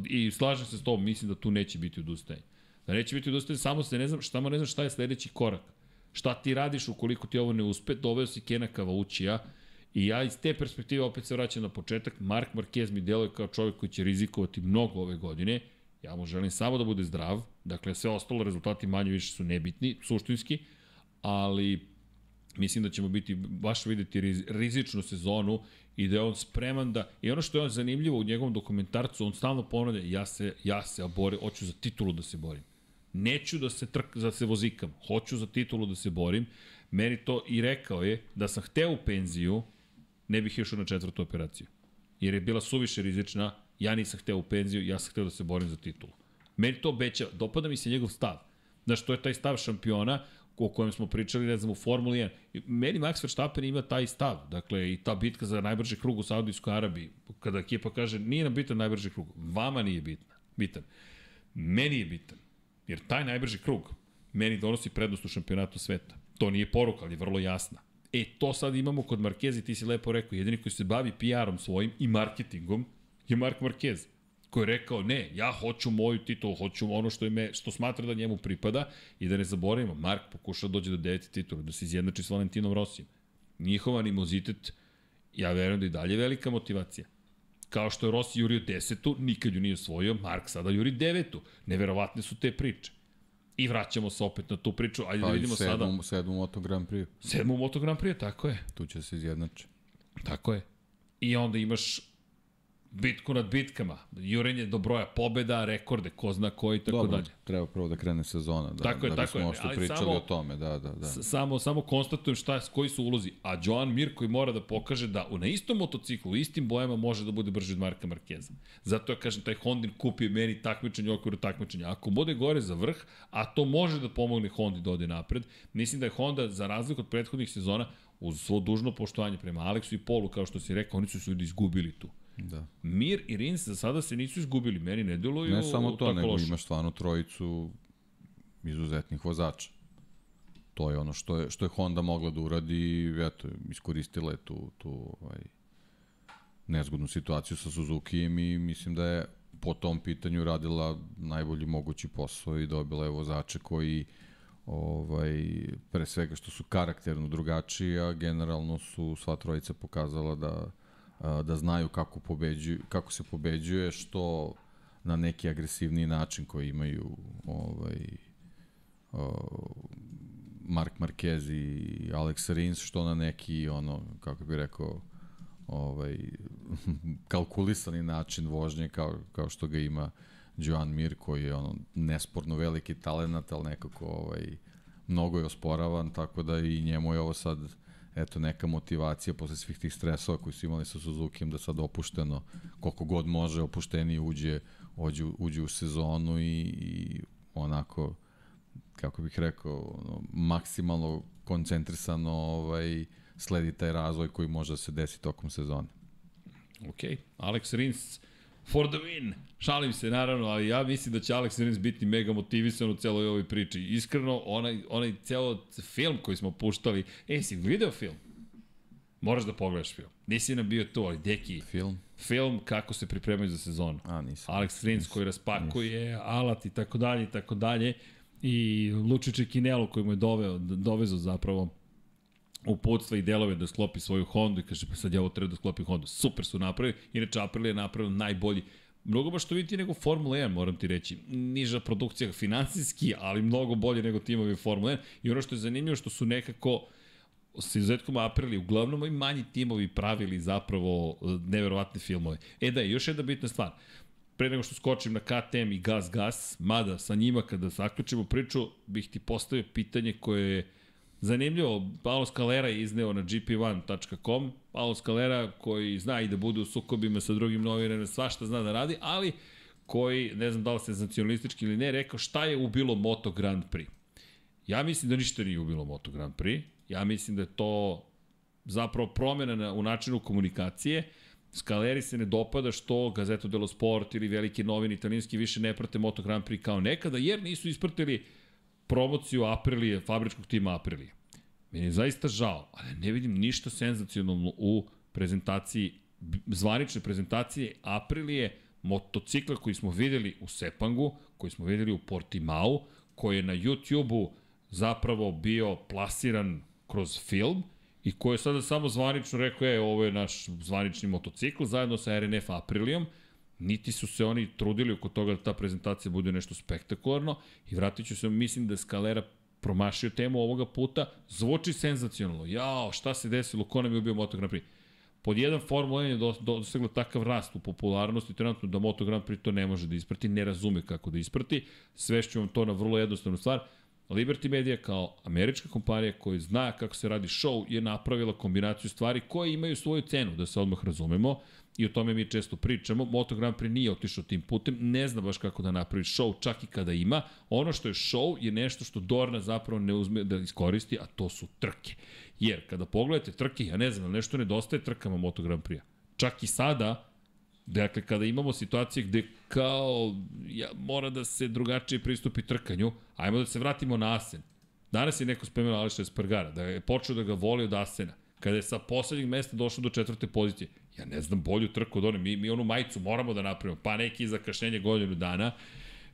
S1: I slažem se s tobom, mislim da tu neće biti odustajanje. Da neće biti odustajanje, samo se ne znam, šta ne znam šta je sledeći korak. Šta ti radiš ukoliko ti ovo ne uspe? Doveo si Kena Kavaučija i ja iz te perspektive opet se vraćam na početak. Mark Marquez mi deluje kao čovjek koji će rizikovati mnogo ove godine. Ja mu želim samo da bude zdrav. Dakle, sve ostalo rezultati manje više su nebitni, suštinski, ali mislim da ćemo biti baš videti rizičnu sezonu i da je on spreman da i ono što je on zanimljivo u njegovom dokumentarcu on stalno ponavlja ja se ja se bore hoću za titulu da se borim Neću da se trk, da se vozikam. Hoću za titulu da se borim. Meni to i rekao je da sam hteo u penziju, ne bih išao na četvrtu operaciju. Jer je bila suviše rizična, ja nisam hteo u penziju, ja sam hteo da se borim za titulu. Meni to obeća, dopada mi se njegov stav. Znaš, to je taj stav šampiona o kojem smo pričali, ne znam, u Formuli 1. Meni Max Verstappen ima taj stav. Dakle, i ta bitka za najbrži krug u Saudijskoj Arabiji, kada ekipa kaže, nije nam bitan najbrži krug, vama nije bitna, bitan. Meni je bitan. Jer taj najbrži krug meni donosi prednost u šampionatu sveta. To nije poruka, ali je vrlo jasna. E, to sad imamo kod Markeza ti si lepo rekao, jedini koji se bavi PR-om svojim i marketingom je Mark Marquez koji je rekao, ne, ja hoću moju titulu, hoću ono što, me, što smatra da njemu pripada i da ne zaboravimo, Mark pokušao da dođe do deveti titula, da se izjednači s Valentinom Rosijem. Njihova animozitet, ja verujem da je dalje velika motivacija. Kao što je Rossi jurio desetu, nikad ju nije osvojio, Mark sada juri devetu. Neverovatne su te priče. I vraćamo se opet na tu priču. Ajde pa da vidimo sedmu,
S2: sada. Sedmu Moto Grand Prix.
S1: Sedmu Moto Grand Prix, tako je.
S2: Tu će se izjednači.
S1: Tako je. I onda imaš bitku nad bitkama, jurenje do broja pobeda, rekorde, ko zna koji, tako Dobro, dalje.
S2: treba prvo da krene sezona, da, tako je, da bismo što pričali samo, o tome, da, da, da.
S1: Samo, samo konstatujem šta, koji su ulozi, a Joan Mir koji mora da pokaže da na istom motociklu, u istim bojama može da bude brži od Marka Markeza. Zato ja kažem, taj Hondin kupio meni takmičenje u okviru takmičenja. Ako bude gore za vrh, a to može da pomogne Hondi da ode napred, mislim da je Honda, za razliku od prethodnih sezona, uz svo dužno poštovanje prema Aleksu i Polu, kao što si rekao, oni su se ljudi izgubili tu
S2: Da.
S1: Mir i Rins za sada se nisu izgubili, meni ne deluju
S2: Ne samo to, nego loš. imaš stvarno trojicu izuzetnih vozača. To je ono što je, što je Honda mogla da uradi i eto, iskoristila je tu, tu ovaj, nezgodnu situaciju sa Suzukijem i mislim da je po tom pitanju radila najbolji mogući posao i dobila je vozače koji ovaj, pre svega što su karakterno drugačiji, a generalno su sva trojica pokazala da da znaju kako, pobeđuju, kako se pobeđuje, što na neki agresivni način koji imaju ovaj, Mark Marquez i Alex Rins, što na neki, ono, kako bih rekao, ovaj, (laughs) kalkulisani način vožnje kao, kao što ga ima Joan Mir koji je ono nesporno veliki talent, ali nekako ovaj, mnogo je osporavan, tako da i njemu je ovo sad eto, neka motivacija posle svih tih stresova koji su imali sa Suzukijem da sad opušteno, koliko god može, opuštenije uđe, uđe, uđe u sezonu i, i onako, kako bih rekao, ono, maksimalno koncentrisano ovaj, sledi taj razvoj koji može da se desi tokom sezone.
S1: Ok, Alex Rins, for the win. Šalim se, naravno, ali ja mislim da će Alex Rins biti mega motivisan u celoj ovoj priči. Iskreno, onaj, onaj celo film koji smo puštali, e, si video film? Moraš da pogledaš film. Nisi nam bio tu, ali deki.
S2: Film?
S1: Film kako se pripremaju za sezonu.
S2: A, nisam.
S1: Alex Rins koji raspakuje, nisam. alat i tako dalje i tako dalje. I Lučiće Kinelo koji mu je doveo, dovezao zapravo uputstva i delove da sklopi svoju Hondu i kaže pa sad ja ovo treba da sklopi Hondu. Super su napravili, inače Aprilia je napravio najbolji Mnogo baš to vidite nego Formula 1, moram ti reći. Niža produkcija finansijski, ali mnogo bolje nego timovi Formula 1. I ono što je zanimljivo što su nekako s izuzetkom Aprili, uglavnom i manji timovi pravili zapravo e, neverovatne filmove. E da, još jedna bitna stvar. Pre nego što skočim na KTM i Gas Gas, mada sa njima kada zaključimo priču, bih ti postavio pitanje koje je zanimljivo. Paolo Scalera je izneo na gp1.com. Paolo Scalera koji zna i da bude u sukobima sa drugim novinarima, svašta zna da radi, ali koji, ne znam da li se senzacionalistički ili ne, rekao šta je ubilo Moto Grand Prix. Ja mislim da ništa nije ubilo Moto Grand Prix. Ja mislim da je to zapravo promjena na, u načinu komunikacije. Scaleri se ne dopada što Gazeto dello Sport ili velike novine italijanski više ne prate Moto Grand Prix kao nekada, jer nisu ispratili promociju Aprilije, fabričkog tima Aprilije. Meni je zaista žao, ali ne vidim ništa senzacionalno u prezentaciji, zvanične prezentacije Aprilije, motocikla koji smo videli u Sepangu, koji smo videli u Portimao, koji je na YouTube-u zapravo bio plasiran kroz film i koji je sada samo zvanično rekao, je, ovo je naš zvanični motocikl zajedno sa RNF Aprilijom, niti su se oni trudili oko toga da ta prezentacija bude nešto spektakularno i vratit ću se, mislim da je Skalera promašio temu ovoga puta, zvuči senzacionalno, jao, šta se desilo, ko nam je ubio Moto Grand Prix. Pod jedan Formula 1 je dosegla takav rast u popularnosti trenutno da Moto Grand Prix to ne može da isprati, ne razume kako da isprati. Svešću vam to na vrlo jednostavnu stvar. Liberty Media kao američka kompanija koja zna kako se radi show je napravila kombinaciju stvari koje imaju svoju cenu, da se odmah razumemo i o tome mi često pričamo. Moto Grand Prix nije otišao tim putem, ne zna baš kako da napravi show, čak i kada ima. Ono što je show je nešto što Dorna zapravo ne uzme da iskoristi, a to su trke. Jer kada pogledate trke, ja ne znam, nešto nedostaje trkama Moto Grand Prix-a. Čak i sada, dakle, kada imamo situacije gde kao ja, mora da se drugačije pristupi trkanju, ajmo da se vratimo na Asen. Danas je neko spomenuo Ališa Espargara, da je počeo da ga voli od Asena. Kada je sa poslednjeg mesta došao do četvrte pozicije, ja ne znam bolju trku od one, mi, mi onu majicu moramo da napravimo, pa neki zakašnjenje godinu dana,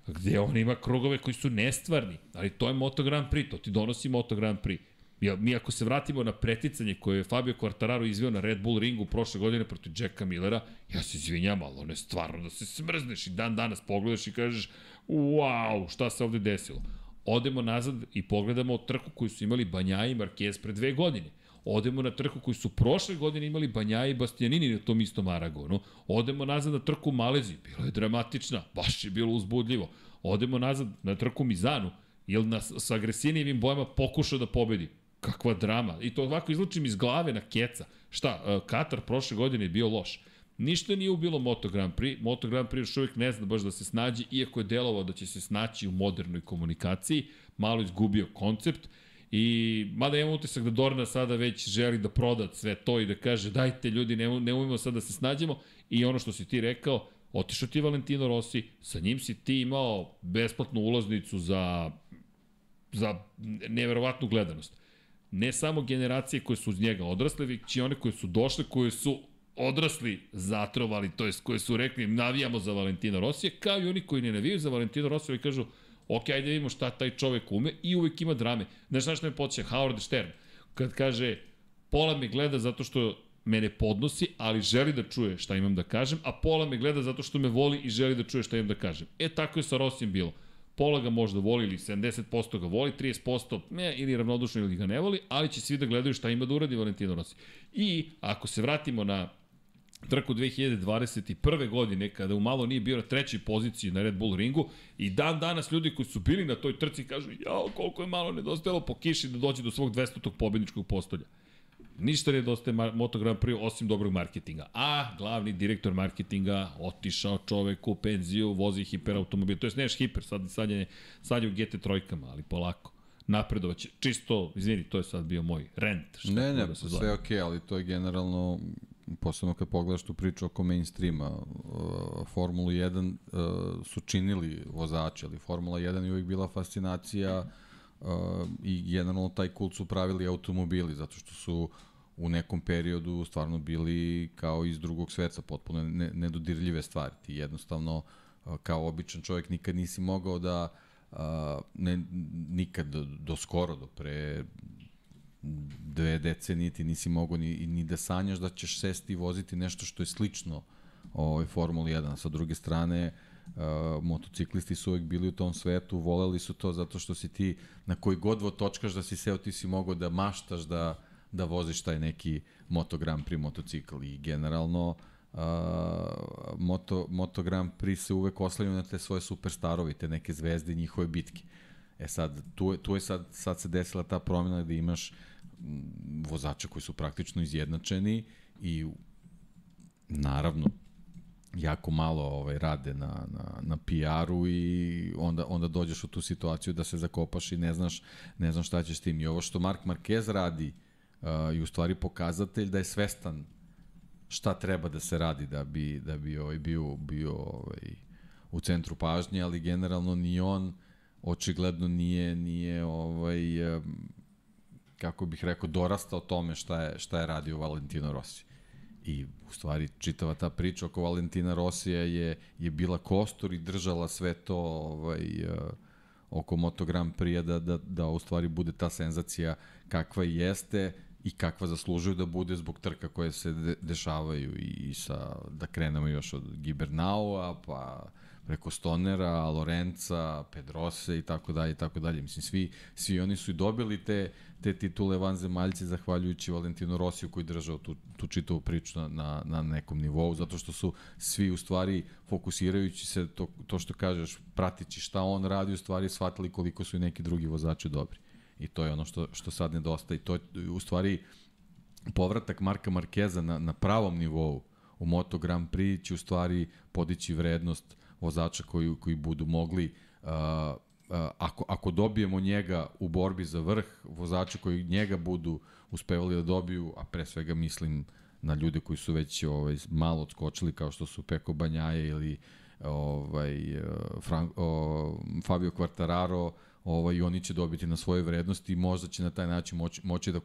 S1: gde on ima krugove koji su nestvarni, ali to je Moto Grand Prix, to ti donosi Moto Grand Prix. Ja, mi ako se vratimo na preticanje koje je Fabio Quartararo izveo na Red Bull ringu prošle godine protiv Jacka Millera, ja se izvinjam, ali ono je stvarno da se smrzneš i dan danas pogledaš i kažeš wow, šta se ovde desilo. Odemo nazad i pogledamo trku koju su imali Banja i Marquez pre dve godine. Odemo na trku koju su prošle godine imali Banja i Bastianini na tom istom Aragonu. Odemo nazad na trku Maleziji, bilo je dramatična, baš je bilo uzbudljivo. Odemo nazad na trku Mizanu, ili na, sa agresivnim bojama pokušao da pobedi. Kakva drama. I to ovako izlučim iz glave na keca. Šta, e, Katar prošle godine je bio loš. Ništa nije ubilo Moto Grand Prix. Moto Grand Prix još uvijek ne zna baš da se snađe, iako je delovao da će se snaći u modernoj komunikaciji. Malo izgubio koncept. I mada imam utisak da Dorna sada već želi da proda sve to i da kaže dajte ljudi, ne, ne umimo sad da se snađemo. I ono što si ti rekao, otišao ti Valentino Rossi, sa njim si ti imao besplatnu ulaznicu za, za neverovatnu gledanost ne samo generacije koje su uz njega odrasle, već i one koje su došle, koje su odrasli zatrovali, to jest koje su rekli navijamo za Valentina Rosija, kao i oni koji ne navijaju za Valentina Rosija i kažu ok, ajde vidimo šta taj čovek ume i uvek ima drame. Znaš šta što me podsjeća? Howard Stern, kad kaže pola me gleda zato što me ne podnosi, ali želi da čuje šta imam da kažem, a pola me gleda zato što me voli i želi da čuje šta imam da kažem. E, tako je sa Rosijem bilo pola ga možda voli ili 70% ga voli, 30% ne, ili ravnodušno ili ga ne voli, ali će svi da gledaju šta ima da uradi Valentino Rossi. I ako se vratimo na trku 2021. godine, kada u malo nije bio na trećoj poziciji na Red Bull ringu i dan danas ljudi koji su bili na toj trci kažu jao koliko je malo nedostajalo po kiši da dođe do svog 200. pobedničkog postolja. Ništa ne dostaje Moto Grand Prix osim dobrog marketinga. A glavni direktor marketinga otišao čovek u penziju, vozi hiperautomobil. To je neš hiper, sad, sad, je, sad je u GT trojkama, ali polako napredovać. Čisto, izvini, to je sad bio moj rent.
S2: Šta ne, ne, da se sve je okej, okay, ali to je generalno, posebno kad pogledaš tu priču oko mainstreama, uh, Formulu 1 uh, su činili vozači, ali Formula 1 je uvijek bila fascinacija uh, i generalno taj kult su pravili automobili, zato što su u nekom periodu stvarno bili kao iz drugog sveca, potpuno ne, nedodirljive stvari. Ti jednostavno kao običan čovjek nikad nisi mogao da ne, nikad do, do skoro, do pre dve decenije ti nisi mogao ni, ni da sanjaš da ćeš sesti i voziti nešto što je slično ovoj Formuli 1. Sa druge strane, uh, motociklisti su uvek bili u tom svetu, voleli su to zato što si ti na koji god točkaš da si seo, ti si mogao da maštaš da da voziš taj neki Moto Grand Prix motocikl i generalno uh, Moto, Moto Grand Prix se uvek oslanju na te svoje superstarovi, te neke zvezde i njihove bitke. E sad, tu je, tu je sad, sad se desila ta promjena da imaš vozača koji su praktično izjednačeni i naravno jako malo ovaj rade na, na, na PR-u i onda, onda dođeš u tu situaciju da se zakopaš i ne znaš, ne znaš šta ćeš tim. I ovo što Mark Marquez radi uh, i u stvari pokazatelj da je svestan šta treba da se radi da bi, da bi ovaj, bio, bio ovaj, u centru pažnje, ali generalno ni on očigledno nije, nije ovaj, um, kako bih rekao, dorastao tome šta je, šta je radio Valentino Rossi. I u stvari čitava ta priča oko Valentina Rosija je, je bila kostur i držala sve to ovaj, uh, oko Moto Grand Prix da, da, da u stvari bude ta senzacija kakva jeste i kakva zaslužuju da bude zbog trka koje se de, dešavaju i, i sa, da krenemo još od Gibernaua, pa preko Stonera, Lorenza, Pedrose i tako dalje i tako dalje. Mislim, svi, svi oni su i dobili te, te titule vanzemaljci zahvaljujući Valentinu Rosiju koji držao tu, tu čitavu priču na, na, na nekom nivou, zato što su svi u stvari fokusirajući se to, to što kažeš, pratići šta on radi, u stvari shvatili koliko su i neki drugi vozači dobri. I to je ono što, što sad nedostaje. To je u stvari povratak Marka Markeza na, na pravom nivou u Moto Grand Prix će u stvari podići vrednost vozača koji, koji budu mogli uh, ako, ako dobijemo njega u borbi za vrh, vozača koji njega budu uspevali da dobiju, a pre svega mislim na ljude koji su već ovaj, malo odskočili kao što su Peko Banjaje ili ovaj, Frank, o, Fabio Quartararo, ovaj, oni će dobiti na svoje vrednosti i možda će na taj način moći, moći da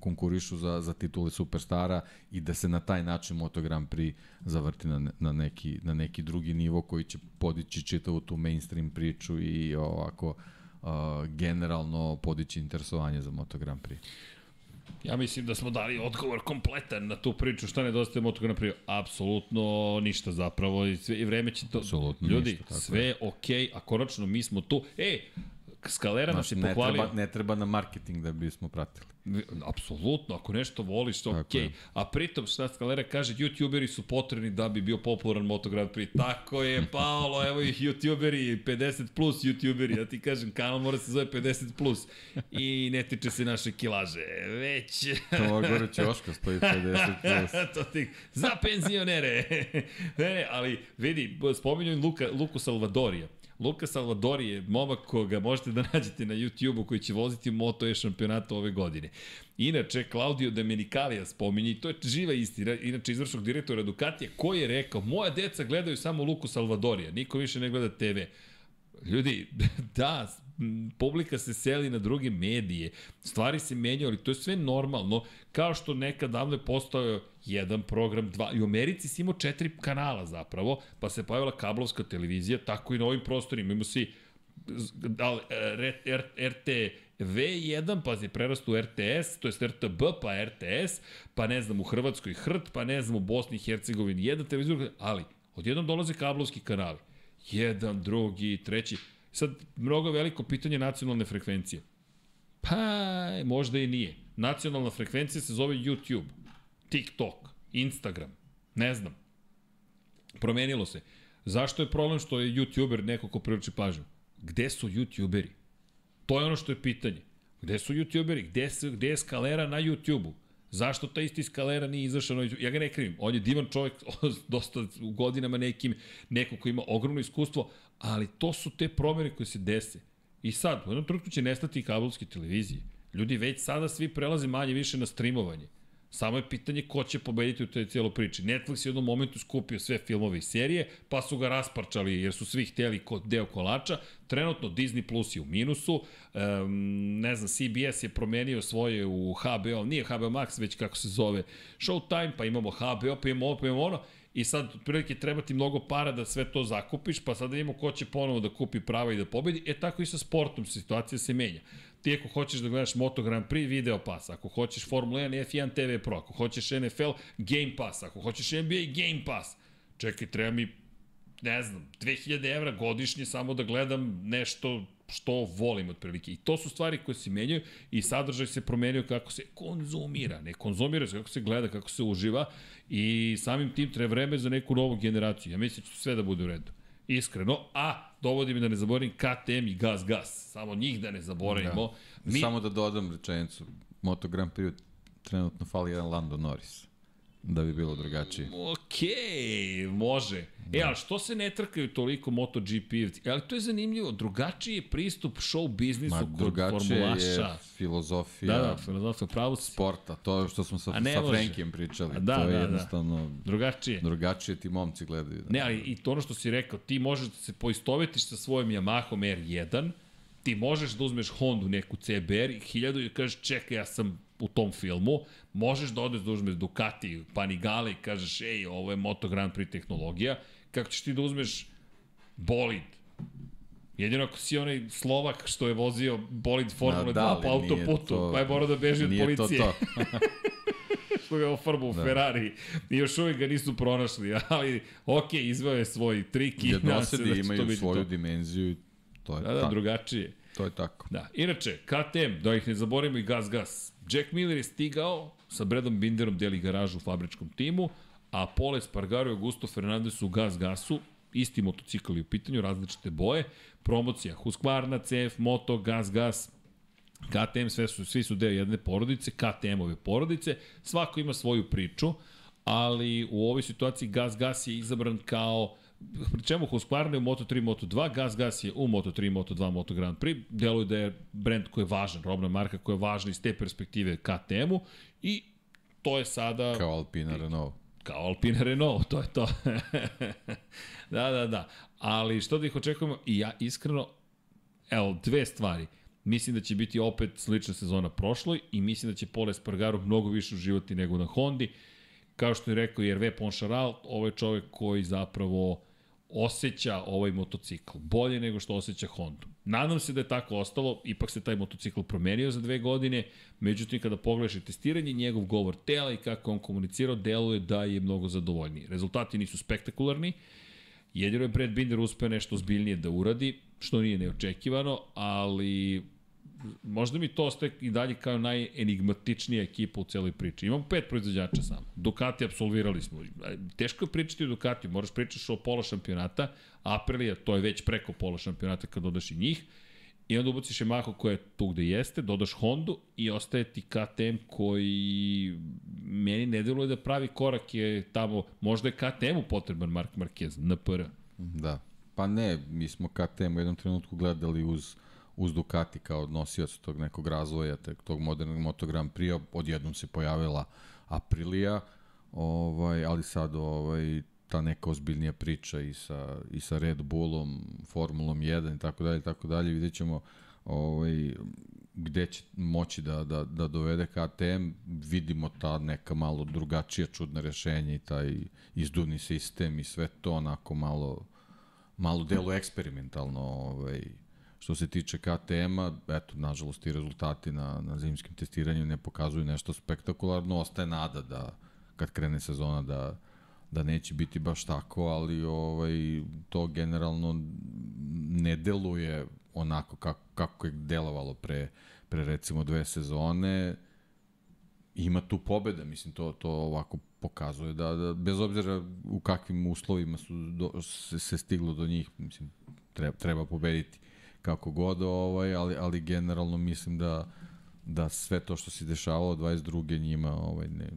S2: konkurišu za, za titule superstara i da se na taj način Moto Grand Prix zavrti na, na, neki, na neki drugi nivo koji će podići čitavu tu mainstream priču i ovako uh, generalno podići interesovanje za Moto Grand Prix.
S1: Ja mislim da smo dali odgovor kompletan na tu priču šta nedostaje Moto Grand Prix. Apsolutno ništa zapravo i, sve, i vreme će to...
S2: Apsolutno
S1: Ljudi,
S2: ništa,
S1: sve je okej, okay, a konačno mi smo tu. E, Skalera nas je pohvalio.
S2: Ne treba, ne treba na marketing da bismo pratili.
S1: Apsolutno, ako nešto voliš, to okej. Okay. A pritom, šta Skalera kaže, youtuberi su potrebni da bi bio popularan Moto Grand Prix. Tako je, (laughs) Paolo, evo ih youtuberi, 50 plus youtuberi. Ja ti kažem, kanal mora se zove 50 plus. I ne tiče se naše kilaže. Već...
S2: to gore Ćoška stoji 50 plus. (laughs)
S1: to ti, za penzionere. (laughs) ne, ne, ali vidi, spominju Luka, Luku Salvadorija. Luka Salvadori je momak koga možete da nađete na YouTube-u koji će voziti Moto E šampionatu ove godine. Inače, Claudio Domenicalija spominje, i to je živa istina, inače izvršnog direktora Ducatija, koji je rekao, moja deca gledaju samo Luku Salvadorija, niko više ne gleda TV. Ljudi, (laughs) da, publika se seli na druge medije, stvari se menjaju, ali to je sve normalno, kao što nekad davno je postao jedan program, dva, i u Americi si imao četiri kanala zapravo, pa se pojavila kablovska televizija, tako i na ovim prostorima, imamo si da, RT V1, pa se prerastu RTS, to je RTB, pa RTS, pa ne znam u Hrvatskoj HRT, pa ne znam u Bosni i Hercegovini jedan televizor, ali odjednom dolaze kablovski kanali. Jedan, drugi, treći. Sad, mnogo veliko pitanje nacionalne frekvencije. Pa, možda i nije. Nacionalna frekvencija se zove YouTube, TikTok, Instagram, ne znam. Promenilo se. Zašto je problem što je YouTuber neko ko privlači pažnju? Gde su YouTuberi? To je ono što je pitanje. Gde su YouTuberi? Gde, su, gde je skalera na YouTubeu? Zašto ta isti skalera nije izašao? Ja ga ne krivim. On je divan čovjek, (laughs) dosta u godinama nekim, neko ko ima ogromno iskustvo, ali to su te promene koje se dese. I sad, u jednom trenutku će nestati i kabelske televizije. Ljudi već sada svi prelaze manje više na streamovanje. Samo je pitanje ko će pobediti u toj cijelo priči. Netflix je u jednom momentu skupio sve filmove i serije, pa su ga rasparčali jer su svi hteli deo kolača. Trenutno Disney Plus je u minusu, um, ne znam, CBS je promenio svoje u HBO, nije HBO Max, već kako se zove Showtime, pa imamo HBO, pa imamo ovo, pa imamo ono. I sad, prilike, treba ti mnogo para da sve to zakupiš, pa sad da vidimo ko će ponovo da kupi prava i da pobedi. E, tako i sa sportom, situacija se menja. Ti ako hoćeš da gledaš Moto Grand Prix, Video Pass. Ako hoćeš Formula 1, F1 TV Pro. Ako hoćeš NFL, Game Pass. Ako hoćeš NBA, Game Pass. Čekaj, treba mi, ne znam, 2000 evra godišnje samo da gledam nešto što volim otprilike. I to su stvari koje se menjaju i sadržaj se promenio kako se konzumira. Ne konzumira se, kako se gleda, kako se uživa i samim tim treba vreme za neku novu generaciju. Ja mislim da će sve da bude u redu. Iskreno. A, dovodi mi da ne zaboravim KTM i Gas Gas. Samo njih da ne zaboravimo.
S2: Da. Mi... Samo da dodam rečenicu. Moto Grand Prix trenutno fali jedan Lando Norris da bi bilo drugačije.
S1: Okej, okay, može. Da. E, ali što se ne trkaju toliko MotoGP-evci? Ali to je zanimljivo, drugačiji je pristup show biznisu Ma, kod formulaša. je
S2: filozofija,
S1: da, da, filozofija pravo
S2: sporta, to je što smo sa, sa Frankijem pričali.
S1: Da,
S2: to je
S1: da,
S2: da. jednostavno...
S1: Da. Drugačije.
S2: Drugačije ti momci gledaju. Da.
S1: Ne, ali i to ono što si rekao, ti možeš da se poistovetiš sa svojim Yamahom R1, ti možeš da uzmeš Hondu neku CBR i hiljadu i kažeš čekaj, ja sam u tom filmu, možeš da odeš da uzmeš Ducati, Panigale i kažeš, ej, ovo je Moto Grand Prix tehnologija, kako ćeš ti da uzmeš bolid? Jedino ako si onaj Slovak što je vozio bolid Formule 2 da, po autoputu, to, pa je morao da beži od policije. To to. (laughs) što ga ofarbu u da. Ferrari i još uvijek ga nisu pronašli, ali ok, izveo je svoj trik i
S2: Jednosedi da imaju svoju to. dimenziju, to je
S1: da, da, tako. drugačije.
S2: To je tako.
S1: Da. Inače, KTM, da ih ne zaboravimo i Gas Gas. Jack Miller je stigao, sa Bredom Binderom deli garažu u fabričkom timu, a Pole Spargaro i Augusto Fernandez u Gas Gasu, isti motocikl u pitanju, različite boje, promocija Husqvarna, CF, Moto, Gas Gas, KTM, sve su, svi su deo jedne porodice, KTM-ove porodice, svako ima svoju priču, ali u ovoj situaciji Gas Gas je izabran kao pri čemu Husqvarna je u Moto3, Moto2, Gas Gas je u Moto3, Moto2, Moto Grand Prix, deluje da je brend koji je važan, robna marka koja je važna iz te perspektive KTM-u i to je sada...
S2: Kao Alpina Renault.
S1: Kao Alpina Renault, to je to. (laughs) da, da, da. Ali što da ih očekujemo? I ja iskreno, evo, dve stvari. Mislim da će biti opet slična sezona prošloj i mislim da će Pole Spargaro mnogo više uživati nego na Hondi. Kao što je rekao Jerve Poncharal, ovo je čovek koji zapravo osjeća ovaj motocikl bolje nego što osjeća Honda. Nadam se da je tako ostalo, ipak se taj motocikl promenio za dve godine, međutim kada pogledaš testiranje, njegov govor tela i kako on komunicirao, deluje da je mnogo zadovoljniji. Rezultati nisu spektakularni, jedino je Brad Binder uspeo nešto zbiljnije da uradi, što nije neočekivano, ali možda mi to ostaje i dalje kao najenigmatičnija ekipa u celoj priči. Imamo pet proizvođača samo. Ducati apsolvirali smo. Teško je pričati o Ducati, moraš pričati o pola šampionata. Aprilia, to je već preko pola šampionata kad dodaš i njih. I onda ubaciš Yamaha koja je tu gde jeste, dodaš Hondu i ostaje ti KTM koji meni ne deluje da pravi korak je tamo, možda je KTM-u potreban Mark Marquez, NPR.
S2: Da, pa ne, mi smo KTM u jednom trenutku gledali uz uz Ducati kao nosioc tog nekog razvoja, tog modernog Moto Grand Prix, odjednom se pojavila Aprilia, ovaj, ali sad ovaj, ta neka ozbiljnija priča i sa, i sa Red Bullom, Formulom 1 i tako dalje, tako dalje, vidjet ćemo ovaj, gde će moći da, da, da dovede KTM, vidimo ta neka malo drugačija čudna rešenja i taj izduvni sistem i sve to onako malo malo delo eksperimentalno ovaj, Što se tiče KTM-a, eto, nažalost, i rezultati na, na zimskim testiranju ne pokazuju nešto spektakularno. Ostaje nada da, kad krene sezona, da, da neće biti baš tako, ali ovaj, to generalno ne deluje onako kako, kako je delovalo pre, pre recimo dve sezone. Ima tu pobeda, mislim, to, to ovako pokazuje da, da bez obzira u kakvim uslovima su do, se, se stiglo do njih, mislim, treba, treba pobediti kako god, ovaj, ali, ali generalno mislim da da sve to što se dešavalo 22. njima ovaj ne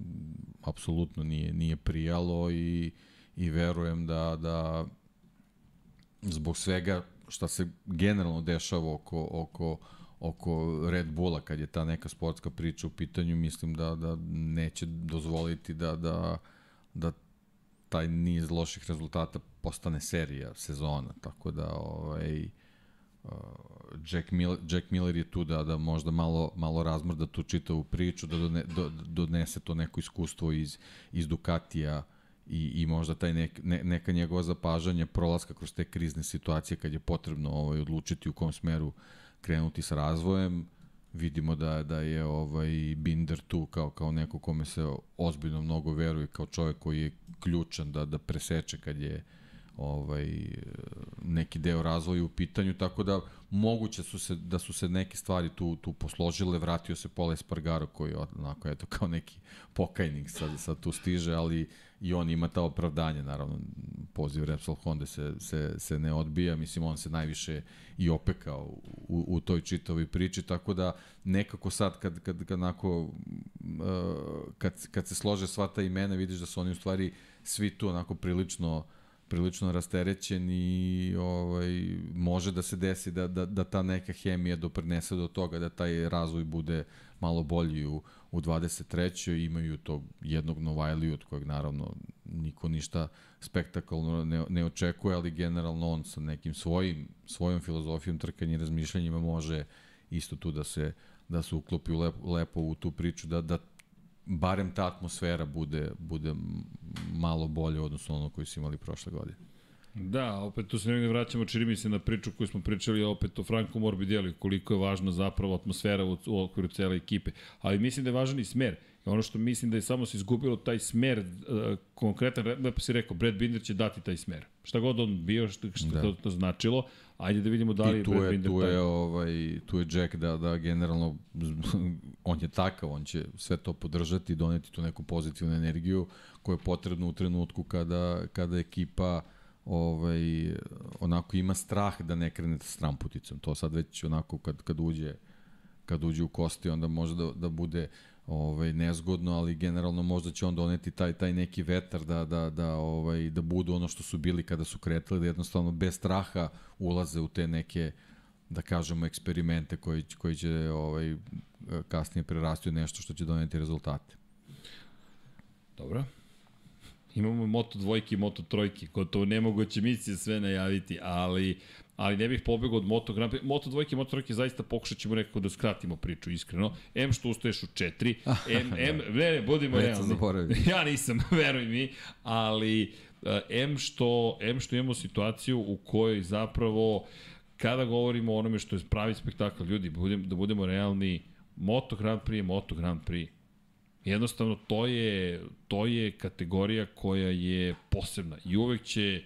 S2: apsolutno nije nije prijalo i i verujem da da zbog svega šta se generalno dešava oko oko oko Red Bulla kad je ta neka sportska priča u pitanju mislim da da neće dozvoliti da da da taj niz loših rezultata postane serija sezona tako da ovaj Jack, Miller, Jack Miller je tu da, da možda malo, malo razmrda tu čitavu priču, da done, do, donese to neko iskustvo iz, iz Ducatija i, i možda taj nek, ne, neka njegova zapažanja prolaska kroz te krizne situacije kad je potrebno ovaj, odlučiti u kom smeru krenuti sa razvojem. Vidimo da, da je ovaj Binder tu kao, kao neko kome se ozbiljno mnogo veruje, kao čovek koji je ključan da, da preseče kad je ovaj, neki deo razvoja u pitanju, tako da moguće su se, da su se neke stvari tu, tu posložile, vratio se Pola Espargaro koji onako, eto, kao neki pokajnik sad, sad tu stiže, ali i on ima ta opravdanje, naravno, poziv Repsol Honda se, se, se ne odbija, mislim, on se najviše i opekao u, u toj čitavoj priči, tako da nekako sad, kad, kad, kad, onako, uh, kad, kad se slože sva ta imena, vidiš da su oni u stvari svi tu onako prilično prilično rasterećen i ovaj, može da se desi da, da, da ta neka hemija doprinese do toga da taj razvoj bude malo bolji u, u 23. Imaju to jednog Novajliju od kojeg naravno niko ništa spektakularno ne, ne očekuje, ali generalno on sa nekim svojim, svojom filozofijom trkanja i razmišljanjima može isto tu da se da se uklopi lepo, lepo u tu priču, da, da barem ta atmosfera bude, bude malo bolje odnosno ono koju su imali prošle godine.
S1: Da, opet tu se negde vraćamo, čini mi se na priču koju smo pričali opet o Franku Morbidelli, koliko je važna zapravo atmosfera u, u okviru cele ekipe. Ali mislim da je važan i smer. Ono što mislim da je samo se izgubilo taj smer, uh, konkretan, pa si rekao, Brad Binder će dati taj smer. Šta god on bio, što, što da. to, to značilo, ajde da vidimo da li
S2: I tu Brad je, Binder tu taj... je, ovaj, tu je Jack da, da generalno, (laughs) on je takav, on će sve to podržati doneti tu neku pozitivnu energiju koja je potrebna u trenutku kada, kada ekipa ovaj, onako ima strah da ne krene s tramputicom. To sad već onako kad, kad uđe kad uđe u kosti onda može da, da bude ovaj nezgodno, ali generalno možda će on doneti taj taj neki vetar da da da ovaj da budu ono što su bili kada su kretali, da jednostavno bez straha ulaze u te neke da kažemo eksperimente koji koji će ovaj kasnije prerasti u nešto što će doneti rezultate.
S1: Dobro. Imamo Moto dvojke i Moto trojke, gotovo nemoguće misije sve najaviti, ali ali ne bih pobegao od Moto Grand Prix. Moto dvojke i Moto trojke zaista pokušat ćemo nekako da skratimo priču, iskreno. M što ustaješ u četiri, (laughs) M, M, ne, ne, budimo realni. (laughs) ja nisam, (laughs) veruj mi, ali eh, M što, M što imamo situaciju u kojoj zapravo kada govorimo o onome što je pravi spektakl, ljudi, budem, da budemo realni, Moto Grand Prix je Moto Grand Prix. Jednostavno, to je, to je kategorija koja je posebna i uvek će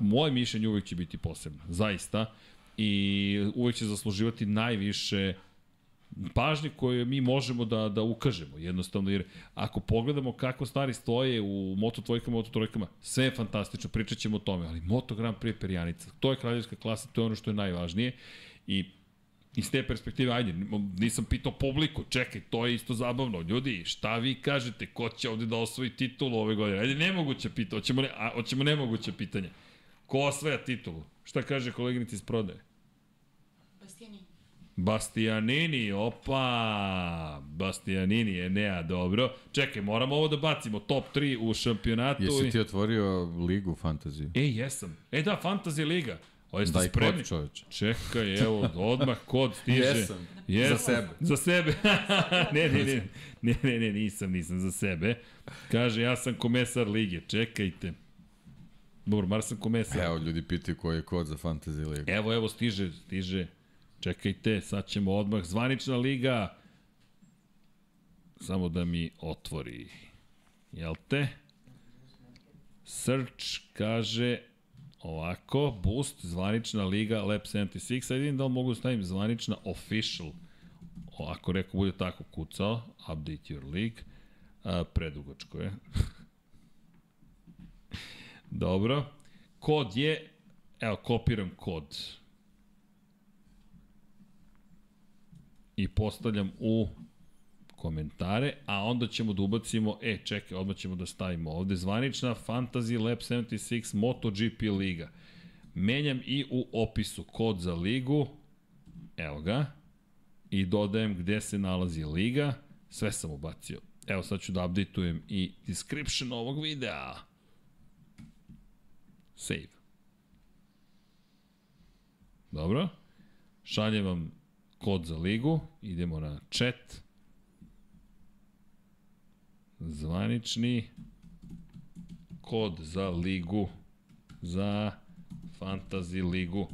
S1: moje mišljenje uvek će biti posebno, zaista, i uvek će zasluživati najviše pažnje koje mi možemo da, da ukažemo, jednostavno, jer ako pogledamo kako stvari stoje u Moto dvojkama, Moto trojkama, sve je fantastično, pričat ćemo o tome, ali Moto Grand Prix perjanica, to je kraljevska klasa, to je ono što je najvažnije i iz te perspektive, ajde, nisam pitao publiku, čekaj, to je isto zabavno. Ljudi, šta vi kažete, ko će ovde da osvoji titulu ove godine? Ajde, nemoguće pitanje, hoćemo, ne, a, hoćemo nemoguće pitanje. Ko osvaja titulu? Šta kaže koleginica iz prodaje? Bastianini. Bastianini, opa! Bastianini, Enea, dobro. Čekaj, moramo ovo da bacimo, top 3 u šampionatu.
S2: Jesi ti otvorio ligu fantaziju?
S1: E, jesam. E da, fantasy liga. O, jeste Daj spremni? kod čoveče. Čekaj, evo, odmah kod stiže.
S2: Jesam. Yes. Za sebe.
S1: Za sebe. (laughs) ne, ne, ne, ne, ne, ne, nisam, nisam za sebe. Kaže, ja sam komesar lige, čekajte. Dobro, mar sam komesar.
S2: Evo, ljudi pitaju koji je kod za Fantasy ligu.
S1: Evo, evo, stiže, stiže. Čekajte, sad ćemo odmah. Zvanična liga. Samo da mi otvori. Jel te? Search kaže ovako, boost, zvanična liga, Lab 76, sad vidim da li mogu da stavim zvanična official, ako rekao bude tako kucao, update your league, a, predugačko je. (laughs) Dobro. Kod je, evo, kopiram kod. I postavljam u komentare, a onda ćemo da ubacimo, e, čekaj, odmah ćemo da stavimo ovde, zvanična Fantasy Lab 76 MotoGP liga. Menjam i u opisu kod za ligu, evo ga, i dodajem gde se nalazi liga, sve sam ubacio. Evo sad ću da updateujem i description ovog videa. Save. Dobro. Šaljem vam kod za ligu. Idemo na chat. Zvanični kod za ligu. Za fantasy ligu.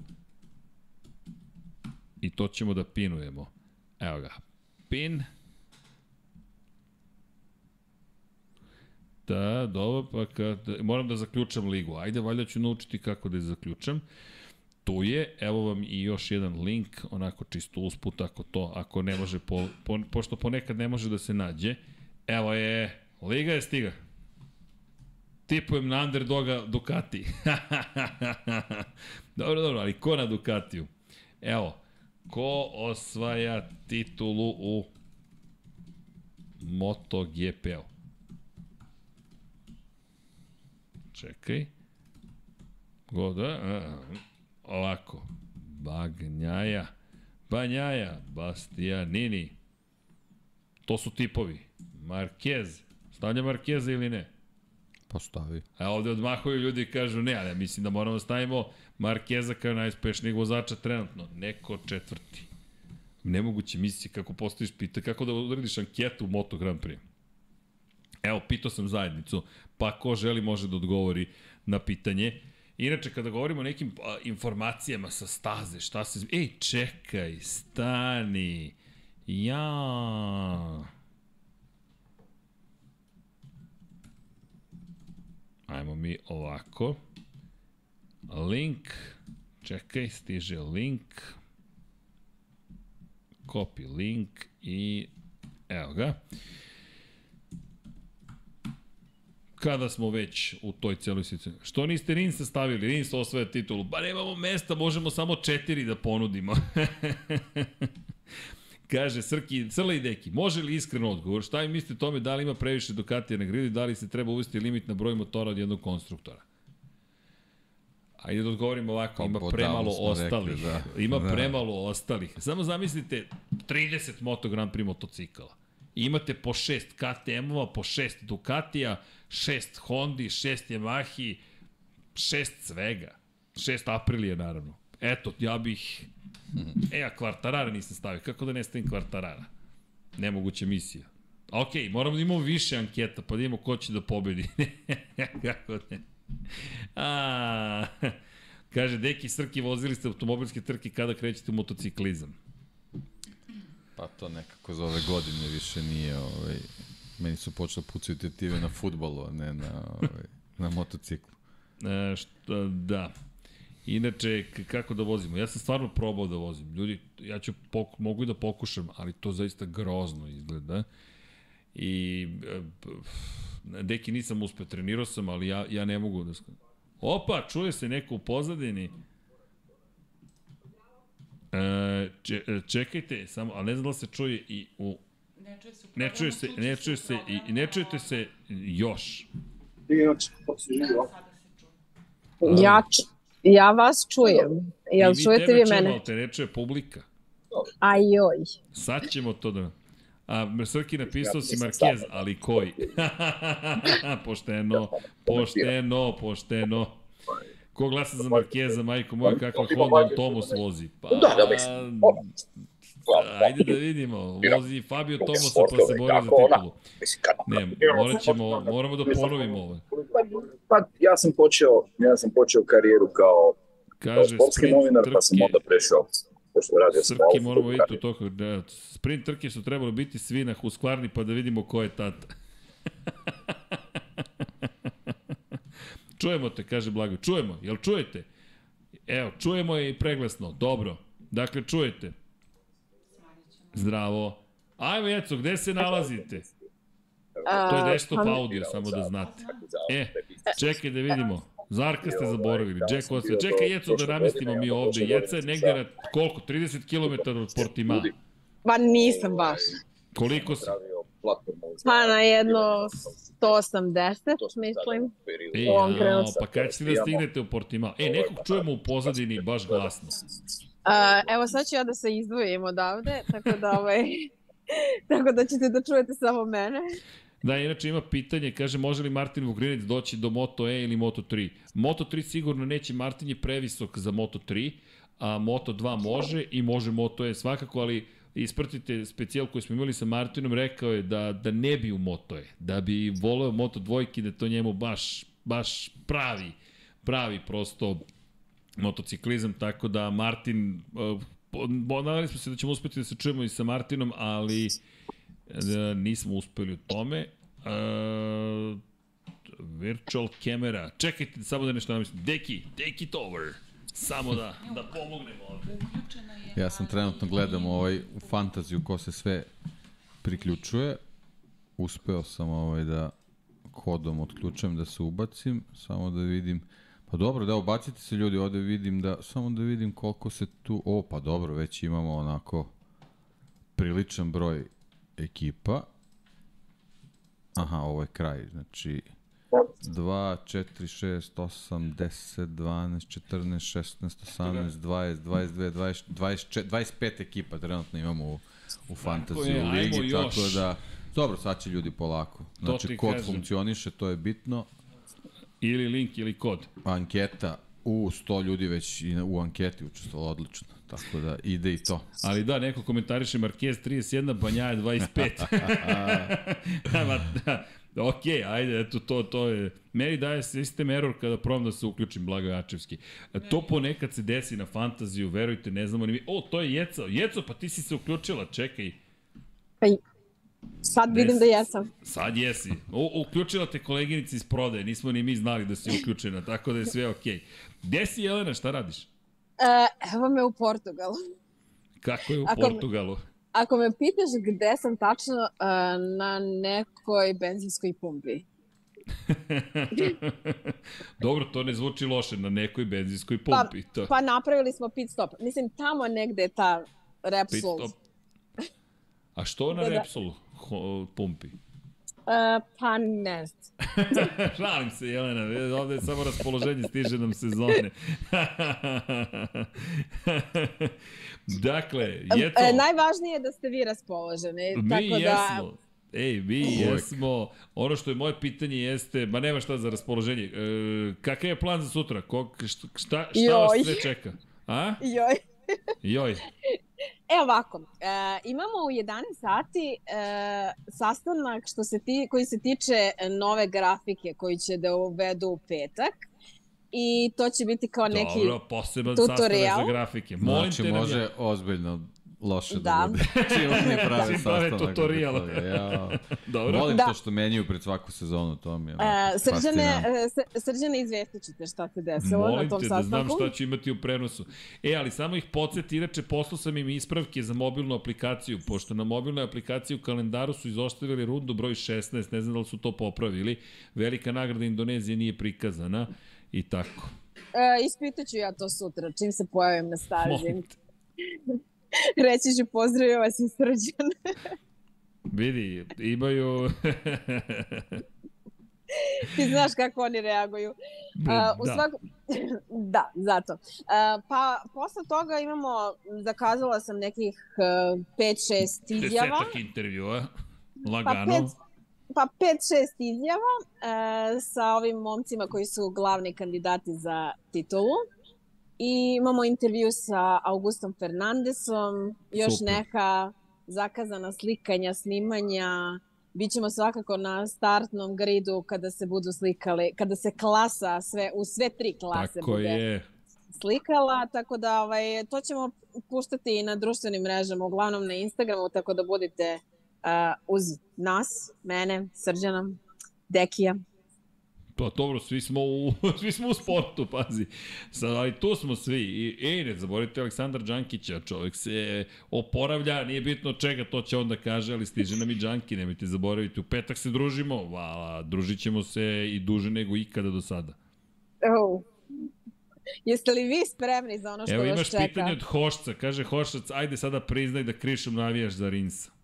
S1: I to ćemo da pinujemo. Evo ga. Pin. Da, dobro, pa kad, moram da zaključam ligu. Ajde, valjda ću naučiti kako da je zaključam. Tu je, evo vam i još jedan link, onako čisto usput, ako to, ako ne može, po, po, pošto ponekad ne može da se nađe. Evo je, liga je stiga. Tipujem na underdoga Ducati. (laughs) dobro, dobro, ali ko na Ducatiju? Evo, ko osvaja titulu u MotoGP-u? Čekaj. Goda, a, ovako. Bagnjaja. Banjaja, Bastianini. To su tipovi. Marquez. Stavlja Marqueza ili ne?
S2: Postavi.
S1: A ovde odmahuju ljudi i kažu ne, ali mislim da moramo da stavimo Markeza kao najuspešnijeg vozača trenutno. Neko četvrti. Nemoguće misli kako postojiš pita, kako da uradiš anketu u Moto Grand Prix. Evo, pitao sam zajednicu, pa ko želi može da odgovori na pitanje. Inače, kada govorimo o nekim a, informacijama sa staze, šta se... Ej, čekaj, stani. Ja... Ajmo mi ovako. Link. Čekaj, stiže link. Copy link i evo ga. Kada smo već u toj celoj situaciji. Što niste Rinsa stavili? Rins osvaja titulu. Ba nemamo mesta, možemo samo četiri da ponudimo. (laughs) Kaže Srki, Crla i Deki, može li iskreno odgovor? Šta im mislite tome da li ima previše Ducatija na grili, da li se treba uvesti limit na broj motora od jednog konstruktora? Ajde da odgovorim ovako,
S2: Pa,
S1: ima premalo ostalih.
S2: rekli, da.
S1: Ima
S2: Da.
S1: premalo ostalih. Samo zamislite 30 Moto Grand Prix motocikala. Imate po 6 KTM-ova, po 6 Ducatija, 6 Hondi, 6 Yamahi, 6 svega. 6 Aprilija, naravno. Eto, ja bih... (laughs) E, a Kvartarara nisam stavio. Kako da ne stavim Kvartarara? Nemoguća misija. Ok, moramo da imamo više anketa, pa da imamo ko će da pobedi. (laughs) Kako ne? A, (laughs) kaže, Deki Srki, vozili ste automobilske trke kada krećete u motociklizam.
S2: Pa to nekako za ove godine više nije, ovaj, meni su počele pucaju tetive na futbolu, a ne na, ovaj, na motociklu.
S1: E, šta, da. Inače, kako da vozimo? Ja sam stvarno probao da vozim. Ljudi, ja ću mogu i da pokušam, ali to zaista grozno izgleda. I e, deki nisam uspeo, trenirao sam, ali ja, ja ne mogu da... Opa, čuje se neko u pozadini. E, e, čekajte, samo, ali ne znam da se čuje i u...
S3: Ne čuje se,
S1: Ne čuje se, ne čuje se, i, ne čujete se još.
S4: Inače,
S3: se.
S5: Ja, ja vas čujem. Jel
S1: I
S5: čujete
S1: tebe
S5: vi mene?
S1: te ne čuje publika.
S5: Ajoj.
S1: Sad ćemo to da... A Srki napisao si Marquez, ali koji? (laughs) pošteno, pošteno, pošteno. Ko glasa za Marqueza, majko moja, kakva Honda on Tomus vozi? Pa,
S4: Da, da, mislim.
S1: Ajde da vidimo. Vozi Fabio Tomusa pa se
S4: sportove,
S1: bori za titulu. Ne, morat ćemo, moramo da ponovimo ovo.
S4: Pa, ja sam počeo, ja sam počeo karijeru kao, kao
S1: Kaže,
S4: sportski
S1: sprint
S4: novinar, pa sam
S1: trke,
S4: onda prešao, pošto radio sam
S1: Srki, moramo vidjeti u toku. Da, sprint trke su trebalo biti svi na Huskvarni pa da vidimo ko je tata. (laughs) čujemo te, kaže Blago. Čujemo, jel čujete? Evo, čujemo je i preglasno. Dobro. Dakle, čujete. Zdravo. Ajmo, Jeco, gde se nalazite? To je
S5: A,
S1: desktop
S5: pa-
S1: audio, samo da znate. E, čekaj da vidimo. Zarka ste zaboravili.
S4: da,
S1: Jack
S4: sam
S1: Osve. Čekaj, Jeco, da namestimo mi ovde. Jeca je negde
S4: sam
S1: na koliko? 30 km od Portima.
S5: Pa nisam baš.
S1: Koliko si?
S4: Za-
S5: Pa na jedno 180,
S4: To sam
S5: mislim.
S1: E,
S5: trenutku.
S1: pa kad ćete da stignete u Portimao? E, nekog čujemo u pozadini baš glasno.
S5: A, evo sad ću ja da se izdvojim odavde, tako da ovaj... (laughs) tako da ćete da čujete samo mene.
S1: Da, inače ima pitanje, kaže, može li Martin Vugrinec doći do Moto E ili Moto 3? Moto 3 sigurno neće, Martin je previsok za Moto 3, a Moto 2 može i može Moto E svakako, ali ispratite specijal koji smo imali sa Martinom, rekao je da, da ne bi u Moto E, da bi voleo Moto dvojki, da to njemu baš, baš pravi, pravi prosto motociklizam, tako da Martin, uh, bo- nadali smo se da ćemo uspeti da se čujemo i sa Martinom, ali e, nismo uspeli u tome. E, virtual camera. Čekajte, samo da nešto namislim. Deki, take it over. Samo da, da pomognemo ovde.
S3: Uključena je.
S2: Ja sam trenutno gledam ovaj u fantaziju ko se sve priključuje. Uspeo sam ovaj da kodom otključujem da se ubacim, samo da vidim. Pa dobro, da ubacite se ljudi, ovde vidim da, samo da vidim koliko se tu, o pa dobro, već imamo onako priličan broj ekipa. Aha, ovo je kraj, znači 2, 4, 6, 8, 10, 12, 14, 16, 18, 20, 22, 20, 24, 25 ekipa trenutno imamo u, u Fantasy
S1: je,
S2: ligi, tako da dobro, sad će ljudi polako. Znači, kod
S1: kažem.
S2: funkcioniše, to je bitno.
S1: Ili link ili kod.
S2: Anketa, u 100 ljudi već i u anketi učestvovalo odlično. Tako da ide i to.
S1: Ali da, neko komentariše Marquez 31, Banjaja 25. (laughs) Ma, da, ok, ajde, eto, to, to je... Meni daje sistem error kada probam da se uključim, Blago Jačevski. E, To ponekad se desi na fantaziju, verujte, ne znamo ni mi. O, to je Jeco. Jeco, pa ti si se uključila, čekaj.
S5: Pa sad vidim da jesam.
S1: Sad jesi. O, uključila te koleginica iz prodaje, nismo ni mi znali da si uključena, tako da je sve okej. Okay. Gde si, Jelena, šta radiš?
S5: E, evo me u Portugalu.
S1: Kako je u
S5: Ako me-
S1: Portugalu?
S5: Ako me pitaš gde sam tačno, e, na nekoj benzinskoj pumpi. (laughs)
S1: Dobro, to ne zvuči loše na nekoj benzinskoj
S5: Pa,
S1: pumpi. to.
S5: pa napravili smo pit stop. Mislim, tamo negde je ta
S1: Pit
S5: Repsol.
S1: stop. (laughs) A što na
S5: Da, da.
S1: Repsolu ho, pumpi?
S5: E, pa ne znam. (laughs)
S1: Šalim se, Jelena, ovde je samo raspoloženje, stiže nam sezone. (laughs) dakle, je to...
S5: E, najvažnije je da ste vi raspoloženi.
S1: Mi
S5: tako da,
S1: jesmo. Ej, mi
S2: Uvek.
S1: jesmo. Ono što je moje pitanje jeste, ma nema šta za raspoloženje. E, kakav je plan za sutra? Ko, šta, šta, šta vas sve čeka? A?
S5: Joj.
S1: Joj. (laughs)
S5: E ovako, e, imamo u 11 sati e, sastanak što se ti, koji se tiče nove grafike koji će da uvedu u petak i to će biti kao neki...
S1: Dobro, poseban
S5: tutorial.
S1: sastanak za grafike. Molim
S2: Znači,
S1: te
S2: može ozbiljno loše da,
S5: Da.
S2: bude. Čim oni pravi
S1: Čim prave
S2: sastanak.
S1: tutorial.
S2: Ja. (laughs)
S1: Dobro.
S2: Volim
S5: Da.
S2: to što menjaju pred svaku sezonu, to mi je
S5: E, srđane, e, Sr- srđane izvestit ćete šta se desilo
S1: Molim
S5: na tom
S1: te da znam
S5: sastanku.
S1: šta ću imati u prenosu. E, ali samo ih podsjeti, inače poslao sam im ispravke za mobilnu aplikaciju, pošto na mobilnoj aplikaciji u kalendaru su izostavili rundu broj 16, ne znam da li su to popravili. Velika nagrada Indonezije nije prikazana i tako.
S5: E, ispitat ću ja to sutra, čim se pojavim na stazi. (laughs) (laughs) Reći ću pozdravio vas i srđan. (laughs)
S1: Vidi, imaju... (laughs)
S5: Ti znaš kako oni reaguju. A, u
S1: da.
S5: svaku... da, zato. A, pa, posle toga imamo, zakazala sam nekih 5-6 izjava.
S1: Desetak intervjua,
S5: Pa
S1: lagano.
S5: pet, pa 5-6 izjava e, sa ovim momcima koji su glavni kandidati za titulu. I imamo intervju sa Augustom Fernandesom, još
S1: Super.
S5: neka zakazana slikanja, snimanja. Bićemo svakako na startnom gridu kada se budu slikali, kada se klasa sve, u sve tri klase
S1: Tako
S5: bude
S1: je.
S5: slikala, tako da ovaj, to ćemo puštati i na društvenim mrežama, uglavnom na Instagramu, tako da budite uh, uz nas, mene, Srđana, Dekija.
S1: Pa dobro, svi smo u, (laughs) svi smo u sportu, pazi. Sad, ali tu smo svi. I, ej, ne zaboravite Aleksandar Đankića, čovjek se oporavlja, nije bitno čega, to će onda kaže, ali stiže nam i Đanki, nemojte zaboraviti. U petak se družimo, vala, družit ćemo se i duže nego ikada do sada.
S5: Oh. Jeste li vi spremni za ono što
S1: Evo
S5: vas
S1: imaš
S5: čeka?
S1: pitanje od Hošca, kaže Hošac, ajde sada priznaj da krišom navijaš za Rinsa.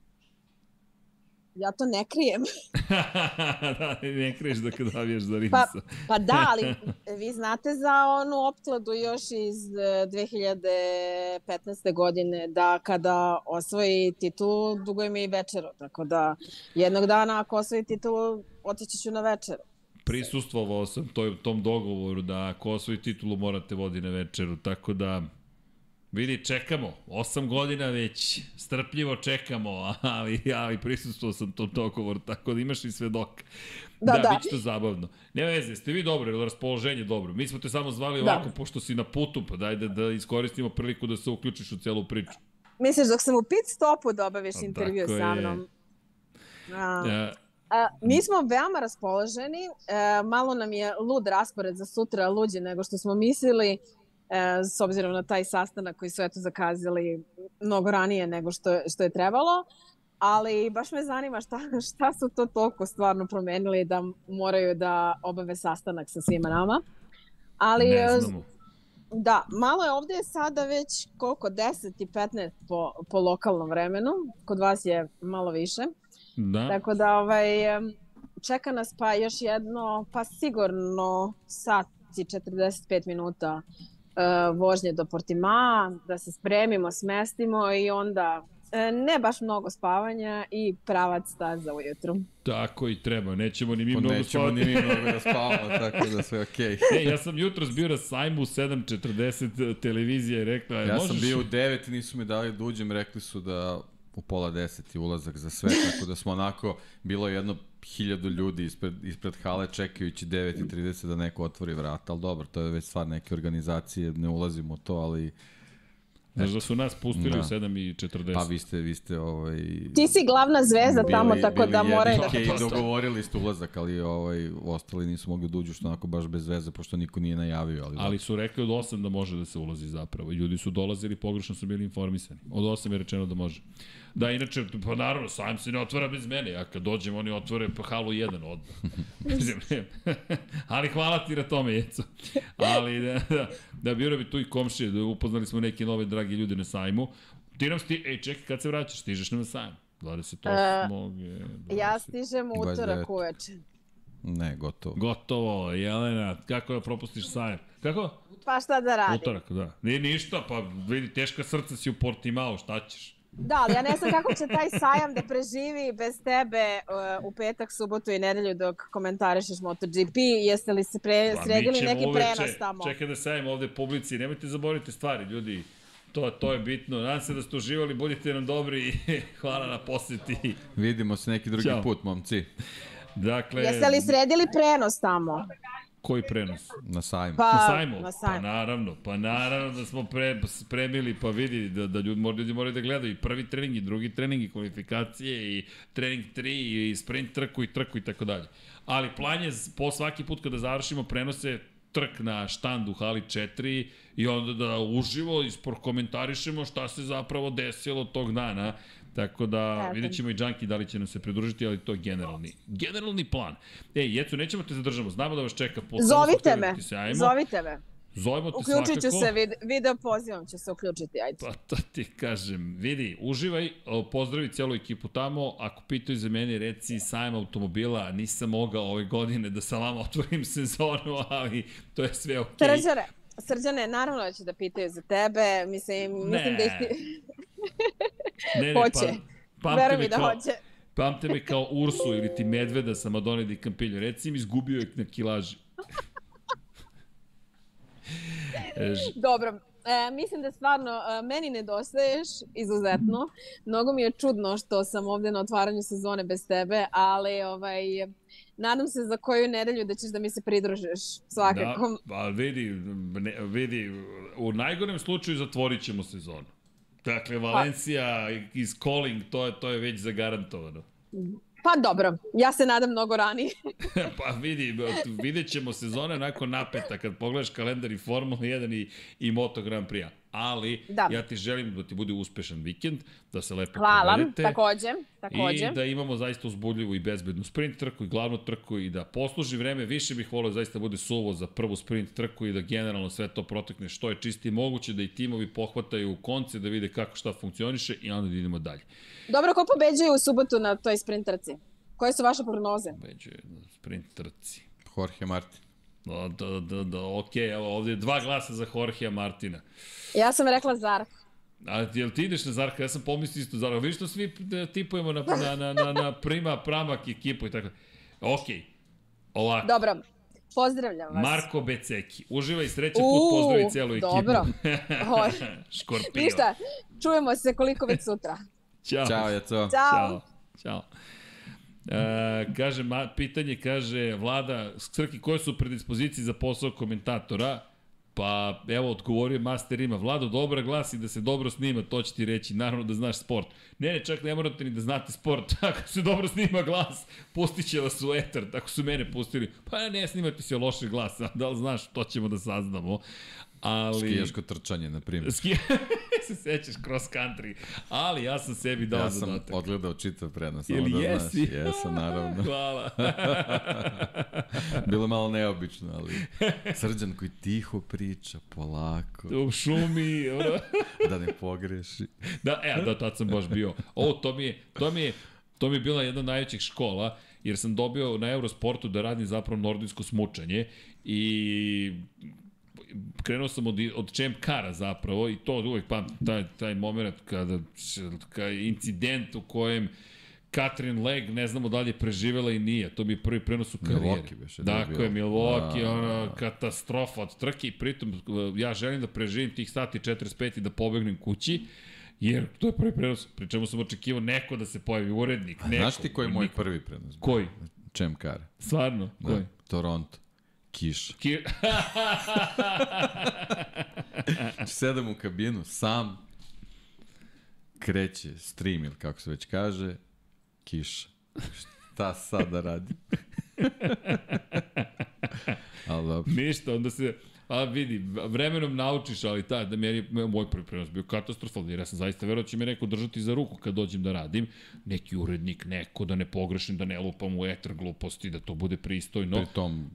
S5: Ja to ne krijem. (laughs) (laughs)
S1: da, ne kriješ kad navijaš za
S5: Pa,
S1: Rinsa.
S5: pa da, ali (laughs) vi znate za onu opkladu još iz e, 2015. godine da kada osvoji titulu, dugo ima i večeru. Tako da jednog dana ako osvoji titulu, otići ću na večeru.
S1: prisustvovao sam toj, tom dogovoru da ako osvoji titulu morate vodi na večeru, tako da vidi, čekamo, osam godina već, strpljivo čekamo, (laughs) ali, ali prisustvovao sam tom dogovoru, tako da imaš i svedok.
S5: Da,
S1: da,
S5: da.
S1: bit će to zabavno. Nema veze, ste vi dobro, ili raspoloženje dobro. Mi smo te samo zvali
S5: Da.
S1: ovako, pošto si na putu, pa daj da, da iskoristimo priliku da se uključiš u celu priču.
S5: Misliš dok sam u pit stopu da
S1: Pa
S5: intervju sa mnom? A,
S1: E,
S5: A, mi smo veoma raspoloženi, e, malo nam je lud raspored za sutra, luđi nego što smo mislili, s obzirom na taj sastanak koji su eto zakazali mnogo ranije nego što, što je trebalo, ali baš me zanima šta, (laughs) šta su to toliko stvarno promenili da moraju da obave sastanak sa svima nama. Ali,
S1: Ne
S5: e,
S1: znamo.
S5: Da, malo je ovde sada već koliko, 10 i 15 po, po lokalnom vremenu, kod vas je malo više.
S1: Da.
S5: Tako da ovaj, čeka nas pa još jedno, pa sigurno sat i 45 minuta uh, vožnje do Portima, da se spremimo, smestimo i onda e, ne baš mnogo spavanja i pravac staza ujutru.
S1: Tako i treba, nećemo ni mi
S2: Pa
S1: mnogo
S2: nećemo
S1: spavati.
S2: ni mi mnogo da spavamo, tako da sve okej. (laughs)
S1: E, ja sam jutros bio na sajmu 7.40 televizija je rekla,
S2: Ja
S1: možeš...
S2: sam bio u 9 i nisu mi dali da uđem, rekli su da u pola 10 je ulazak za sve, tako da smo onako, bilo je jedno hiljadu ljudi ispred, ispred hale čekajući 9.30 da neko otvori vrata, ali dobro, to je već stvar neke organizacije, ne ulazimo u to, ali
S1: Znaš da su nas pustili
S2: Da.
S1: u 7.40.
S2: pa vi ste, vi ste ovaj,
S5: Ti si glavna zvezda
S2: bili-
S5: tamo, tako
S2: bili
S5: da moraju da...
S2: i dogovorili ste ulazak, ali ovaj, ostali nisu mogli da uđu što onako baš bez veze, pošto niko nije najavio. Ali,
S1: Ali su rekli od 8 da može da se ulazi zapravo. Ljudi su dolazili, pogrešno su bili informisani. Od 8 je rečeno da može. Da, inače, pa naravno, sajam se ne otvara bez mene. Ja kad dođem, oni otvore pa halu 1 odmah. (laughs) Mislim, ne. (laughs) Ali hvala ti na tome, Jeco. Ali da, da, da bio bi tu i komšije, da upoznali smo neke nove dragi ljude na sajmu. Ti nam sti... Ej, čekaj, kad se vraćaš, stižeš na sajam. 28. je,
S5: Ja
S1: 20.
S5: stižem u
S2: 29.
S5: utorak uveče.
S2: Ne, gotovo.
S1: Gotovo, Jelena, kako da propustiš sajam? Kako?
S5: Pa šta da radim?
S1: Utorak, da. Nije ništa, pa vidi, teška srca si u Portimao, šta ćeš?
S5: Da, ali ja ne znam kako će taj sajam da preživi bez tebe uh, u petak, subotu i nedelju dok komentarišeš MotoGP. Jeste li se pre,
S1: Pa,
S5: sredili neki
S1: uveče-
S5: prenos tamo?
S1: Čekaj da sajemo ovde publici, nemojte zaboraviti stvari, ljudi. To, to je bitno. Nadam se da ste uživali, budite nam dobri i (laughs) hvala na poseti.
S2: Vidimo se neki drugi
S1: Ćao.
S2: put, momci,
S1: Dakle,
S5: Jeste li sredili prenos tamo?
S1: Koji prenos?
S2: na sajmu.
S5: Pa,
S1: Na sajmu?
S5: Na
S1: Pa
S5: sajmu.
S1: naravno, pa naravno da smo pre, spremili, pa vidi da, da ljudi, moraju, ljudi moraju da gledaju i prvi trening i drugi trening i kvalifikacije i trening 3 i sprint trku i trku i tako dalje. Ali plan je po svaki put kada završimo prenose trk na štandu hali 4 i onda da uživo komentarišemo šta se zapravo desilo tog dana. Tako da
S5: Eto.
S1: vidjet ćemo i Džanki da li će nam se pridružiti, ali to je generalni, generalni plan. Ej, Jecu, nećemo te zadržamo, znamo da vas čeka po
S5: Zovite me,
S1: se ajmo.
S5: zovite me.
S1: Zovemo te
S5: Uključit ću
S1: svakako.
S5: se, vid, video pozivom ću se uključiti, ajde.
S1: Pa to ti kažem, vidi, uživaj, pozdravi celu ekipu tamo, ako pitaju za mene, reci sajam automobila, nisam mogao ove godine da sa vama otvorim (laughs) sezonu, ali to je sve okej. Okay.
S5: Srđane, Srđane, naravno da će da pitaju za tebe, mislim, mislim da ih ti... (laughs)
S1: Ne, ne,
S5: Hoće.
S1: Pa,
S5: Veruj
S1: pamte
S5: mi da
S1: kao,
S5: hoće.
S1: pamte me kao Ursu ili ti Medveda sa Madone di Campillo. Reci mi, izgubio je na kilaži. (laughs) E,
S5: Dobro, e, mislim da stvarno e, meni nedostaješ izuzetno. Mnogo mi je čudno što sam ovde na otvaranju sezone bez tebe, ali ovaj, nadam se za koju nedelju da ćeš da mi se pridružiš svakako.
S1: Da, pa vidi, ne, vidi, u najgorem slučaju zatvorit ćemo sezonu. Dakle, Valencija iz Calling, to je, to je već zagarantovano.
S5: Pa dobro, ja se nadam mnogo ranije. (laughs)
S1: pa vidi, vidjet ćemo sezone nakon napeta kad pogledaš kalendar i Formula 1 i, i Moto Grand Prix. Ali
S5: Da.
S1: ja ti želim da ti bude uspešan vikend, da se lepo
S5: Hvala,
S1: provedete.
S5: takođe, takođe.
S1: I da imamo zaista uzbudljivu i bezbednu sprint trku i glavnu trku i da posluži vreme, više bih volio zaista da bude suvo za prvu sprint trku i da generalno sve to protekne što je čisti moguće, da i timovi pohvataju konce, da vide kako šta funkcioniše i onda da idemo dalje.
S5: Dobro, ko pobeđuje u subotu na toj sprint trci? Koje su vaše prognoze?
S1: Beđe na sprint trci.
S2: Jorge Martin.
S1: Da, da, da, da, okej, evo ovde je dva glasa za Jorgea Martina.
S5: Ja sam rekla Zarko.
S1: A jel ti ideš na Zarka? Ja sam pomislio isto Zarka. Vidiš što svi e, tipujemo na, na, na, na, na prima, pramak ekipu i tako. Okej, ovako.
S5: Dobro, pozdravljam vas.
S1: Marko Beceki. Uživaj sreće put, pozdravi celu ekipu.
S5: dobro. (laughs)
S1: Škorpio.
S5: Ništa, čujemo se koliko već sutra.
S1: Ćao.
S2: Ćao, Jaco.
S5: Ćao.
S1: Ćao. Ćao. E, kaže, ma, pitanje kaže, Vlada, Srki, koje su predispozicije za posao komentatora? Pa, evo, odgovorio Master ima. Vlado, dobra glas i da se dobro snima, to će ti reći. Naravno da znaš sport. Ne, ne, čak ne morate ni da znate sport. (laughs) Ako se dobro snima glas, pustit će vas u etar. Tako su mene pustili. Pa ne, snimate se loše glas. A da li znaš, to ćemo da saznamo. Ali...
S2: Skijaško trčanje, na primjer.
S1: Ski... (laughs) se sećaš cross country. Ali ja sam sebi dao
S2: Ja sam
S1: zadatak.
S2: odgledao čitav prenos, samo
S1: Ili
S2: da
S1: jesi?
S2: znaš. Jesam, naravno. (laughs)
S1: Hvala. (laughs)
S2: Bilo malo neobično, ali srđan koji tiho priča, polako,
S1: u šumi,
S2: da ne pogreši.
S1: Da, e, da, tad sam baš bio. O, to mi je, to mi je, to mi je bila jedna od najvećih škola, jer sam dobio na Eurosportu da radim zapravo nordijsko smučanje i krenuo sam od, od champ kara zapravo i to uvek pamtim taj, taj moment kada, kada incident u kojem Katrin Leg, ne znamo da li je preživela i nije. To mi je prvi prenos u karijeri.
S2: Milwaukee beše, da je
S1: Dakle,
S2: bio.
S1: Milwaukee,
S2: Da,
S1: ona
S2: da.
S1: katastrofa od trke i pritom uh, ja želim da preživim tih sati 45 i da pobegnem kući. Jer to je prvi prenos, pri čemu sam očekivao neko da se pojavi urednik, neko.
S2: Znaš ti koji je moj prvi prenos?
S1: Koji?
S2: Champ Car.
S1: Stvarno?
S2: Da.
S1: Koji?
S2: Toronto. Kiš.
S1: Ki... (laughs)
S2: Sedam u kabinu, sam. Kreće stream ili kako se već kaže. Kiša. Šta sad da radim? (laughs) Ali dobro.
S1: Ništa, onda se... A vidi, vremenom naučiš, ali ta, da meni je moj prvi prenos bio katastrofalni, jer ja sam zaista verao da će me neko držati za ruku kad dođem da radim. Neki urednik, neko, da ne pogrešim, da ne lupam u etar gluposti, da to bude pristojno.
S2: Pri tom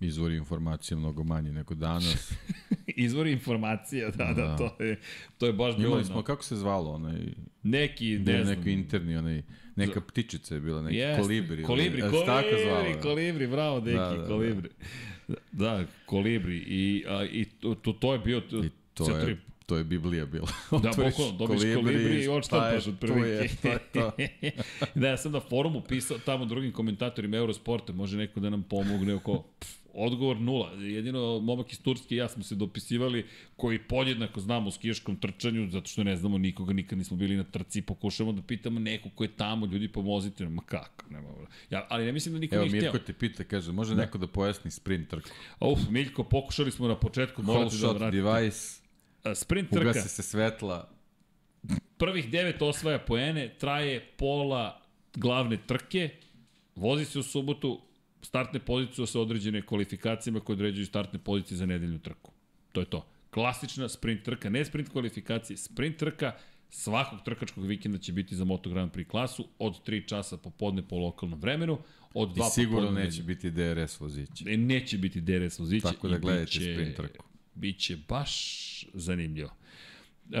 S2: izvori informacije mnogo manji nego danas. (laughs)
S1: Izvori informacija, da, da,
S2: Da.
S1: to je, to je baš bilo...
S2: Imali smo, kako se zvalo, onaj,
S1: Neki,
S2: ne,
S1: ne znam.
S2: neki interni, onaj, neka ptičica je bila, neki
S1: Jeste.
S2: kolibri.
S1: Kolibri,
S2: jel se tako zvalo,
S1: kolibri,
S2: da?
S1: kolibri, bravo, deki,
S2: Da, da, da.
S1: kolibri. Da, kolibri. I, a, i to, to, to je bio...
S2: I to je, to je Biblija bila. (laughs)
S1: Da, bukvalno, dobiš kolibri i odštampaš od
S2: To je, to je to. (laughs)
S1: da, ja sam na forumu pisao tamo drugim komentatorima Eurosporta, može neko da nam pomogne oko pff, odgovor nula. Jedino momak iz Turske i ja smo se dopisivali koji podjednako znamo o skijaškom trčanju, zato što ne znamo nikoga, nikad nismo bili na trci, pokušamo da pitamo neko ko je tamo, ljudi pomozite nam, ma kako, nema. Ja, ali ne mislim da niko
S2: Evo,
S1: nije
S2: Mirko te pita, kaže, može neko da pojasni sprint trku?
S1: Uf, Miljko, pokušali smo na početku, morate da
S2: shot
S1: vratite.
S2: device,
S1: A, Sprint trka.
S2: ugase se svetla,
S1: prvih devet osvaja poene, traje pola glavne trke, vozi se u subotu, startne pozicije sa određene kvalifikacijama koje određuju startne pozicije za nedeljnu trku. To je to. Klasična sprint trka, ne sprint kvalifikacije, sprint trka svakog trkačkog vikenda će biti za Moto Grand Prix klasu od 3 časa popodne po lokalnom vremenu, od 2
S2: i sigurno
S1: popodne
S2: neće biti DRS vozići.
S1: E, Neće biti DRS vozića.
S2: Tako da gledajte
S1: biće-
S2: sprint trku.
S1: Biće baš zanimljivo. Uh,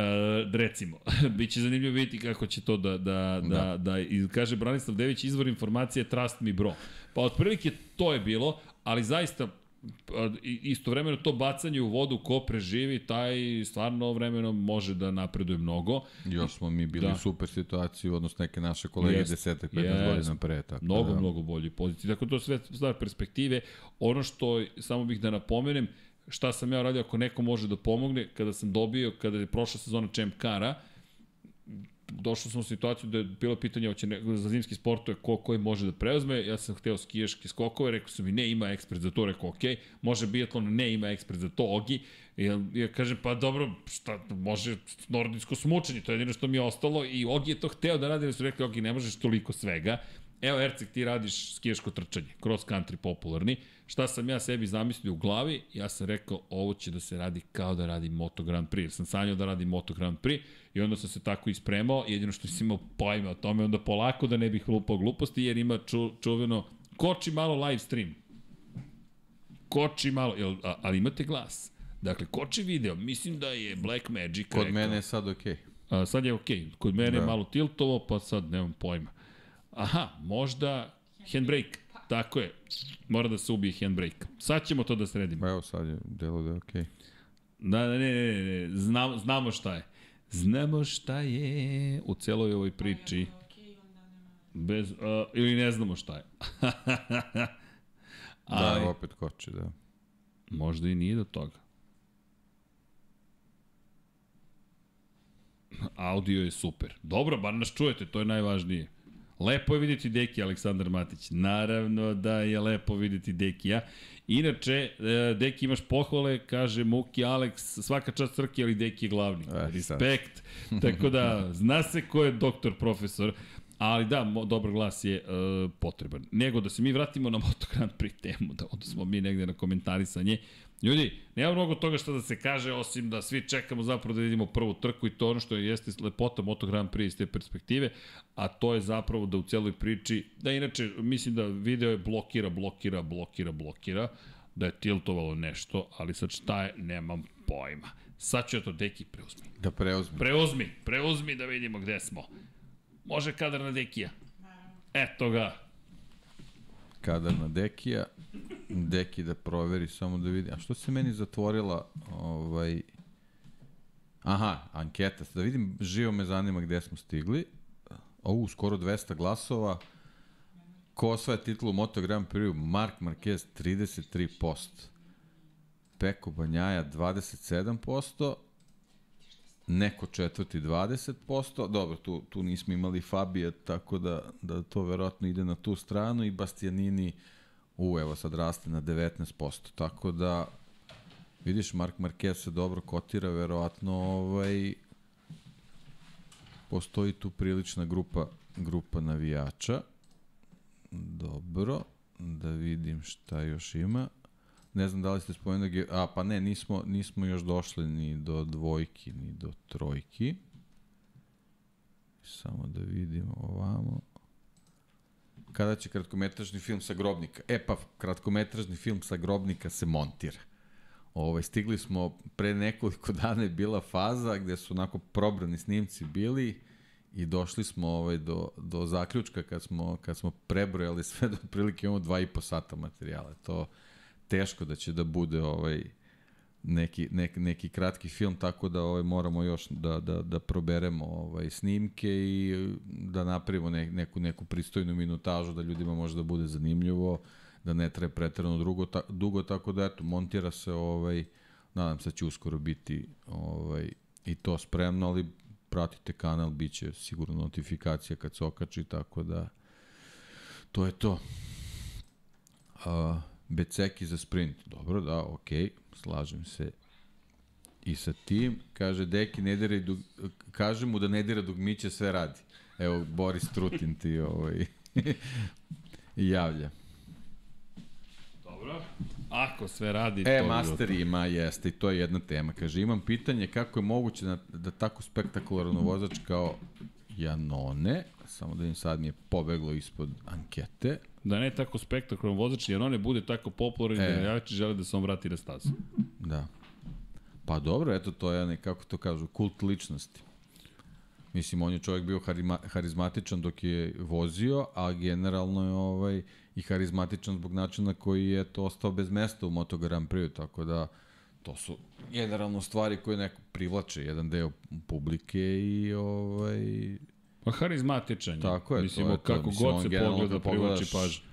S1: recimo, (laughs) biće zanimljivo vidjeti kako će to da, da, da, da, da i kaže Branislav Dević, izvor informacije Trust Me Bro. Pa otprilike to je bilo, ali zaista a, i- istovremeno to bacanje u vodu ko preživi, taj stvarno vremenom može da napreduje mnogo.
S2: Još smo mi bili
S1: Da.
S2: u super situaciji u odnosu neke naše kolege
S1: Jest,
S2: desetak, 15
S1: jest.
S2: godina pre. Tako
S1: Mnogo,
S2: da,
S1: mnogo bolje pozicije. Dakle, to sve stvar perspektive. Ono što, samo bih da napomenem, šta sam ja radio ako neko može da pomogne, kada sam dobio, kada je prošla sezona Champ Kara, došli smo u situaciju da je bilo pitanje hoće ne, za zimski sportove ko koji može da preuzme. Ja sam hteo skijaške skokove, rekao su mi ne ima ekspert za to, rekao ok, može biatlon, ne ima ekspert za to, Ogi. Ja, ja kažem pa dobro, šta može nordijsko smučanje, to je jedino što mi je ostalo i Ogi je to hteo da radi, ali su rekli Ogi ne možeš toliko svega. Evo Erceg ti radiš skijaško trčanje, cross country popularni. Šta sam ja sebi zamislio u glavi? Ja sam rekao ovo će da se radi kao da radi Moto Grand Prix. Jer sam sanjao da radi Moto Grand Prix i onda sam se tako ispremao. Jedino što nisam imao pojma o tome, onda polako da ne bih lupao gluposti jer ima ču, čuveno koči malo live stream. Koči malo, jel, a, ali imate glas. Dakle, koči video. Mislim da je Black Magic
S2: Kod
S1: rekao.
S2: mene je sad okej.
S1: A, sad je okej. Okay. Kod mene da. je malo tiltovo, pa sad nemam pojma. Aha, možda handbrake. Tako je. Mora da se ubije handbrake. Sad ćemo to da sredimo.
S2: Evo sad je delo da je okej.
S1: Da, ne, ne, ne, ne. Znamo, znamo šta je. Znamo šta je u celoj ovoj priči. Bez, uh, ili ne znamo šta je. (laughs) Ali,
S2: Da, opet koči, da.
S1: Možda i nije do toga. Audio je super. Dobro, bar nas čujete, to je najvažnije. Lepo je vidjeti Deki, Aleksandar Matić. Naravno da je lepo videti Dekija. Inače, e, Deki imaš pohvale, kaže Muki Alex, svaka čast Crki, ali Deki je glavni.
S2: E.
S1: Respekt. Tako da, zna se ko je doktor, profesor. Ali da, mo, dobar glas je uh, potreban. Nego da se mi vratimo na Moto Grand Prix temu, da odnosmo mi negde na komentarisanje. Ljudi, nema mnogo toga što da se kaže, osim da svi čekamo zapravo da vidimo prvu trku i to ono što jeste lepota Moto Grand Prix iz te perspektive, a to je zapravo da u celoj priči, da inače mislim da video je blokira, blokira, blokira, blokira, da je tiltovalo nešto, ali sad šta je, nemam pojma. Sad ću ja to deki preuzmi.
S2: Da preuzme.
S1: Preuzmi, preuzmi da vidimo gde smo. Može kadar na Dekija. Eto ga.
S2: Kadar na Dekija. Deki da proveri, samo da vidi. A što se meni zatvorila ovaj... Aha, anketa. Da vidim, živo me zanima gde smo stigli. Ovu, skoro 200 glasova. Ko osvaja titulu Moto Grand Prix? Mark Marquez 33%. Peko Banjaja 27%. Neko četvrti 20%. Dobro, tu, tu nismo imali Fabija, tako da, da to verovatno ide na tu stranu i Bastianini u, evo sad raste na 19%. Tako da, vidiš, Mark Marquez se dobro kotira, verovatno ovaj, postoji tu prilična grupa, grupa navijača. Dobro, da vidim šta još ima. Ne znam da li ste spomenuli, a pa ne, nismo, nismo još došli ni do dvojki, ni do trojki. Samo da vidimo ovamo. Kada će kratkometražni film sa grobnika? E pa, kratkometražni film sa grobnika se montira. Ovaj, stigli smo, pre nekoliko dana je bila faza gde su onako probrani snimci bili i došli smo ovaj, do, do zaključka kad smo, kad smo prebrojali sve (laughs) do otprilike imamo dva i po sata materijala. To teško da će da bude ovaj neki, neki, neki kratki film, tako da ovaj, moramo još da, da, da proberemo ovaj, snimke i da napravimo ne, neku, neku pristojnu minutažu da ljudima može da bude zanimljivo, da ne traje pretrano dugo, ta, dugo tako da eto, montira se ovaj, nadam se da će uskoro biti ovaj, i to spremno, ali pratite kanal, bit će sigurno notifikacija kad se okači, tako da to je to. Uh, Beceki za sprint. Dobro, da, okej, okay, slažem se i sa tim. Kaže, deki, ne dira dug... kaže mu da ne dira dugmiće, sve radi. Evo, Boris Trutin ti ovaj, (laughs) javlja.
S1: Dobro. Ako sve radi...
S2: E,
S1: to
S2: master ima, jeste, i to je jedna tema. Kaže, imam pitanje kako je moguće da, da tako spektakularan vozač kao Janone, samo da im sad mi je pobeglo ispod ankete,
S1: Da ne tako spektakularan vozač, jer on ne bude tako popularan e. da navijači žele da se on vrati na stazu.
S2: Da. Pa dobro, eto, to je, kako to kažu, kult ličnosti. Mislim, on je čovjek bio harima, harizmatičan dok je vozio, a generalno je ovaj, i harizmatičan zbog načina koji je to ostao bez mesta u Moto Grand Prix, tako da to su generalno stvari koje neko privlače, jedan deo publike i ovaj,
S1: Pa harizmatičan je.
S2: Tako je,
S1: Mislim,
S2: to je to.
S1: kako
S2: Mislim,
S1: god se pogleda, privlači pažnju.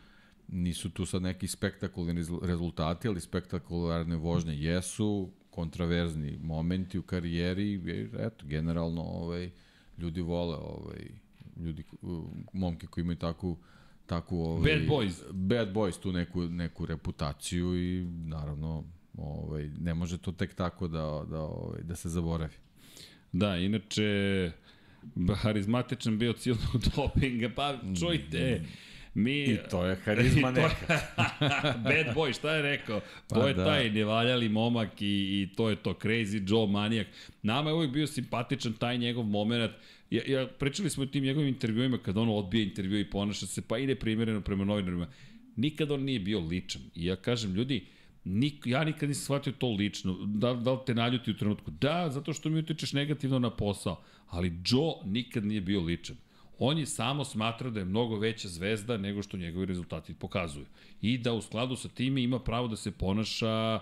S2: Nisu tu sad neki spektakularni rezultati, ali spektakularne vožnje jesu, kontraverzni momenti u karijeri, eto, generalno ovaj, ljudi vole ovaj, ljudi, momke koji imaju takvu takvu ovaj,
S1: Bad boys.
S2: Bad boys, tu neku, neku reputaciju i naravno ovaj, ne može to tek tako da, da, ovaj, da se zaboravi.
S1: Da, inače, harizmatičan bio cijelog (laughs) dopinga, pa čujte, mi...
S2: I to je harizma (laughs) neka. (laughs)
S1: Bad boy, šta je rekao?
S2: Pa
S1: to je
S2: da.
S1: taj nevaljali momak i, i to je to, crazy Joe manijak. Nama je uvijek bio simpatičan taj njegov moment. Ja, ja, pričali smo o tim njegovim intervjuima kad on odbije intervju i ponaša se, pa ide primjereno prema novinarima. Nikad on nije bio ličan. I ja kažem, ljudi, Nik, ja nikad nisam shvatio to lično. Da, da li te naljuti u trenutku? Da, zato što mi utičeš negativno na posao. Ali Joe nikad nije bio ličan. On je samo smatrao da je mnogo veća zvezda nego što njegovi rezultati pokazuju. I da u skladu sa time ima pravo da se ponaša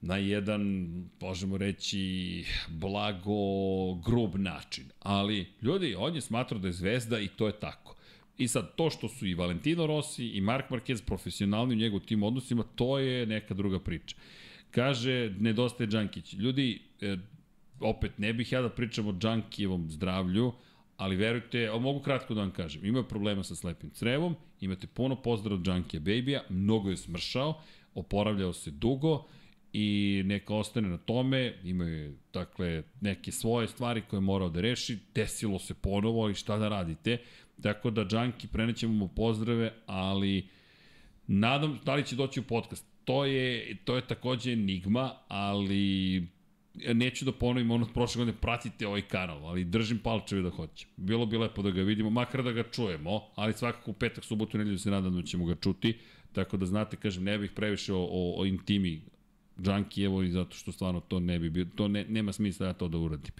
S1: na jedan, možemo reći, blago, grub način. Ali, ljudi, on je smatrao da je zvezda i to je tako. I sad, to što su i Valentino Rossi i Mark Marquez profesionalni u njegov tim odnosima, to je neka druga priča. Kaže, nedostaje Đankić. Ljudi, e, opet, ne bih ja da pričam o Đankijevom zdravlju, ali verujte, a mogu kratko da vam kažem, imaju problema sa slepim crevom, imate puno pozdrav od Junkija Baby-a, mnogo je smršao, oporavljao se dugo i neka ostane na tome, imaju dakle neke svoje stvari koje je morao da reši, desilo se ponovo i šta da radite, tako da Junkie prenećemo mu pozdrave, ali nadam da li će doći u podcast. To je, to je takođe enigma, ali neću da ponovim ono od prošle godine, pratite ovaj kanal, ali držim palčeve da hoće. Bilo bi lepo da ga vidimo, makar da ga čujemo, ali svakako u petak, subotu, nedelju se nadam da ćemo ga čuti, tako da znate, kažem, ne bih previše o, o, o intimi Junkijevo i zato što stvarno to ne bi bio, to ne, nema smisla ja to da uradim.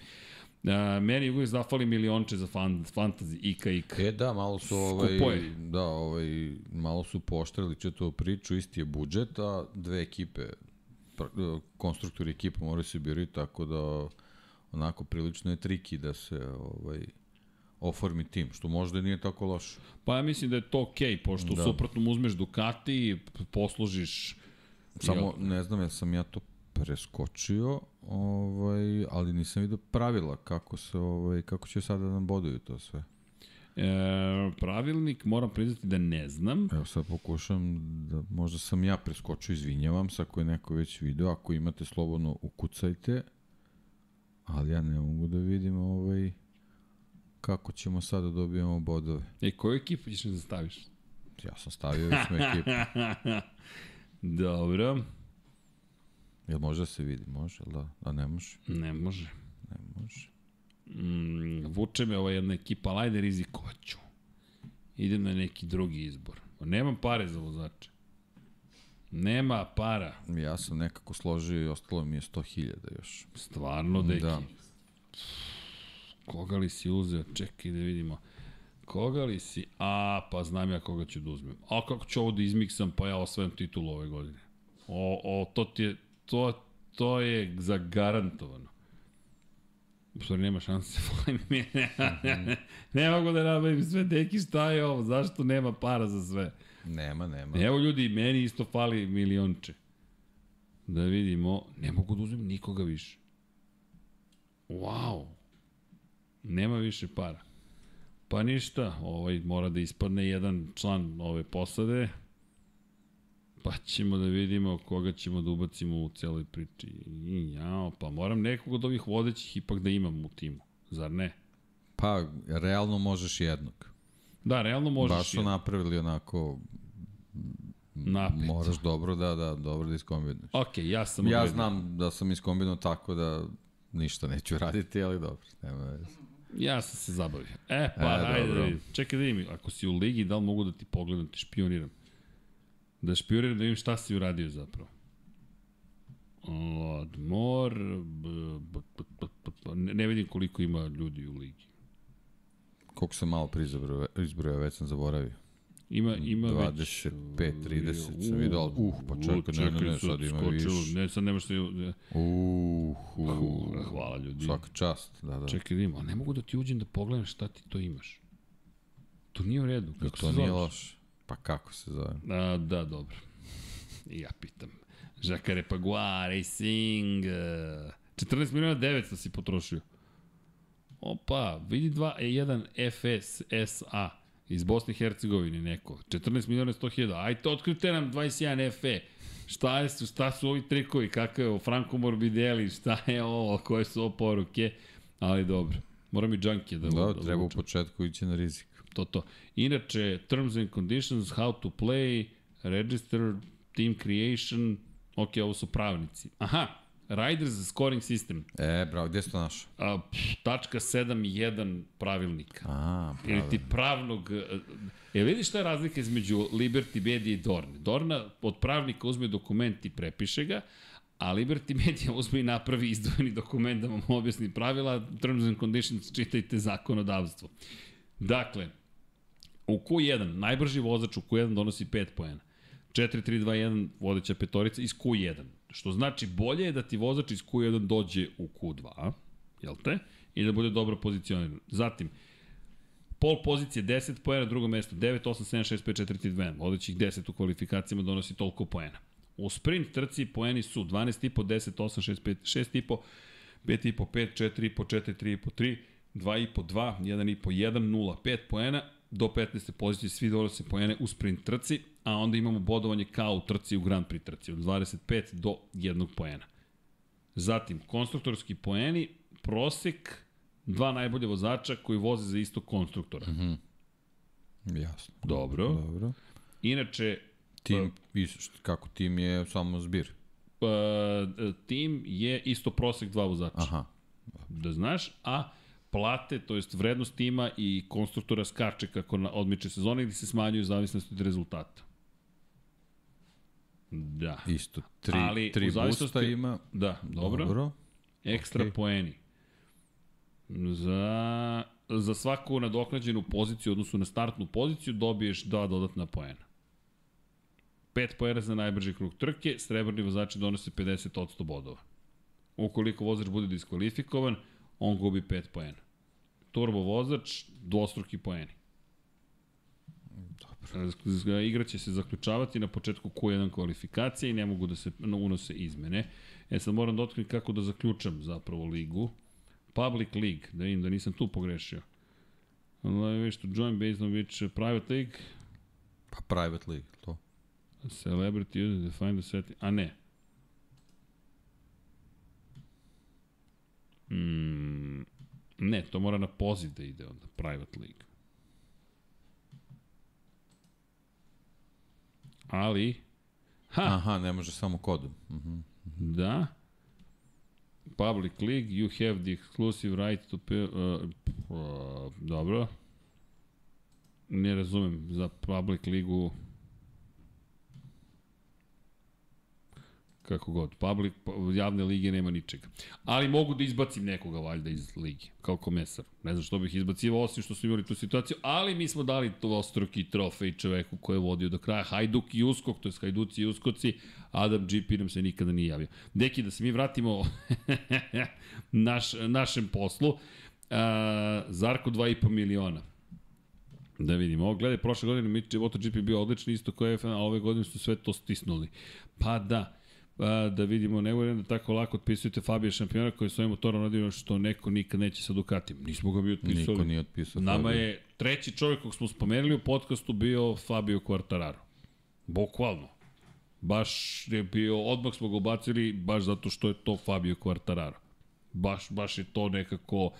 S1: A, meni uvijek zafali milionče za fan, fantasy, ika, ika.
S2: E da, malo su ovaj, da, ovaj, malo su poštrali četavu priču, isti je budžet, a dve ekipe, pr- konstruktori ekipa moraju se birati, tako da onako prilično je triki da se ovaj, oformi tim, što možda i nije tako loše.
S1: Pa ja mislim da je to okej, okay, pošto da.
S2: Da.
S1: suprotno uzmeš Ducati, poslužiš
S2: Samo ne znam jel sam ja to preskočio, ovaj, ali nisam vidio pravila kako se ovaj kako će sada da nam boduju to sve.
S1: E, pravilnik, moram priznati da ne znam.
S2: Evo sad pokušam da možda sam ja preskočio, izvinjavam se ako je neko već video, ako imate slobodno ukucajte. Ali ja ne mogu da vidim ovaj kako ćemo sada da dobijemo bodove.
S1: E, koju ekipu ćeš da staviš?
S2: Ja sam stavio već smo ekipu. (laughs)
S1: Dobro,
S2: Jel može da se vidi? Može, da? Da ne može?
S1: ne može.
S2: Ne može.
S1: Mm, vuče me ova jedna ekipa, ali ajde rizikoću. Idem na neki drugi izbor. Nemam pare za vozače. Nema para.
S2: Ja sam nekako složio i ostalo mi je 100.000 još.
S1: Stvarno, deki.
S2: Da.
S1: Koga li si uzeo? Čekaj da vidimo. Koga li si? A, pa znam ja koga ću da uzmem. A kako ću ovo da izmiksam, pa ja osvajam titulu ove godine. O, o, to ti je, to, to je zagarantovano. Stvari nema šanse, (laughs) volim mi, ne, ne, ne, ne mogu da nabavim sve, deki šta je ovo, zašto nema para za sve?
S2: Nema, nema.
S1: Evo ljudi, meni isto fali milionče. Da vidimo, ne mogu da uzmem nikoga više. Wow. Nema više para. Pa ništa, ovaj mora da ispadne jedan član ove posade. Pa ćemo da vidimo koga ćemo da ubacimo u celoj priči. I, jao, pa moram nekog od ovih vodećih ipak da imam u timu. Zar ne?
S2: Pa, realno možeš jednog.
S1: Da, realno možeš.
S2: Baš su napravili onako,
S1: napet.
S2: moraš dobro da, da, dobro da iskombinuješ.
S1: Ok, ja sam
S2: Ja
S1: odredio.
S2: znam da sam iskombinuo tako da ništa neću raditi, ali dobro, nema veze.
S1: Ja sam se zabavio. E, pa,
S2: E,
S1: ajde,
S2: dobro.
S1: da vidim. čekaj da vidim, ako si u ligi, da li mogu da ti pogledam, da ti špioniram? Da špioniram da vidim šta si uradio zapravo. Odmor, ne, vidim koliko ima ljudi u ligi.
S2: Koliko sam malo prizabro, izbrojao, već sam zaboravio.
S1: Ima, ima
S2: 25, 30 sam vidio, ali uh, pa čekaj, ne, ne, ne, sad ima
S1: skočilo.
S2: više.
S1: Ne, sad nemaš što... Ne.
S2: Uh, uh,
S1: Hvala ljudi.
S2: svaka čast, da, da.
S1: Čekaj da vidim, ali ne mogu da ti uđem da pogledam šta ti to imaš. To nije u redu. Kako
S2: to
S1: se
S2: nije loše. Pa kako se zove?
S1: A, da, dobro. I ja pitam. Žakare Pagua, Racing. eh, 14 miliona 900 si potrošio. Opa, vidi 2 E1 FSSA iz Bosne i Hercegovine neko. 14 miliona 100 hiljada. Ajde, otkrite nam 21 FE. Šta, je, šta su ovi trikovi, kako je ovo, Franco Morbidelli, šta je ovo, koje su ovo poruke, ali dobro. Moram i junkie da,
S2: Da,
S1: da
S2: treba u početku ići na rizik.
S1: To, to. Inače, terms and conditions, how to play, register, team creation, ok, ovo su pravnici. Aha, Riders scoring system,
S2: E, bravo, gde si to našao?
S1: a, pff, tačka 7.1 pravilnika.
S2: A,
S1: Ili
S2: bravo.
S1: ti pravnog... E, vidiš šta je razlika između Liberty Media i Dorne? Dorna od pravnika uzme dokument i prepiše ga, a Liberty Media (laughs) uzme i napravi izdvojeni dokument da vam objasni pravila, terms and conditions, čitajte zakonodavstvo. Dakle, u Q1, najbrži vozač u Q1 donosi 5 poena. 4-3-2-1 vodeća petorica iz Q1. Što znači bolje je da ti vozač iz Q1 dođe u Q2, jel te? I da bude dobro pozicioniran. Zatim, pol pozicije 10 poena, drugo mesto 9, 8, 7, 6, 5, 4, 3, 2. Vodećih 10 u kvalifikacijama donosi toliko poena. U sprint trci poeni su 12,5, 10, 8, 6, 5, 6,5, 5,5, 5, 4,5, 4, 3,5, 3, 2,5, 2, 1,5, 1, 0, 5 poena, do 15. pozicije svi donose poene u sprint trci, a onda imamo bodovanje kao u trci u Grand Prix trci, od 25 do 1 poena. Zatim, konstruktorski poeni, prosek, dva najbolje vozača koji voze za istog konstruktora. Mm -hmm.
S2: Jasno.
S1: Dobro.
S2: Dobro.
S1: Inače,
S2: Tim, is- kako tim je samo zbir.
S1: uh, tim je isto prosek dva vozača.
S2: Aha.
S1: da znaš, a plate, to jest vrednost tima i konstruktora skače kako na odmiče sezone ili se smanjuju zavisnosti od rezultata. Da.
S2: Isto. Tri,
S1: Ali,
S2: tri busta ima.
S1: Da, dobro.
S2: Dobro.
S1: Ekstra
S2: Okej.
S1: poeni. Za, za svaku nadoknađenu poziciju, odnosno na startnu poziciju, dobiješ dva dodatna poena. 5 poena za najbrži krug trke, srebrni vozači donose 50% bodova. Ukoliko vozač bude diskvalifikovan, on gubi 5 poena. Turbo vozač, dvostruki poeni. Dobro. Igra će se zaključavati na početku Q1 kvalifikacije i ne mogu da se unose izmene. E sad moram da otkrim kako da zaključam zapravo ligu. Public League, da vidim da nisam tu pogrešio. Allow wish to join based on which private league,
S2: Pa private league, to.
S1: celebrity user define the setting. A ne. Hmm, ne, to mora na poziv da ide onda, private league. Ali, ha,
S2: Aha, ne može samo kodom. Mhm.
S1: Da. Public League, you have the exclusive right to pay, uh, uh, dobro. Ne razumem, za Public Ligu kako god. Public, javne lige nema ničega. Ali mogu da izbacim nekoga valjda iz ligi, kao komesar. Ne znam što bih izbacivao, osim što smo imali tu situaciju, ali mi smo dali to ostruki trofej čoveku koji je vodio do kraja. Hajduk i Uskok, to je Hajduci i Uskoci, Adam GP nam se nikada nije javio. Deki, da se mi vratimo (laughs) naš, našem poslu, uh, Zarko 2,5 miliona. Da vidimo, ovo gledaj, prošle godine MotoGP bio odlični isto kao F1, a ove godine su sve to stisnuli. Pa da, a, da vidimo, ne vjerujem da tako lako otpisujete Fabija šampiona koji s ovim motorom radio što neko nikad neće sa Ducatijem. Nismo ga mi otpisali.
S2: Niko nije otpisao.
S1: Nama
S2: Fabio.
S1: je treći čovjek kog smo spomenuli u podcastu bio Fabio Quartararo. Bukvalno. Baš je bio, odmah smo ga ubacili baš zato što je to Fabio Quartararo. Baš, baš je to nekako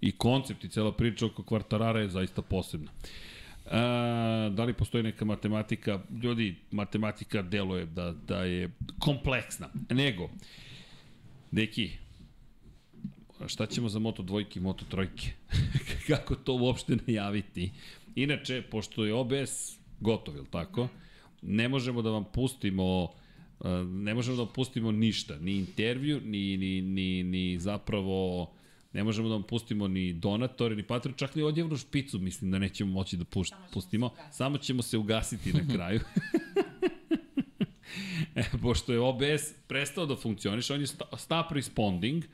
S1: i koncept i cela priča oko Quartarara je zaista posebna. A, da li postoji neka matematika? Ljudi, matematika deluje da, da je kompleksna. Nego, deki, šta ćemo za Moto dvojke i Moto trojke? (laughs) Kako to uopšte najaviti? Inače, pošto je OBS gotov, ili tako? Ne možemo da vam pustimo ne možemo da pustimo ništa, ni intervju, ni, ni, ni, ni zapravo ne možemo da vam pustimo ni donatore, ni patrone, čak ni odjevnu špicu mislim da nećemo moći da pušt, pustimo. Samo ćemo se ugasiti na (laughs) kraju. (laughs) e, pošto je OBS prestao da funkcioniše, on je stop responding,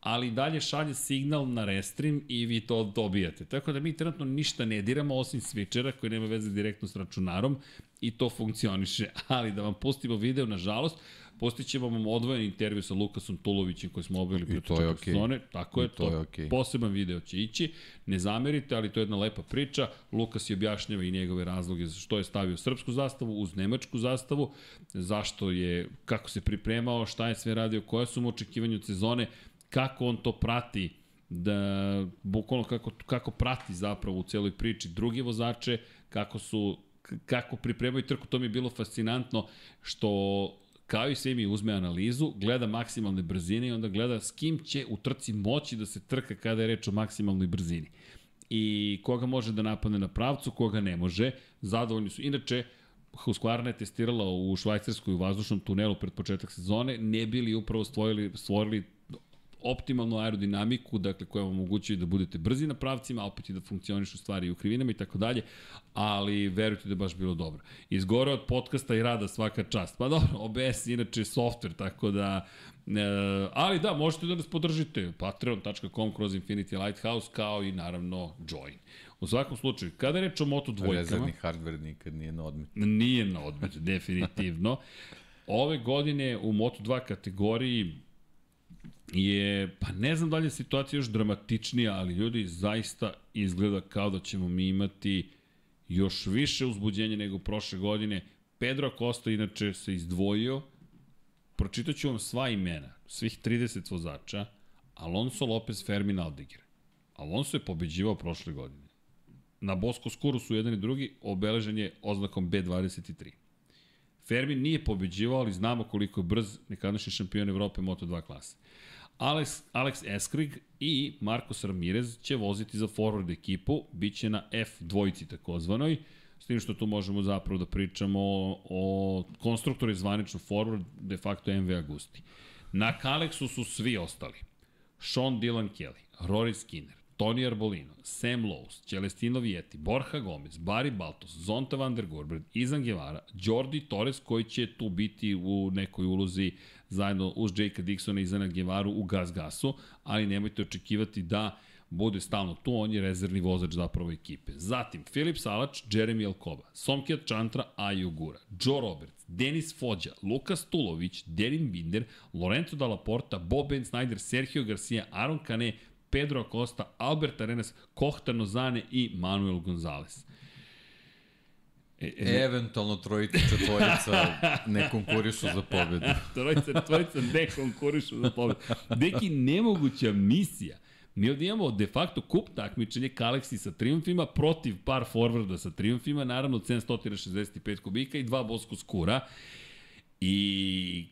S1: ali dalje šalje signal na restream i vi to dobijate. Tako da mi trenutno ništa ne diramo osim switchera koji nema veze direktno s računarom i to funkcioniše. (laughs) Ali da vam pustimo video, nažalost, pustit ćemo vam odvojen intervju sa Lukasom Tulovićem koji smo obavili pre
S2: to je okej.
S1: sezone. Tako je,
S2: I to je okej.
S1: poseban video će ići. Ne zamerite, ali to je jedna lepa priča. Lukas je objašnjava i njegove razloge za što je stavio srpsku zastavu uz nemačku zastavu, zašto je, kako se pripremao, šta je sve radio, koje su mu očekivanja od sezone, kako on to prati da bukvalno kako, kako prati zapravo u celoj priči drugi vozače, kako su kako pripremaju trku, to mi je bilo fascinantno što kao i sve mi uzme analizu, gleda maksimalne brzine i onda gleda s kim će u trci moći da se trka kada je reč o maksimalnoj brzini. I koga može da napadne na pravcu, koga ne može. Zadovoljni su. Inače, Husqvarna je testirala u švajcarskoj vazdušnom tunelu pred početak sezone, ne bili upravo stvorili, stvorili optimalnu aerodinamiku, dakle koja vam omogućuje da budete brzi na pravcima, a opet i da funkcionišu stvari i u krivinama i tako dalje, ali verujte da je baš bilo dobro. Izgore od podcasta i rada svaka čast. Pa dobro, OBS je inače software, tako da E, ali da, možete da nas podržite patreon.com kroz Infinity Lighthouse kao i naravno Join. U svakom slučaju, kada je reč o Moto dvojkama,
S2: Rezervni hardware nikad nije na odmet.
S1: Nije na odmet, definitivno. (laughs) Ove godine u Moto2 kategoriji je, pa ne znam da li je situacija još dramatičnija, ali ljudi zaista izgleda kao da ćemo mi imati još više uzbuđenja nego prošle godine. Pedro Costa inače se izdvojio, pročitat ću vam sva imena, svih 30 vozača, Alonso Lopez Fermin Aldeguer. Alonso je pobeđivao prošle godine. Na Bosko Skuru su jedan i drugi, obeležen je oznakom B23. Fermin nije pobeđivao, ali znamo koliko je brz nekadašnji šampion Evrope Moto2 klase. Alex, Alex Eskrig i Marcos Ramirez će voziti za forward ekipu, bit će na F dvojici takozvanoj, s tim što tu možemo zapravo da pričamo o, o konstruktori zvanično forward, de facto MV Agusti. Na Kalexu su svi ostali. Sean Dylan Kelly, Rory Skinner, Tony Arbolino, Sam Lowe's, Celestino Vietti, Borja Gomez, Barry Baltos, Zonta van der Gorbred, Izan Guevara, Jordi Torres koji će tu biti u nekoj ulozi zajedno uz Jakea Dixona i Izana Guevaru u Gas Gasu, ali nemojte očekivati da bude stalno tu, on je rezervni vozač zapravo ekipe. Zatim, Filip Salač, Jeremy Alcoba, Somkijat Čantra, Aju Gura, Joe Roberts, Denis Fođa, Lukas Tulović, Derin Binder, Lorenzo Dalla Porta, Bob Ben Snyder, Sergio Garcia, Aaron Kane, Pedro Acosta, Albert Arenas, Kohtar Nozane i Manuel Gonzalez.
S2: E, e, Eventualno trojica, četvorica ne konkurišu za pobedu. (laughs)
S1: trojica, trojica ne konkurišu za pobedu. Deki, nemoguća misija. Mi ovdje imamo de facto kup takmičenje Galaxy sa triumfima protiv par forwarda sa triumfima, naravno 765 kubika i dva Bosko skura. I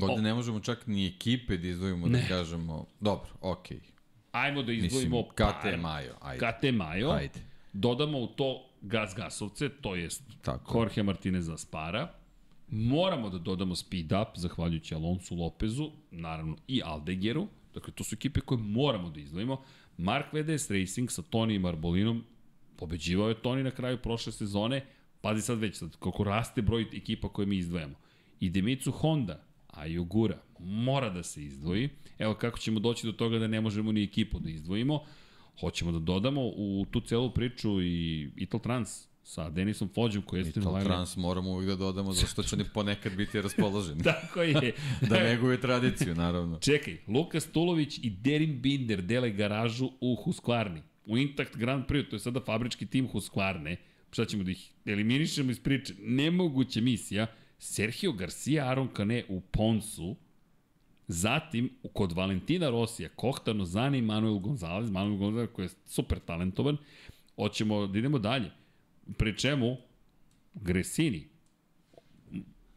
S2: Ovde ne možemo čak ni ekipe da izdvojimo da ne. da kažemo, dobro, okej. Okay.
S1: Ajmo da izdvojimo
S2: Mislim, KT Majo, ajde.
S1: KT Majo, ajde. dodamo u to Gas Gasovce, to jest Tako. Jorge Martinez Aspara, moramo da dodamo Speed Up, zahvaljujući Alonso Lopezu, naravno i Aldegeru, dakle to su ekipe koje moramo da izdvojimo. Mark VDS Racing sa Toni i Marbolinom, pobeđivao je Toni na kraju prošle sezone, pazi sad već, sad, koliko raste broj ekipa koje mi izdvojamo. I Demicu Honda, a Jugura mora da se izdvoji. Evo kako ćemo doći do toga da ne možemo ni ekipu da izdvojimo. Hoćemo da dodamo u tu celu priču i Ital Trans sa Denisom Fođom koji je
S2: Ital Trans moramo uvijek da dodamo zašto će oni ponekad biti raspoloženi. (laughs)
S1: Tako je. (laughs)
S2: da neguje tradiciju, naravno.
S1: Čekaj, Lukas Tulović i Derin Binder dele garažu u Husqvarni. U Intact Grand Prix, to je sada fabrički tim Husqvarne. Šta ćemo da ih eliminišemo iz priče? Nemoguća misija Sergio Garcia, Aaron Kane u Ponsu, zatim kod Valentina Rosija, Kohta Nozani i Manuel Gonzalez, Manuel Gonzalez koji je super talentovan, hoćemo da idemo dalje. Pri čemu Gresini,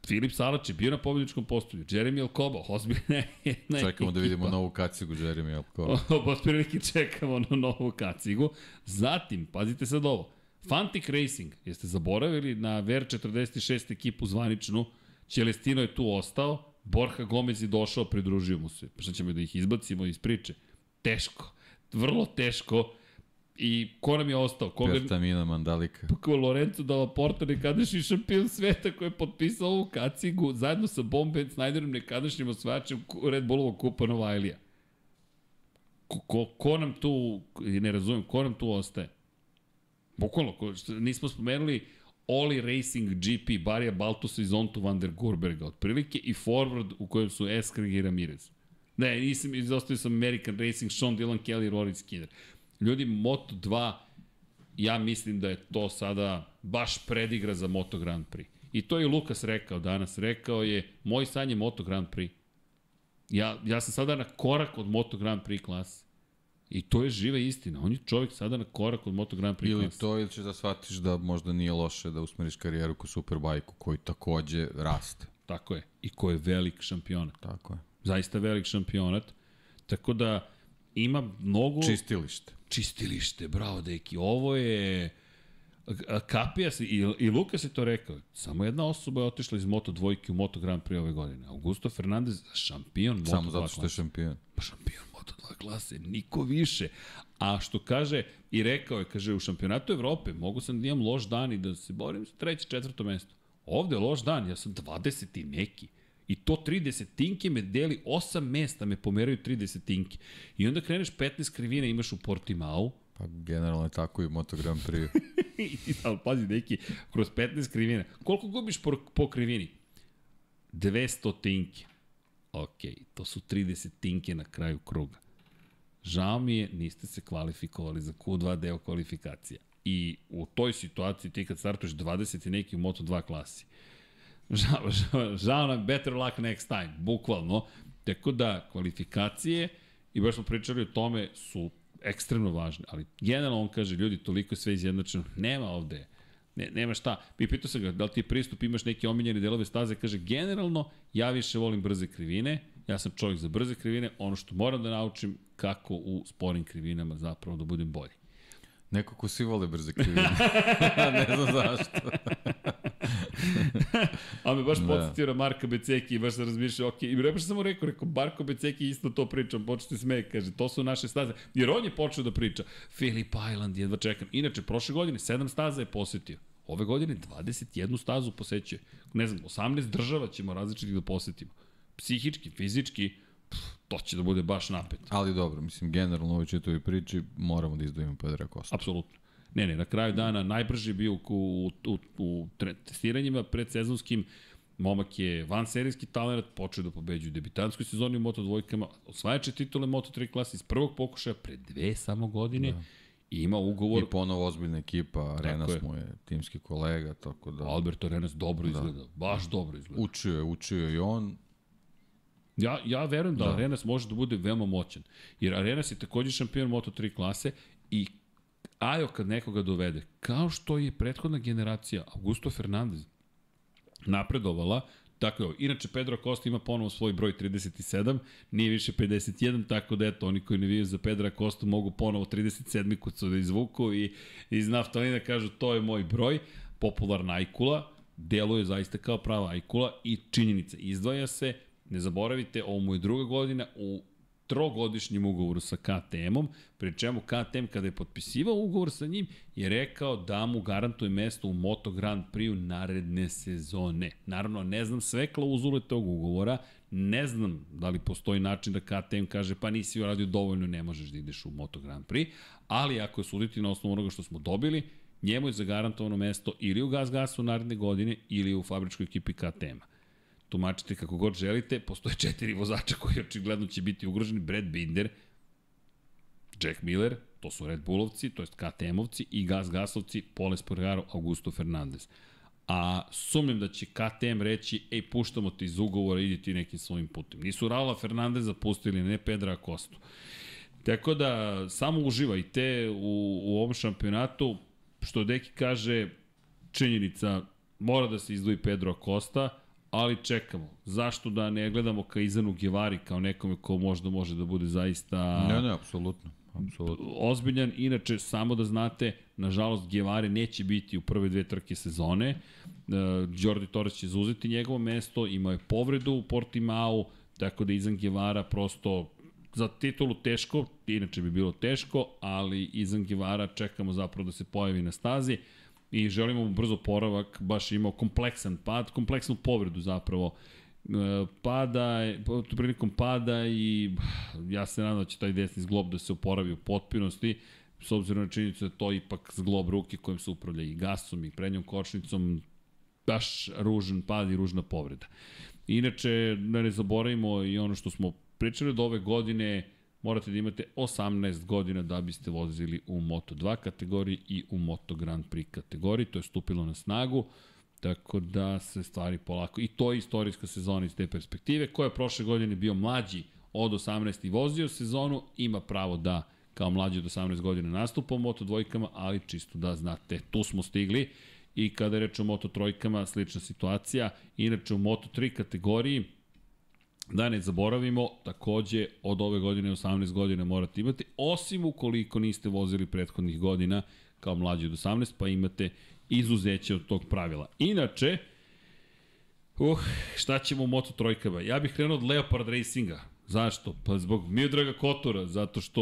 S1: Filip Salač je bio na pobjedičkom postolju, Jeremy Alcoba, ozbiljna jedna
S2: Čekamo ekipa. da vidimo novu kacigu Jeremy Alcoba. (laughs)
S1: Otprilike čekamo na novu kacigu. Zatim, pazite sad ovo, Fantic Racing, jeste zaboravili na VR46 ekipu zvaničnu, Celestino je tu ostao, Borja Gomez je došao, pridružio mu se. Pa šta ćemo da ih izbacimo iz priče? Teško, vrlo teško. I ko nam je ostao? Koga...
S2: Pertamina Mandalika.
S1: Ko Lorenzo Dalla Porta, nekadašnji šampion sveta koji je potpisao ovu kacigu zajedno sa Bomben Snyderom, nekadašnjim osvajačem Red Bullovog kupa Novajlija. Ko, ko, ko nam tu, ne razumem, ko nam tu ostaje? Bukvalno, nismo spomenuli Oli Racing GP, Barija Baltusa i Zontu van der Gorberga, otprilike, i forward u kojem su Eskrig i Ramirez. Ne, nisam, izostavio sam American Racing, Sean Dillon Kelly, Rory Skinner. Ljudi, Moto2, ja mislim da je to sada baš predigra za Moto Grand Prix. I to je Lukas rekao danas. Rekao je, moj san je Moto Grand Prix. Ja, ja sam sada na korak od Moto Grand Prix klase. I to je živa istina. On je čovjek sada na korak od Moto Grand Prix.
S2: Ili to ili ćeš da shvatiš da možda nije loše da usmeriš karijeru ko Superbike-u koji takođe raste.
S1: Tako je. I ko je velik šampionat.
S2: Tako je.
S1: Zaista velik šampionat. Tako da ima mnogo...
S2: Čistilište.
S1: Čistilište, bravo deki. Ovo je... Kapija se, i, i Lukas je to rekao, samo jedna osoba je otišla iz Moto dvojke u Moto Grand Prix ove godine. Augusto Fernandez, šampion Moto
S2: Samo zato što je šampion.
S1: Pa šampion Moto2 klase, niko više. A što kaže, i rekao je, kaže, u šampionatu Evrope mogu sam da imam loš dan i da se borim za treće, četvrto mesto. Ovde je loš dan, ja sam 20 i neki. I to 30 tinke me deli, 8 mesta me pomeraju 30 tinke. I onda kreneš 15 krivina imaš u Portimao.
S2: Pa generalno je tako i u Moto Grand Prix. (laughs)
S1: ali pazi, neki, kroz 15 krivina. Koliko gubiš po, po krivini? 200 tinke Ok, to su 30 tinke na kraju kruga. Žao mi je, niste se kvalifikovali za Q2 deo kvalifikacija. I u toj situaciji ti kad startuješ 20 i neki u Moto2 klasi, žao, (laughs) žao, žao nam, better luck next time, bukvalno. Tako da, kvalifikacije, i baš smo pričali o tome, su ekstremno važne, ali generalno on kaže, ljudi, toliko je sve izjednačeno, nema ovde, ne, nema šta. I pitao sam ga, da li ti pristup imaš neke omiljene delove staze, kaže, generalno, ja više volim brze krivine, ja sam čovjek za brze krivine, ono što moram da naučim, kako u sporim krivinama zapravo da budem bolji.
S2: Neko ko svi vole brze krivine. (laughs) ne znam zašto.
S1: A me baš
S2: Da.
S1: podsjetio na Marka Beceki i baš sam razmišljao, ok, i baš sam mu rekao, rekao, Marko Beceki isto to pričam, počete smeje, kaže, to su naše staze. Jer on je počeo da priča, Philip Island, jedva čekam. Inače, prošle godine 7 staza je posetio. Ove godine 21 stazu posećuje. Ne znam, 18 država ćemo različitih da posetimo. Psihički, fizički, to će da bude baš napet.
S2: Ali dobro, mislim, generalno u ovoj čitovi priči moramo da izdvojimo Pedra Costa.
S1: Apsolutno. Ne, ne, na kraju dana najbrži bio u, u, u, u testiranjima predsezonskim. Momak je van serijski talent, počeo da pobeđuje u debitanskoj sezoni u Moto dvojkama, osvajače titule Moto 3 klase iz prvog pokušaja pre dve samo godine da. i ima ugovor.
S2: I ponovo ozbiljna ekipa, Renas
S1: je.
S2: mu je timski kolega, tako da...
S1: Alberto Arenas dobro izgleda, baš dobro izgleda.
S2: Učio je, učio je i on.
S1: Ja, ja verujem da, da Arenas može da bude veoma moćan. Jer Arenas je takođe šampion Moto3 klase i Ajo kad nekoga dovede, kao što je prethodna generacija Augusto Fernandez napredovala, Tako je, inače Pedro Costa ima ponovo svoj broj 37, nije više 51, tako da eto, oni koji ne viju za Pedra Costa mogu ponovo 37 kucu da izvuku i iz naftalina kažu to je moj broj, popularna Ajkula, deluje zaista kao prava Ajkula i činjenica, izdvaja se, ne zaboravite, ovo mu je druga godina u trogodišnjem ugovoru sa KTM-om, pri čemu KTM kada je potpisivao ugovor sa njim je rekao da mu garantuje mesto u Moto Grand Prix naredne sezone. Naravno, ne znam sve klauzule tog ugovora, ne znam da li postoji način da KTM kaže pa nisi uradio dovoljno, ne možeš da ideš u Moto Grand Prix, ali ako je suditi na osnovu onoga što smo dobili, njemu je zagarantovano mesto ili u Gas Gasu naredne godine ili u fabričkoj ekipi KTM-a tumačite kako god želite, postoje četiri vozača koji očigledno će biti ugroženi, Brad Binder, Jack Miller, to su Red Bullovci, to jest KTM-ovci i Gas Gasovci, Paul Espargaro, Augusto Fernandez. A sumnjam da će KTM reći, ej, puštamo te iz ugovora, idi ti nekim svojim putem. Nisu Raula Fernandeza pustili, ne Pedra Acostu. Tako da, samo uživajte u, u ovom šampionatu, što Deki kaže, činjenica, mora da se izdvoji Pedro Acosta, ali čekamo. Zašto da ne gledamo ka Izanu Givari kao nekome ko možda može da bude zaista...
S2: Ne, ne, apsolutno. Apsolutno.
S1: Ozbiljan, inače, samo da znate, nažalost, Givari neće biti u prve dve trke sezone. Uh, Jordi Torres će zauzeti njegovo mesto, imao je povredu u Portimao, tako da Izan Gevara prosto za titulu teško, inače bi bilo teško, ali Izan Gevara čekamo zapravo da se pojavi na stazi i želimo mu brzo poravak, baš imao kompleksan pad, kompleksnu povredu zapravo E, pada, prilikom pada i ja se nadam da će taj desni zglob da se oporavi u potpunosti, s obzirom na činjenicu da to ipak zglob ruke kojim se upravlja i gasom i prednjom kočnicom, baš ružan pad i ružna povreda. Inače, da ne zaboravimo i ono što smo pričali od ove godine, morate da imate 18 godina da biste vozili u Moto2 kategoriji i u Moto Grand Prix kategoriji, to je stupilo na snagu, tako da se stvari polako, i to je istorijska sezona iz te perspektive, koja je prošle godine bio mlađi od 18 i vozio sezonu, ima pravo da kao mlađi od 18 godina nastupa u Moto dvojkama, ali čisto da znate, tu smo stigli. I kada je reč o Moto trojkama, slična situacija, inače u Moto 3 kategoriji, Da ne zaboravimo, takođe od ove godine 18 godina morate imati, osim ukoliko niste vozili prethodnih godina kao mlađi od 18, pa imate izuzeće od tog pravila. Inače, uh, šta ćemo u Moto trojkama? Ja bih krenuo od Leopard Racinga. Zašto? Pa zbog Miodraga Kotora, zato što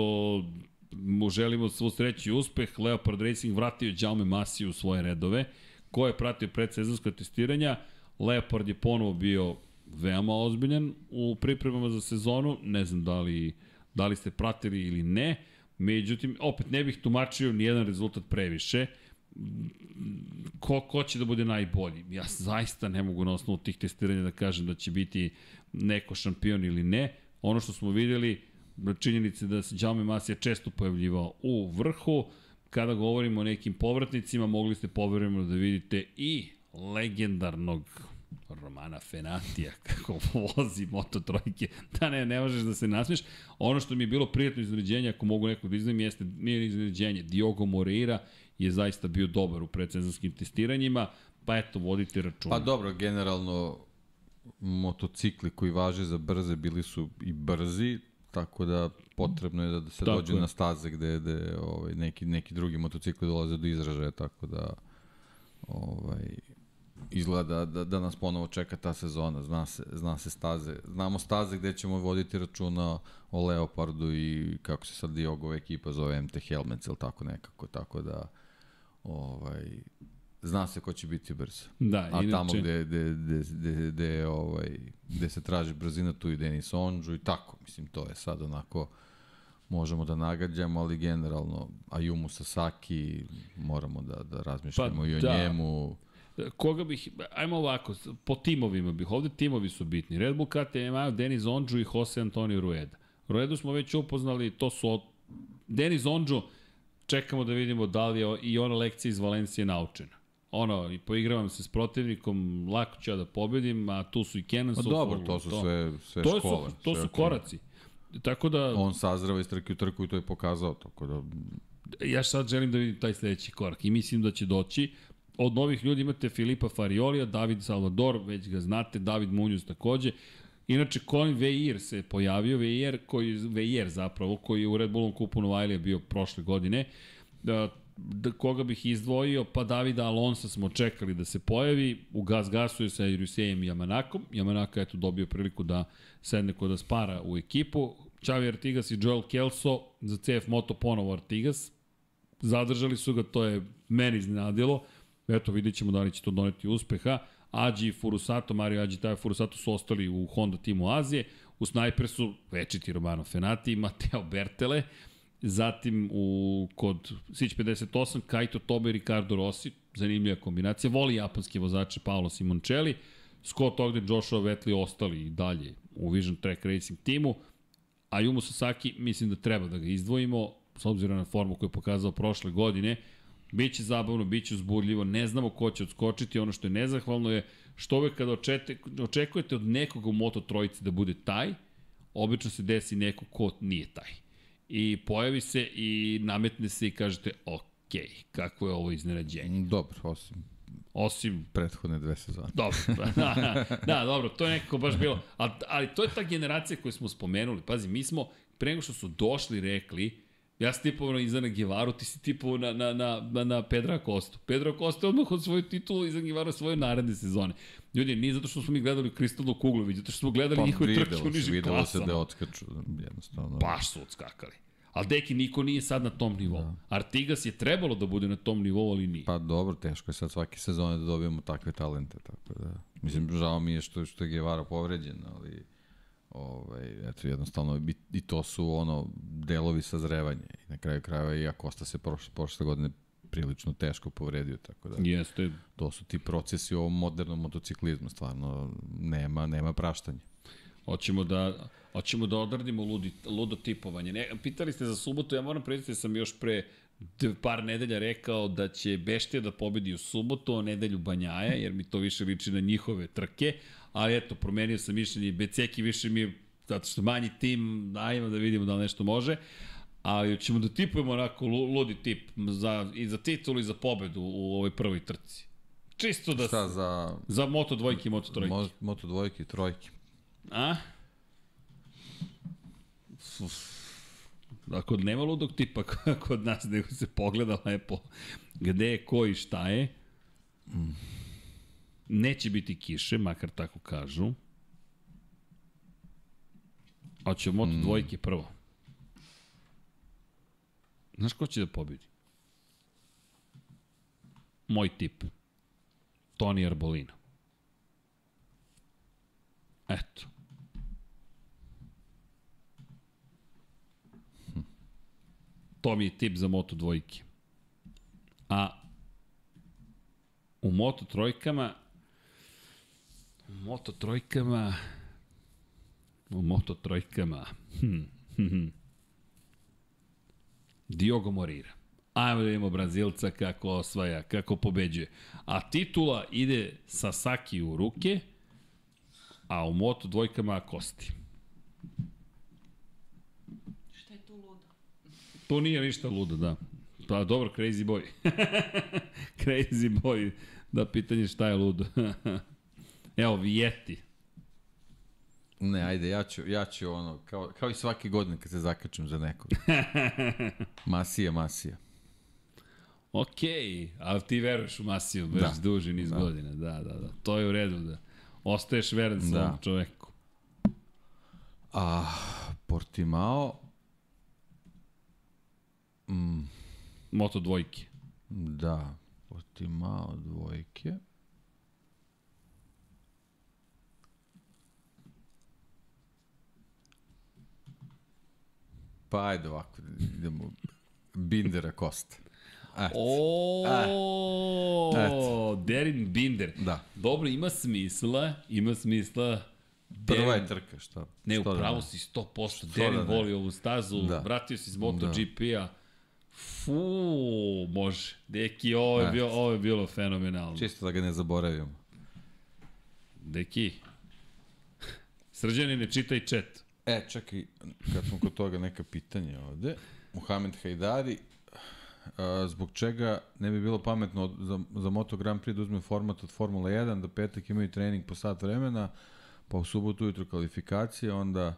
S1: mu želimo svu sreću i uspeh. Leopard Racing vratio Jaume Masi u svoje redove. Ko je pratio predsezonsko testiranja? Leopard je ponovo bio veoma ozbiljan u pripremama za sezonu, ne znam da li, da li ste pratili ili ne, međutim, opet ne bih tumačio nijedan rezultat previše, ko, ko će da bude najbolji. Ja zaista ne mogu na osnovu tih testiranja da kažem da će biti neko šampion ili ne. Ono što smo videli, činjenice da se Jaume Masija često pojavljivao u vrhu, kada govorimo o nekim povratnicima, mogli ste povremeno da vidite i legendarnog Romana Fenatija, (laughs) kako vozi Moto trojke, da ne, ne možeš da se nasmiješ. Ono što mi je bilo prijatno iznenađenje, ako mogu nekog da izdavim, jeste nije iznenađenje. Diogo Moreira je zaista bio dobar u predsezonskim testiranjima, pa eto, vodite računa.
S2: Pa dobro, generalno motocikli koji važe za brze bili su i brzi, tako da potrebno je da se tako dođe je. na staze gde, gde ovaj, neki, neki drugi motocikli dolaze do izražaja, tako da ovaj, izgleda da, da nas ponovo čeka ta sezona, zna se, zna se staze. Znamo staze gde ćemo voditi računa o Leopardu i kako se sad Diogova ekipa zove MT Helmets ili tako nekako, tako da ovaj, zna se ko će biti brz.
S1: Da,
S2: A
S1: inače...
S2: tamo gde, gde, gde, gde, gde, ovaj, gde se traži brzina, tu i Denis Onđu i tako. Mislim, to je sad onako možemo da nagađamo, ali generalno Ayumu Sasaki moramo da, da razmišljamo pa, i o da. njemu.
S1: Koga bih, ajmo ovako, po timovima bih, ovde timovi su bitni. Red Bull KTM, Denis Onđu i Jose Antonio Rueda. Ruedu smo već upoznali, to su od... Denis Onđu, čekamo da vidimo da li je i ona lekcija iz Valencije naučena ono, i poigravam se s protivnikom, lako ću ja da pobedim, a tu su i Kenan
S2: Pa dobro, to su to. sve, sve
S1: to
S2: škole.
S1: Su, to
S2: sve
S1: su okay. koraci. Tako da...
S2: On sazrava iz trke u trku i to je pokazao, tako da...
S1: Ja sad želim da vidim taj sledeći korak i mislim da će doći. Od novih ljudi imate Filipa Fariolija, David Salvador, već ga znate, David Munjuz takođe. Inače, Colin Veir se pojavio, Veir, koji, Veir zapravo, koji je u Red Bullom kupu Novajlija bio prošle godine. Da, da, koga bih izdvojio, pa Davida Alonso smo čekali da se pojavi, u gas gasu je sa Irusejem Yamanakom, Yamanaka je tu dobio priliku da sedne kod Aspara u ekipu, Xavi Artigas i Joel Kelso za CF Moto ponovo Artigas, zadržali su ga, to je meni iznenadilo, eto vidit ćemo da li će to doneti uspeha, Ađi i Furusato, Mario Ađi i Furusato su ostali u Honda timu Azije, u Snajpersu večiti Romano Fenati, Mateo Bertele, Zatim u, kod Sić 58, Kaito Tobe i Ricardo Rossi, zanimljiva kombinacija. Voli japanski vozače Paolo Simoncelli, Scott Ogden, Joshua Vetli ostali i dalje u Vision Track Racing timu. A Yumu Sasaki mislim da treba da ga izdvojimo, s obzirom na formu koju je pokazao prošle godine. Biće zabavno, biće uzbudljivo, ne znamo ko će odskočiti, ono što je nezahvalno je što uvek kada očekujete od nekoga u Moto trojici da bude taj, obično se desi neko ko nije taj i pojavi se i nametne se i kažete ok, kako je ovo iznenađenje.
S2: Dobro, osim
S1: Osim...
S2: Prethodne dve sezone.
S1: Dobro, da, (laughs) da, da, dobro, to je nekako baš bilo. Ali, ali to je ta generacija koju smo spomenuli. Pazi, mi smo, pre nego što su došli, rekli, ja sam tipovao na Izana Gevaru, ti si tipovao na, na, na, na, na Pedra Kostu. Pedro Kosta je odmah od svoju titulu Izan Gevaru svoje naredne sezone. Ljudi, nije zato što smo mi gledali kristalnu kuglu, već zato što smo gledali pa, njihove trke u nižim
S2: klasama. Videlo se da odskaču, jednostavno.
S1: Baš su odskakali. Ali deki, niko nije sad na tom nivou. Da. Artigas je trebalo da bude na tom nivou, ali nije.
S2: Pa dobro, teško je sad svake sezone da dobijemo takve talente, tako da... Mislim, žao mi je što, što je Guevara povređen, ali... Ovaj, eto, jednostavno, i, i to su ono, delovi sazrevanja. I na kraju krajeva i Akosta se prošle, prošle godine prilično teško povredio, tako da...
S1: Jeste.
S2: To su ti procesi u ovom modernom motociklizmu, stvarno, nema, nema praštanja.
S1: Hoćemo da Hoćemo da odradimo ludi, ludo tipovanje. Ne, pitali ste za subotu, ja moram predstaviti da sam još pre par nedelja rekao da će Beštija da pobedi u subotu, a nedelju Banjaja, jer mi to više liči na njihove trke, ali eto, promenio sam mišljenje, Beceki više mi je, zato što manji tim, ajmo da vidimo da nešto može, ali ćemo da tipujemo onako ludi tip za, i za titulu i za pobedu u ovoj prvoj trci. Čisto da...
S2: Šta za...
S1: Za Moto dvojke i Moto trojke. Mo,
S2: moto dvojke i trojke.
S1: A? Dakle, nema ludog tipa kod nas, nego se pogleda lepo gde je ko i šta je. Neće biti kiše, makar tako kažu. A će moto mm. dvojke prvo. Znaš ko će da pobedi? Moj tip. Toni Arbolino. Eto. To mi je tip za Moto dvojke. A Moto trojkama, u Moto trojkama, u Moto trojkama, hm, hm, hm. Diogo Morira. Ajmo da vidimo Brazilca kako osvaja, kako pobeđuje. A titula ide sa Saki u ruke, a u Moto dvojkama Kosti.
S3: Šta je tu ludo?
S1: To nije ništa ludo, da. Pa dobro, crazy boy. (laughs) crazy boy. Da, pitanje šta je ludo. (laughs) Evo, Vijeti.
S2: Ne, ajde, ja ću, ja ću ono, kao, kao i svake godine kad se zakačem za nekog. (laughs) Masija, masija.
S1: Okej, ali ti veruješ u Masiju već da. duži niz da. godina. Da, da, da. To je u redu da ostaješ veren
S2: Da.
S1: ovom čoveku.
S2: A Portimao, mm,
S1: Moto dvojke.
S2: da, Portimao dvojke. Pa ajde ovako, idemo Bindera Kosta.
S1: O. Derin Binder.
S2: Da.
S1: Dobro, ima smisla, ima smisla.
S2: Prva je
S1: Derin-
S2: trka, šta?
S1: Ne,
S2: da
S1: upravo
S2: ne?
S1: si 100%.
S2: Što
S1: Derin
S2: da
S1: voli ovu stazu,
S2: Da.
S1: vratio si iz MotoGP-a.
S2: Da.
S1: Fu, može. Deki, ovo je,
S2: Eto.
S1: bilo, ovo je bilo fenomenalno.
S2: Čisto da ga ne zaboravimo.
S1: Deki. Srđani, ne čitaj chat.
S2: E, čekaj, kad smo kod toga neka pitanja ovde. Mohamed Hajdari, a, zbog čega ne bi bilo pametno od- za, za Moto Grand Prix da uzme format od Formula 1, da petak imaju trening po sat vremena, pa u subotu ujutro kvalifikacije, onda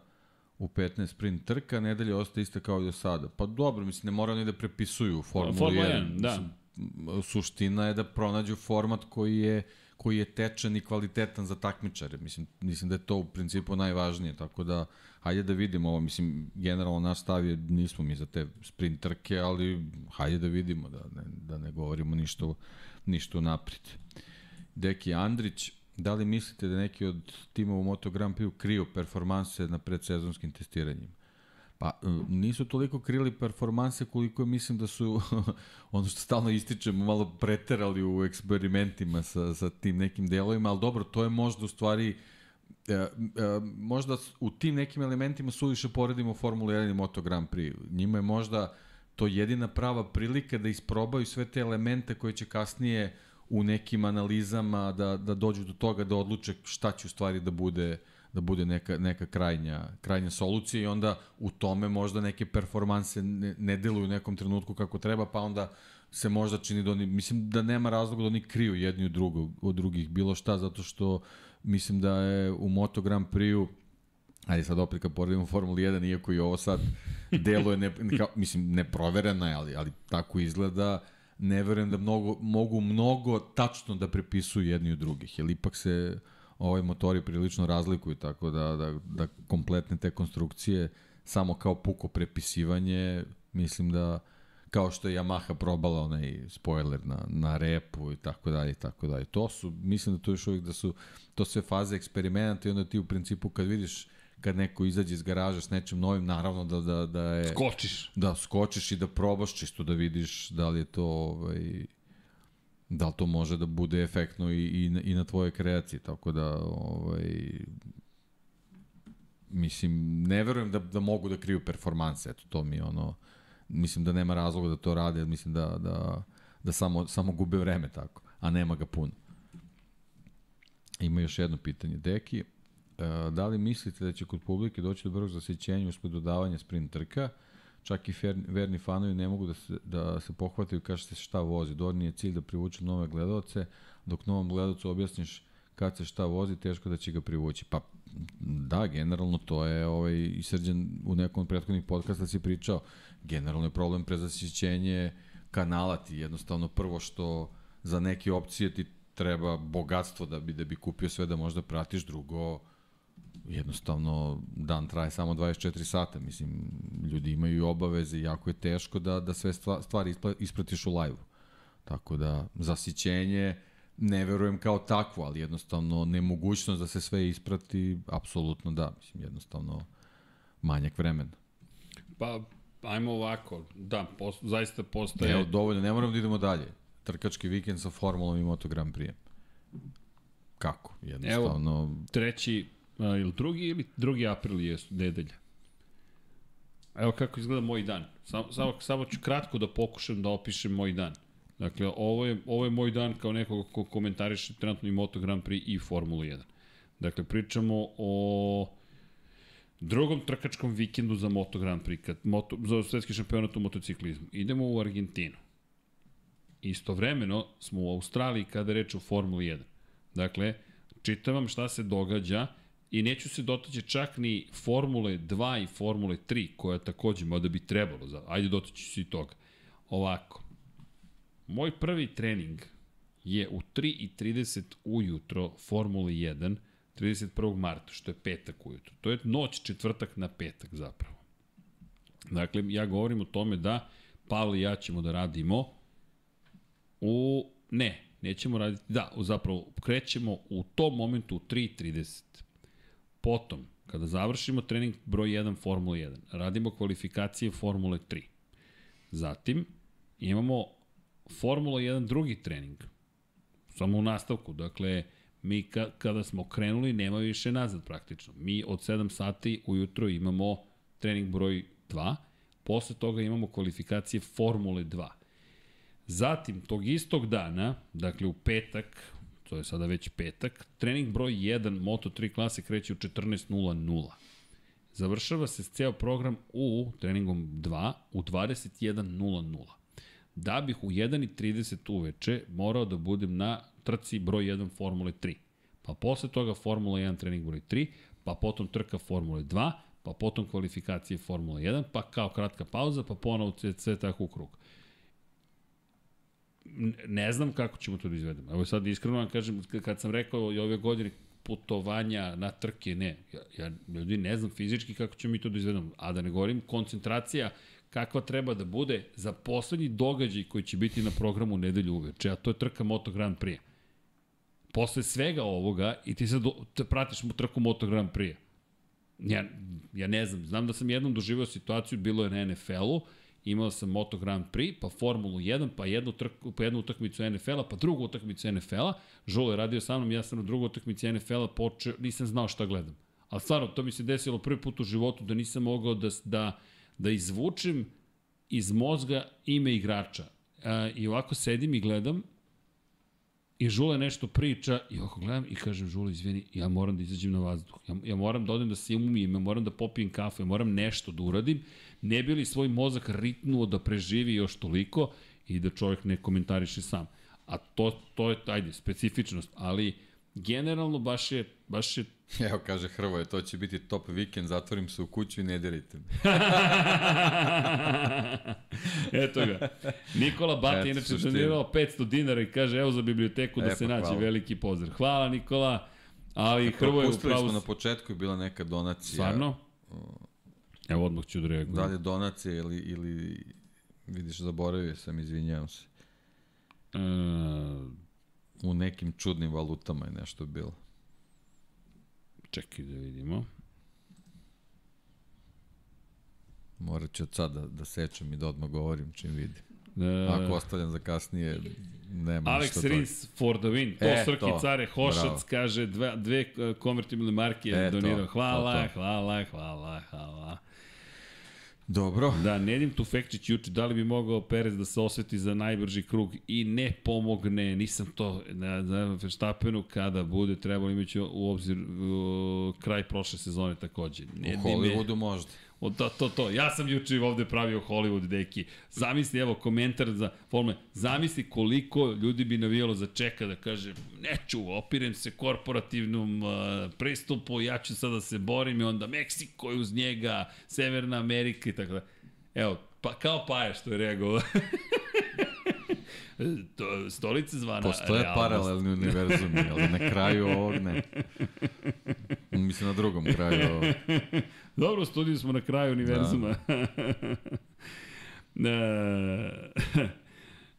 S2: u 15 sprint trka, nedelja ostaje ista kao i do sada. Pa dobro, mislim, ne mora oni da prepisuju Formulu
S1: Formula
S2: 1.
S1: 1, da.
S2: Mislim, suština je da pronađu format koji je koji je tečan i kvalitetan za takmičare. Mislim, mislim da je to u principu najvažnije, tako da hajde da vidimo ovo. Mislim, generalno naš stav je, nismo mi za te sprint trke, ali hajde da vidimo, da ne, da ne govorimo ništa, ništa naprijed. Deki Andrić, da li mislite da neki od timova u Moto Grand Prix kriju performanse na predsezonskim testiranjima? Pa, e, nisu toliko krili performanse koliko mislim da su, (laughs) ono što stalno ističemo, malo preterali u eksperimentima sa, sa tim nekim delovima, ali dobro, to je možda u stvari, e, e, možda u tim nekim elementima suviše poredimo Formulu 1 i Moto Grand Prix. Njima je možda to jedina prava prilika da isprobaju sve te elemente koje će kasnije u nekim analizama da, da dođu do toga da odluče šta će u stvari da bude da bude neka, neka krajnja, krajnja solucija i onda u tome možda neke performanse ne, ne deluju u nekom trenutku kako treba, pa onda se možda čini da oni, mislim da nema razloga da oni kriju jedni od, drugog, od drugih bilo šta, zato što mislim da je u Moto Grand Prix-u Ajde sad opet kad poredimo Formulu 1, iako i ovo sad deluje, ne, kao, mislim, neproverena je, ali, ali tako izgleda, ne verujem da mnogo, mogu mnogo tačno da prepisuju jedni od drugih, jer ipak se ovaj motori prilično razlikuju, tako da, da, da kompletne te konstrukcije samo kao puko prepisivanje, mislim da kao što je Yamaha probala onaj spoiler na, na repu i tako dalje i tako dalje. To su, mislim da to još uvijek da su to sve faze eksperimenta i onda ti u principu kad vidiš kad neko izađe iz garaža s nečim novim, naravno da, da, da je...
S1: Kočiš.
S2: Da, skočiš i da probaš čisto da vidiš da li je to ovaj, da li to može da bude efektno i, i, na, i na tvojoj kreaciji, tako da ovaj, mislim, ne verujem da, da mogu da kriju performanse, eto, to mi je ono, mislim da nema razloga da to rade, mislim da, da, da samo, samo gube vreme tako, a nema ga puno. Ima još jedno pitanje, Deki, da li mislite da će kod publike doći do brzog zasićenja uspred dodavanja sprint trka, čak i fer, verni fanovi ne mogu da se, da se pohvataju kažete šta vozi. Dorni je cilj da privuče nove gledalce, dok novom gledalcu objasniš kad se šta vozi, teško da će ga privući. Pa da, generalno to je ovaj, i srđan u nekom od prethodnih podcasta si pričao, generalno je problem prezasićenje kanala ti. Jednostavno prvo što za neke opcije ti treba bogatstvo da bi da bi kupio sve da možda pratiš. Drugo jednostavno dan traje samo 24 sata, mislim, ljudi imaju i obaveze, jako je teško da, da sve stva- stvari ispratiš u live Tako da, zasićenje, ne verujem kao takvo, ali jednostavno nemogućnost da se sve isprati, apsolutno da, mislim, jednostavno manjak vremena.
S1: Pa, ajmo ovako. Da, pos, zaista postaje...
S2: Evo, dovoljno, ne moram da idemo dalje. trkački vikend sa Formulom i Moto Grand Prix. Kako? Jednostavno...
S1: Treći, a, ili drugi, ili drugi april je nedelja. Evo kako izgleda moj dan. Samo, samo, samo ću kratko da pokušam da opišem moj dan. Dakle, ovo je, ovo je moj dan kao nekoga ko komentariše trenutno i Moto Grand Prix i Formulu 1. Dakle, pričamo o drugom trkačkom vikendu za Moto Grand Prix, kad, moto, za svetski šampionat u motociklizmu. Idemo u Argentinu. Istovremeno smo u Australiji kada reč o Formuli 1. Dakle, čitam vam šta se događa i neću se dotaći čak ni Formule 2 i Formule 3, koja takođe, mada bi trebalo, za, ajde dotaći se i toga. Ovako, moj prvi trening je u 3.30 ujutro Formule 1, 31. marta, što je petak ujutro. To je noć četvrtak na petak zapravo. Dakle, ja govorim o tome da Pavle i ja ćemo da radimo u... Ne, nećemo raditi... Da, zapravo, krećemo u tom momentu u 3.30. Potom, kada završimo trening broj 1 Formula 1, radimo kvalifikacije Formule 3. Zatim, imamo Formula 1 drugi trening. Samo u nastavku. Dakle, mi ka, kada smo krenuli, nema više nazad praktično. Mi od 7 sati ujutro imamo trening broj 2, posle toga imamo kvalifikacije Formule 2. Zatim, tog istog dana, dakle u petak, to je sada već petak, trening broj 1 Moto3 klase kreće u 14.00. Završava se ceo program u treningom 2 u 21.00. Da bih u 1.30 uveče morao da budem na trci broj 1 Formule 3. Pa posle toga Formula 1 trening broj 3, pa potom trka Formule 2, pa potom kvalifikacije Formula 1, pa kao kratka pauza, pa ponovo sve, tako u krug. Ne znam kako ćemo to da izvedemo. Evo sad iskreno vam kažem, kad sam rekao i ove godine putovanja na trke, ne. Ja, ja ljudi ne znam fizički kako ćemo mi to da izvedemo. A da ne govorim, koncentracija kakva treba da bude za poslednji događaj koji će biti na programu nedelju uveče, a to je trka Moto Grand Prix posle svega ovoga i ti sad pratiš mu trku Moto Grand Prix. Ja, ja ne znam, znam da sam jednom doživao situaciju, bilo je na NFL-u, imao sam Moto Grand Prix, pa Formulu 1, pa jednu, trku, pa jednu utakmicu NFL-a, pa drugu utakmicu NFL-a. Žulo je radio sa mnom, ja sam na drugu utakmicu NFL-a počeo, nisam znao šta gledam. Ali stvarno, to mi se desilo prvi put u životu da nisam mogao da, da, da izvučem iz mozga ime igrača. E, I ovako sedim i gledam I Žule nešto priča i ovako gledam i kažem Žule, izvini, ja moram da izađem na vazduh. Ja, ja moram da odem da se umijem, ja moram da popijem kafu, ja moram nešto da uradim. Ne bi li svoj mozak ritnuo da preživi još toliko i da čovjek ne komentariše sam. A to, to je, ajde, specifičnost, ali generalno baš je, baš je (laughs)
S2: Evo, kaže Hrvoje, to će biti top vikend, zatvorim se u kuću i ne delite. (laughs)
S1: Eto ga. Nikola Bati inače donirao 500 dinara i kaže evo za biblioteku da e, se pa, nađe. Hvala. Veliki pozdrav. Hvala Nikola. Ali Hrvoje
S2: upravo... smo na početku je bila neka donacija.
S1: Stvarno? Evo odmah ću da reagujem.
S2: Da li je donacija ili, ili vidiš, zaboravio sam, izvinjavam se. E... U nekim čudnim valutama je nešto bilo.
S1: Čekaj da vidimo.
S2: Morat ću od sada da, da sečem i da odmah govorim čim vidim. E, Ako ostavljam za kasnije, nema
S1: Alex ništa Rins for the win. To e, Srki to. Care Hošac Bravo. kaže dve, dve konvertibilne marke e, donirao. Hvala, to, to. hvala, hvala, hvala.
S2: Dobro.
S1: Da, Nedim Tufekčić juče, da li bi mogao Perez da se osveti za najbrži krug i ne pomogne, nisam to na, na Verstappenu kada bude trebalo imaći u obzir u, kraj prošle sezone takođe.
S2: Ne, u Hollywoodu možda.
S1: O, to, to, to. Ja sam juče ovde pravio Hollywood deki. Zamisli, evo, komentar za Formule. Zamisli koliko ljudi bi navijalo za čeka da kaže neću, opirem se korporativnom uh, pristupu, ja ću sada da se borim i onda Meksiko je uz njega, Severna Amerika i tako da. Evo, pa, kao Paja što je reagovao. (laughs) to, stolice zvana
S2: Postoje realnost. paralelni univerzumi, ali na kraju ovog ne. (laughs) Mislim na drugom kraju. (laughs)
S1: Dobro, studiju smo na kraju univerzuma. Da. (laughs)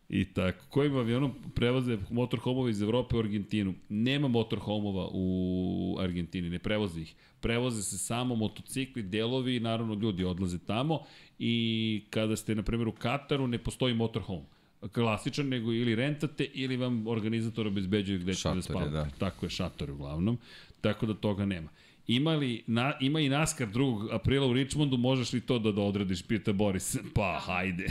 S1: I tako. Kojim avionom prevoze motorhomova iz Evrope u Argentinu? Nema motorhomova u Argentini, ne prevoze ih. Prevoze se samo motocikli, delovi i naravno ljudi odlaze tamo i kada ste, na primjer, u Kataru ne postoji motorhome. klasičan, nego ili rentate ili vam organizator obezbeđuje gde ćete da spavate.
S2: da.
S1: Tako je, šator uglavnom. Tako da toga nema. Ima, li, na, ima i NASCAR 2. aprila u Richmondu, možeš li to da, da odradiš, pita Boris. (laughs) Pa, hajde.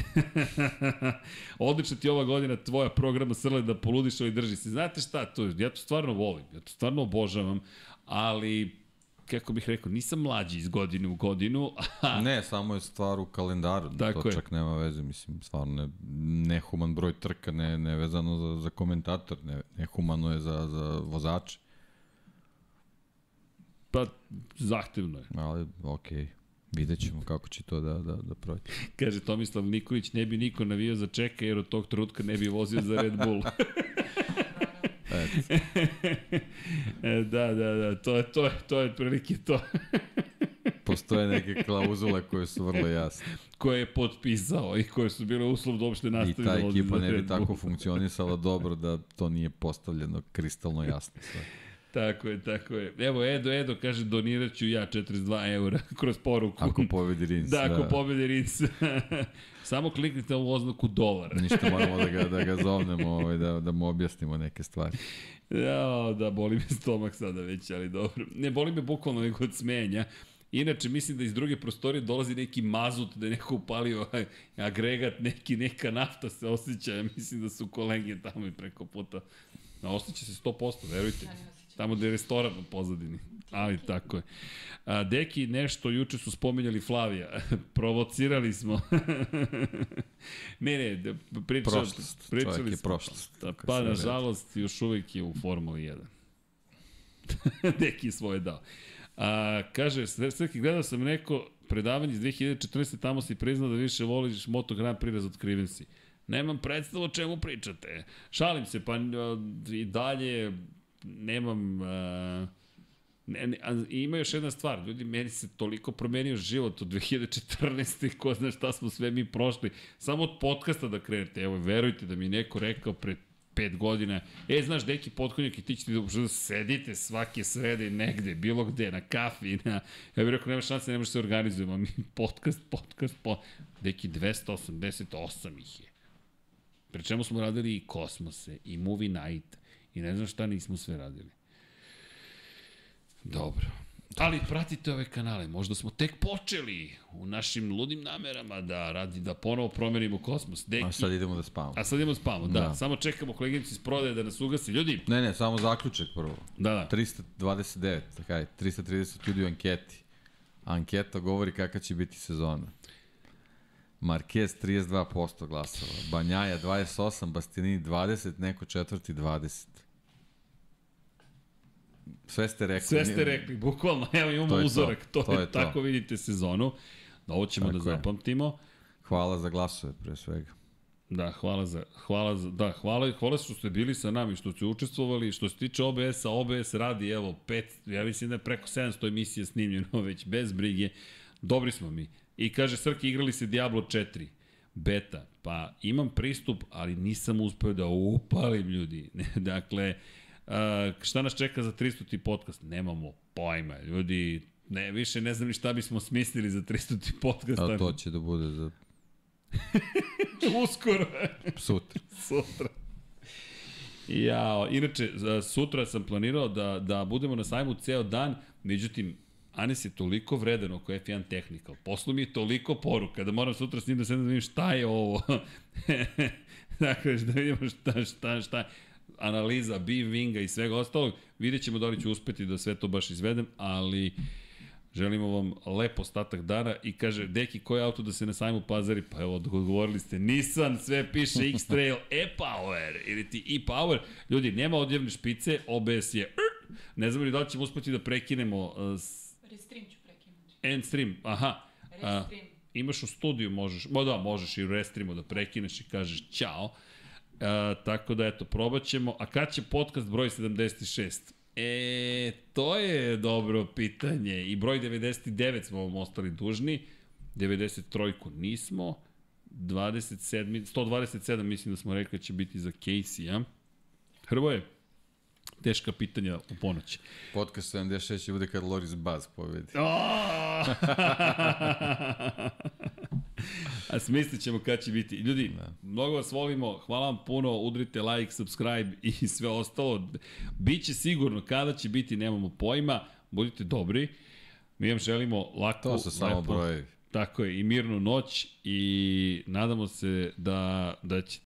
S1: (laughs) Odlična ti ova godina tvoja programa Srle da poludiš ali drži se. Znate šta, to, ja to stvarno volim, ja to stvarno obožavam, ali kako bih rekao, nisam mlađi iz godine u godinu, (laughs) a
S2: Ne, samo je stvar u kalendaru.
S1: Tako
S2: to
S1: je.
S2: čak nema veze, mislim, stvarno ne, nehuman broj trka, ne, ne vezano za, za komentator, ne, nehumano je za, za vozače.
S1: Pa zahtevno je.
S2: Ali, okej, okay. vidjet ćemo kako će to da, da, da prođe. (laughs)
S1: Kaže Tomislav Nikolić, ne bi niko navio za čeka jer od tog trenutka ne bi vozio za Red Bull. (laughs) E, da, da, da, to je, to je, to je prilike to (laughs)
S2: postoje neke klauzule koje su vrlo jasne.
S1: koje je potpisao i koje su bile uslov da uopšte
S2: I
S1: nastavi
S2: ta
S1: da vozi
S2: ekipa
S1: za
S2: ne bi
S1: Red Bull.
S2: tako funkcionisala dobro da to nije postavljeno kristalno jasno sve.
S1: Tako je, tako je. Evo, Edo, Edo kaže, donirat ću ja 42 eura (laughs) kroz poruku.
S2: Ako pobedi Rins.
S1: Da, ako pobedi Rins. (laughs) Samo kliknite ovu oznaku dolar. (laughs)
S2: Ništa moramo da ga, da ga zovnemo, ovaj, da, da mu objasnimo neke stvari.
S1: Ja, da, boli me stomak sada već, ali dobro. Ne boli me bukvalno nego od smenja. Inače, mislim da iz druge prostorije dolazi neki mazut, da je neko upalio ovaj agregat, neki, neka nafta se osjeća. Ja mislim da su kolege tamo i preko puta. Osjeća se 100%, verujte. Tamo gde je restoran u pozadini. Ali tako je. A, deki, nešto, juče su spominjali Flavija. (laughs) Provocirali smo. (laughs) ne, ne, da, priča,
S2: Prošlost.
S1: pričali
S2: Čovjek je
S1: smo.
S2: prošlost.
S1: Da, pa, nažalost, još uvek je u Formuli 1. (laughs) Deki svoje dao. A, kaže, Srki, gledao sam neko predavanje iz 2014. Tamo si priznao da više voliš Moto Grand Prix razotkriven si. Nemam predstavu o čemu pričate. Šalim se, pa i dalje nemam... A, Ne, ne, a ima još jedna stvar, ljudi, meni se toliko promenio život od 2014. ko zna šta smo sve mi prošli. Samo od podcasta da krenete, evo, verujte da mi neko rekao pre pet godina, e, znaš, neki potkonjak i ti ćete da sedite svake srede negde, bilo gde, na kafi, na... Ja bih rekao, nema šanse, ne može se a mi podcast, podcast, po... Neki 288 ih je. Pre čemu smo radili i Kosmose, i Movie Night, i ne znam šta nismo sve radili. Dobro. Ali pratite ove kanale, možda smo tek počeli u našim ludim namerama da radi da ponovo promenimo kosmos. Deki,
S2: A sad idemo da spavamo.
S1: a sad idemo spavamo, da.
S2: Da.
S1: Samo čekamo koleginici iz prodaje da nas ugasi. Ljudi,
S2: Ne, ne, samo zaključak prvo.
S1: da, da.
S2: 329, takaj, 330 ljudi u anketi. Anketa govori kakva će biti sezona. Marquez 32% glasova, Banjaja 28, Bastianini 20, neko četvrti 20. Sve ste rekli.
S1: Sve ste rekli, bukvalno, evo imamo
S2: To je to,
S1: uzorak, to,
S2: to
S1: je,
S2: je to.
S1: tako vidite sezonu. Da ovo ćemo
S2: Tako
S1: da
S2: je.
S1: zapamtimo.
S2: Hvala za glasove, pre svega.
S1: Da, hvala za, hvala za, da, hvala, hvala što ste bili sa nami, što ste učestvovali, što se tiče OBS-a, OBS radi, evo, pet, ja mislim da je preko 700 emisija snimljeno već, bez brige, dobri smo mi. I kaže Srki, igrali se Diablo 4, beta, pa imam pristup, ali nisam uspeo da upalim ljudi. (laughs) dakle, šta nas čeka za 300 ti podcast? Nemamo pojma, ljudi, ne, više ne znam ni šta bismo smislili za 300 ti podcast.
S2: A to će da bude za (laughs)
S1: Uskoro.
S2: sutra. (laughs)
S1: sutra. Jao, inače, sutra sam planirao da, da budemo na sajmu ceo dan, međutim, Anes je toliko vredan oko F1 Technical. Poslu mi je toliko poruka da moram sutra s njim da sedem da vidim šta je ovo. (laughs) dakle, da vidimo šta, šta, šta analiza B-Winga i svega ostalog. Vidjet ćemo da li ću uspeti da sve to baš izvedem, ali želimo vam lep ostatak dana i kaže, deki, koji auto da se na sajmu pazari? Pa evo, odgovorili ste, Nissan, sve piše X-Trail, E-Power ili ti E-Power. Ljudi, nema odjevne špice, OBS je ne znam li da li ćemo uspeti da prekinemo s-
S3: Restream ću prekinuti.
S1: end stream, aha. A,
S3: Restream.
S1: imaš u studiju, možeš, ma da, možeš i u restreamu da prekineš i kažeš ćao. E, tako da, eto, probat ćemo. A kad će podcast broj 76? E, to je dobro pitanje. I broj 99 smo vam ostali dužni. 93-ku nismo. 27, 127 mislim da smo rekli da će biti za Casey-a. Hrvoje, teška pitanja u ponoć.
S2: Podcast 76 će bude kad Loris Baz pobedi. (laughs) (laughs)
S1: A smislit ćemo kada će biti. Ljudi, da. mnogo vas volimo, hvala vam puno, udrite like, subscribe i sve ostalo. Biće sigurno, kada će biti, nemamo pojma, budite dobri. Mi vam želimo lako,
S2: To su samo
S1: lepo,
S2: brojevi.
S1: Tako je, i mirnu noć i nadamo se da, da će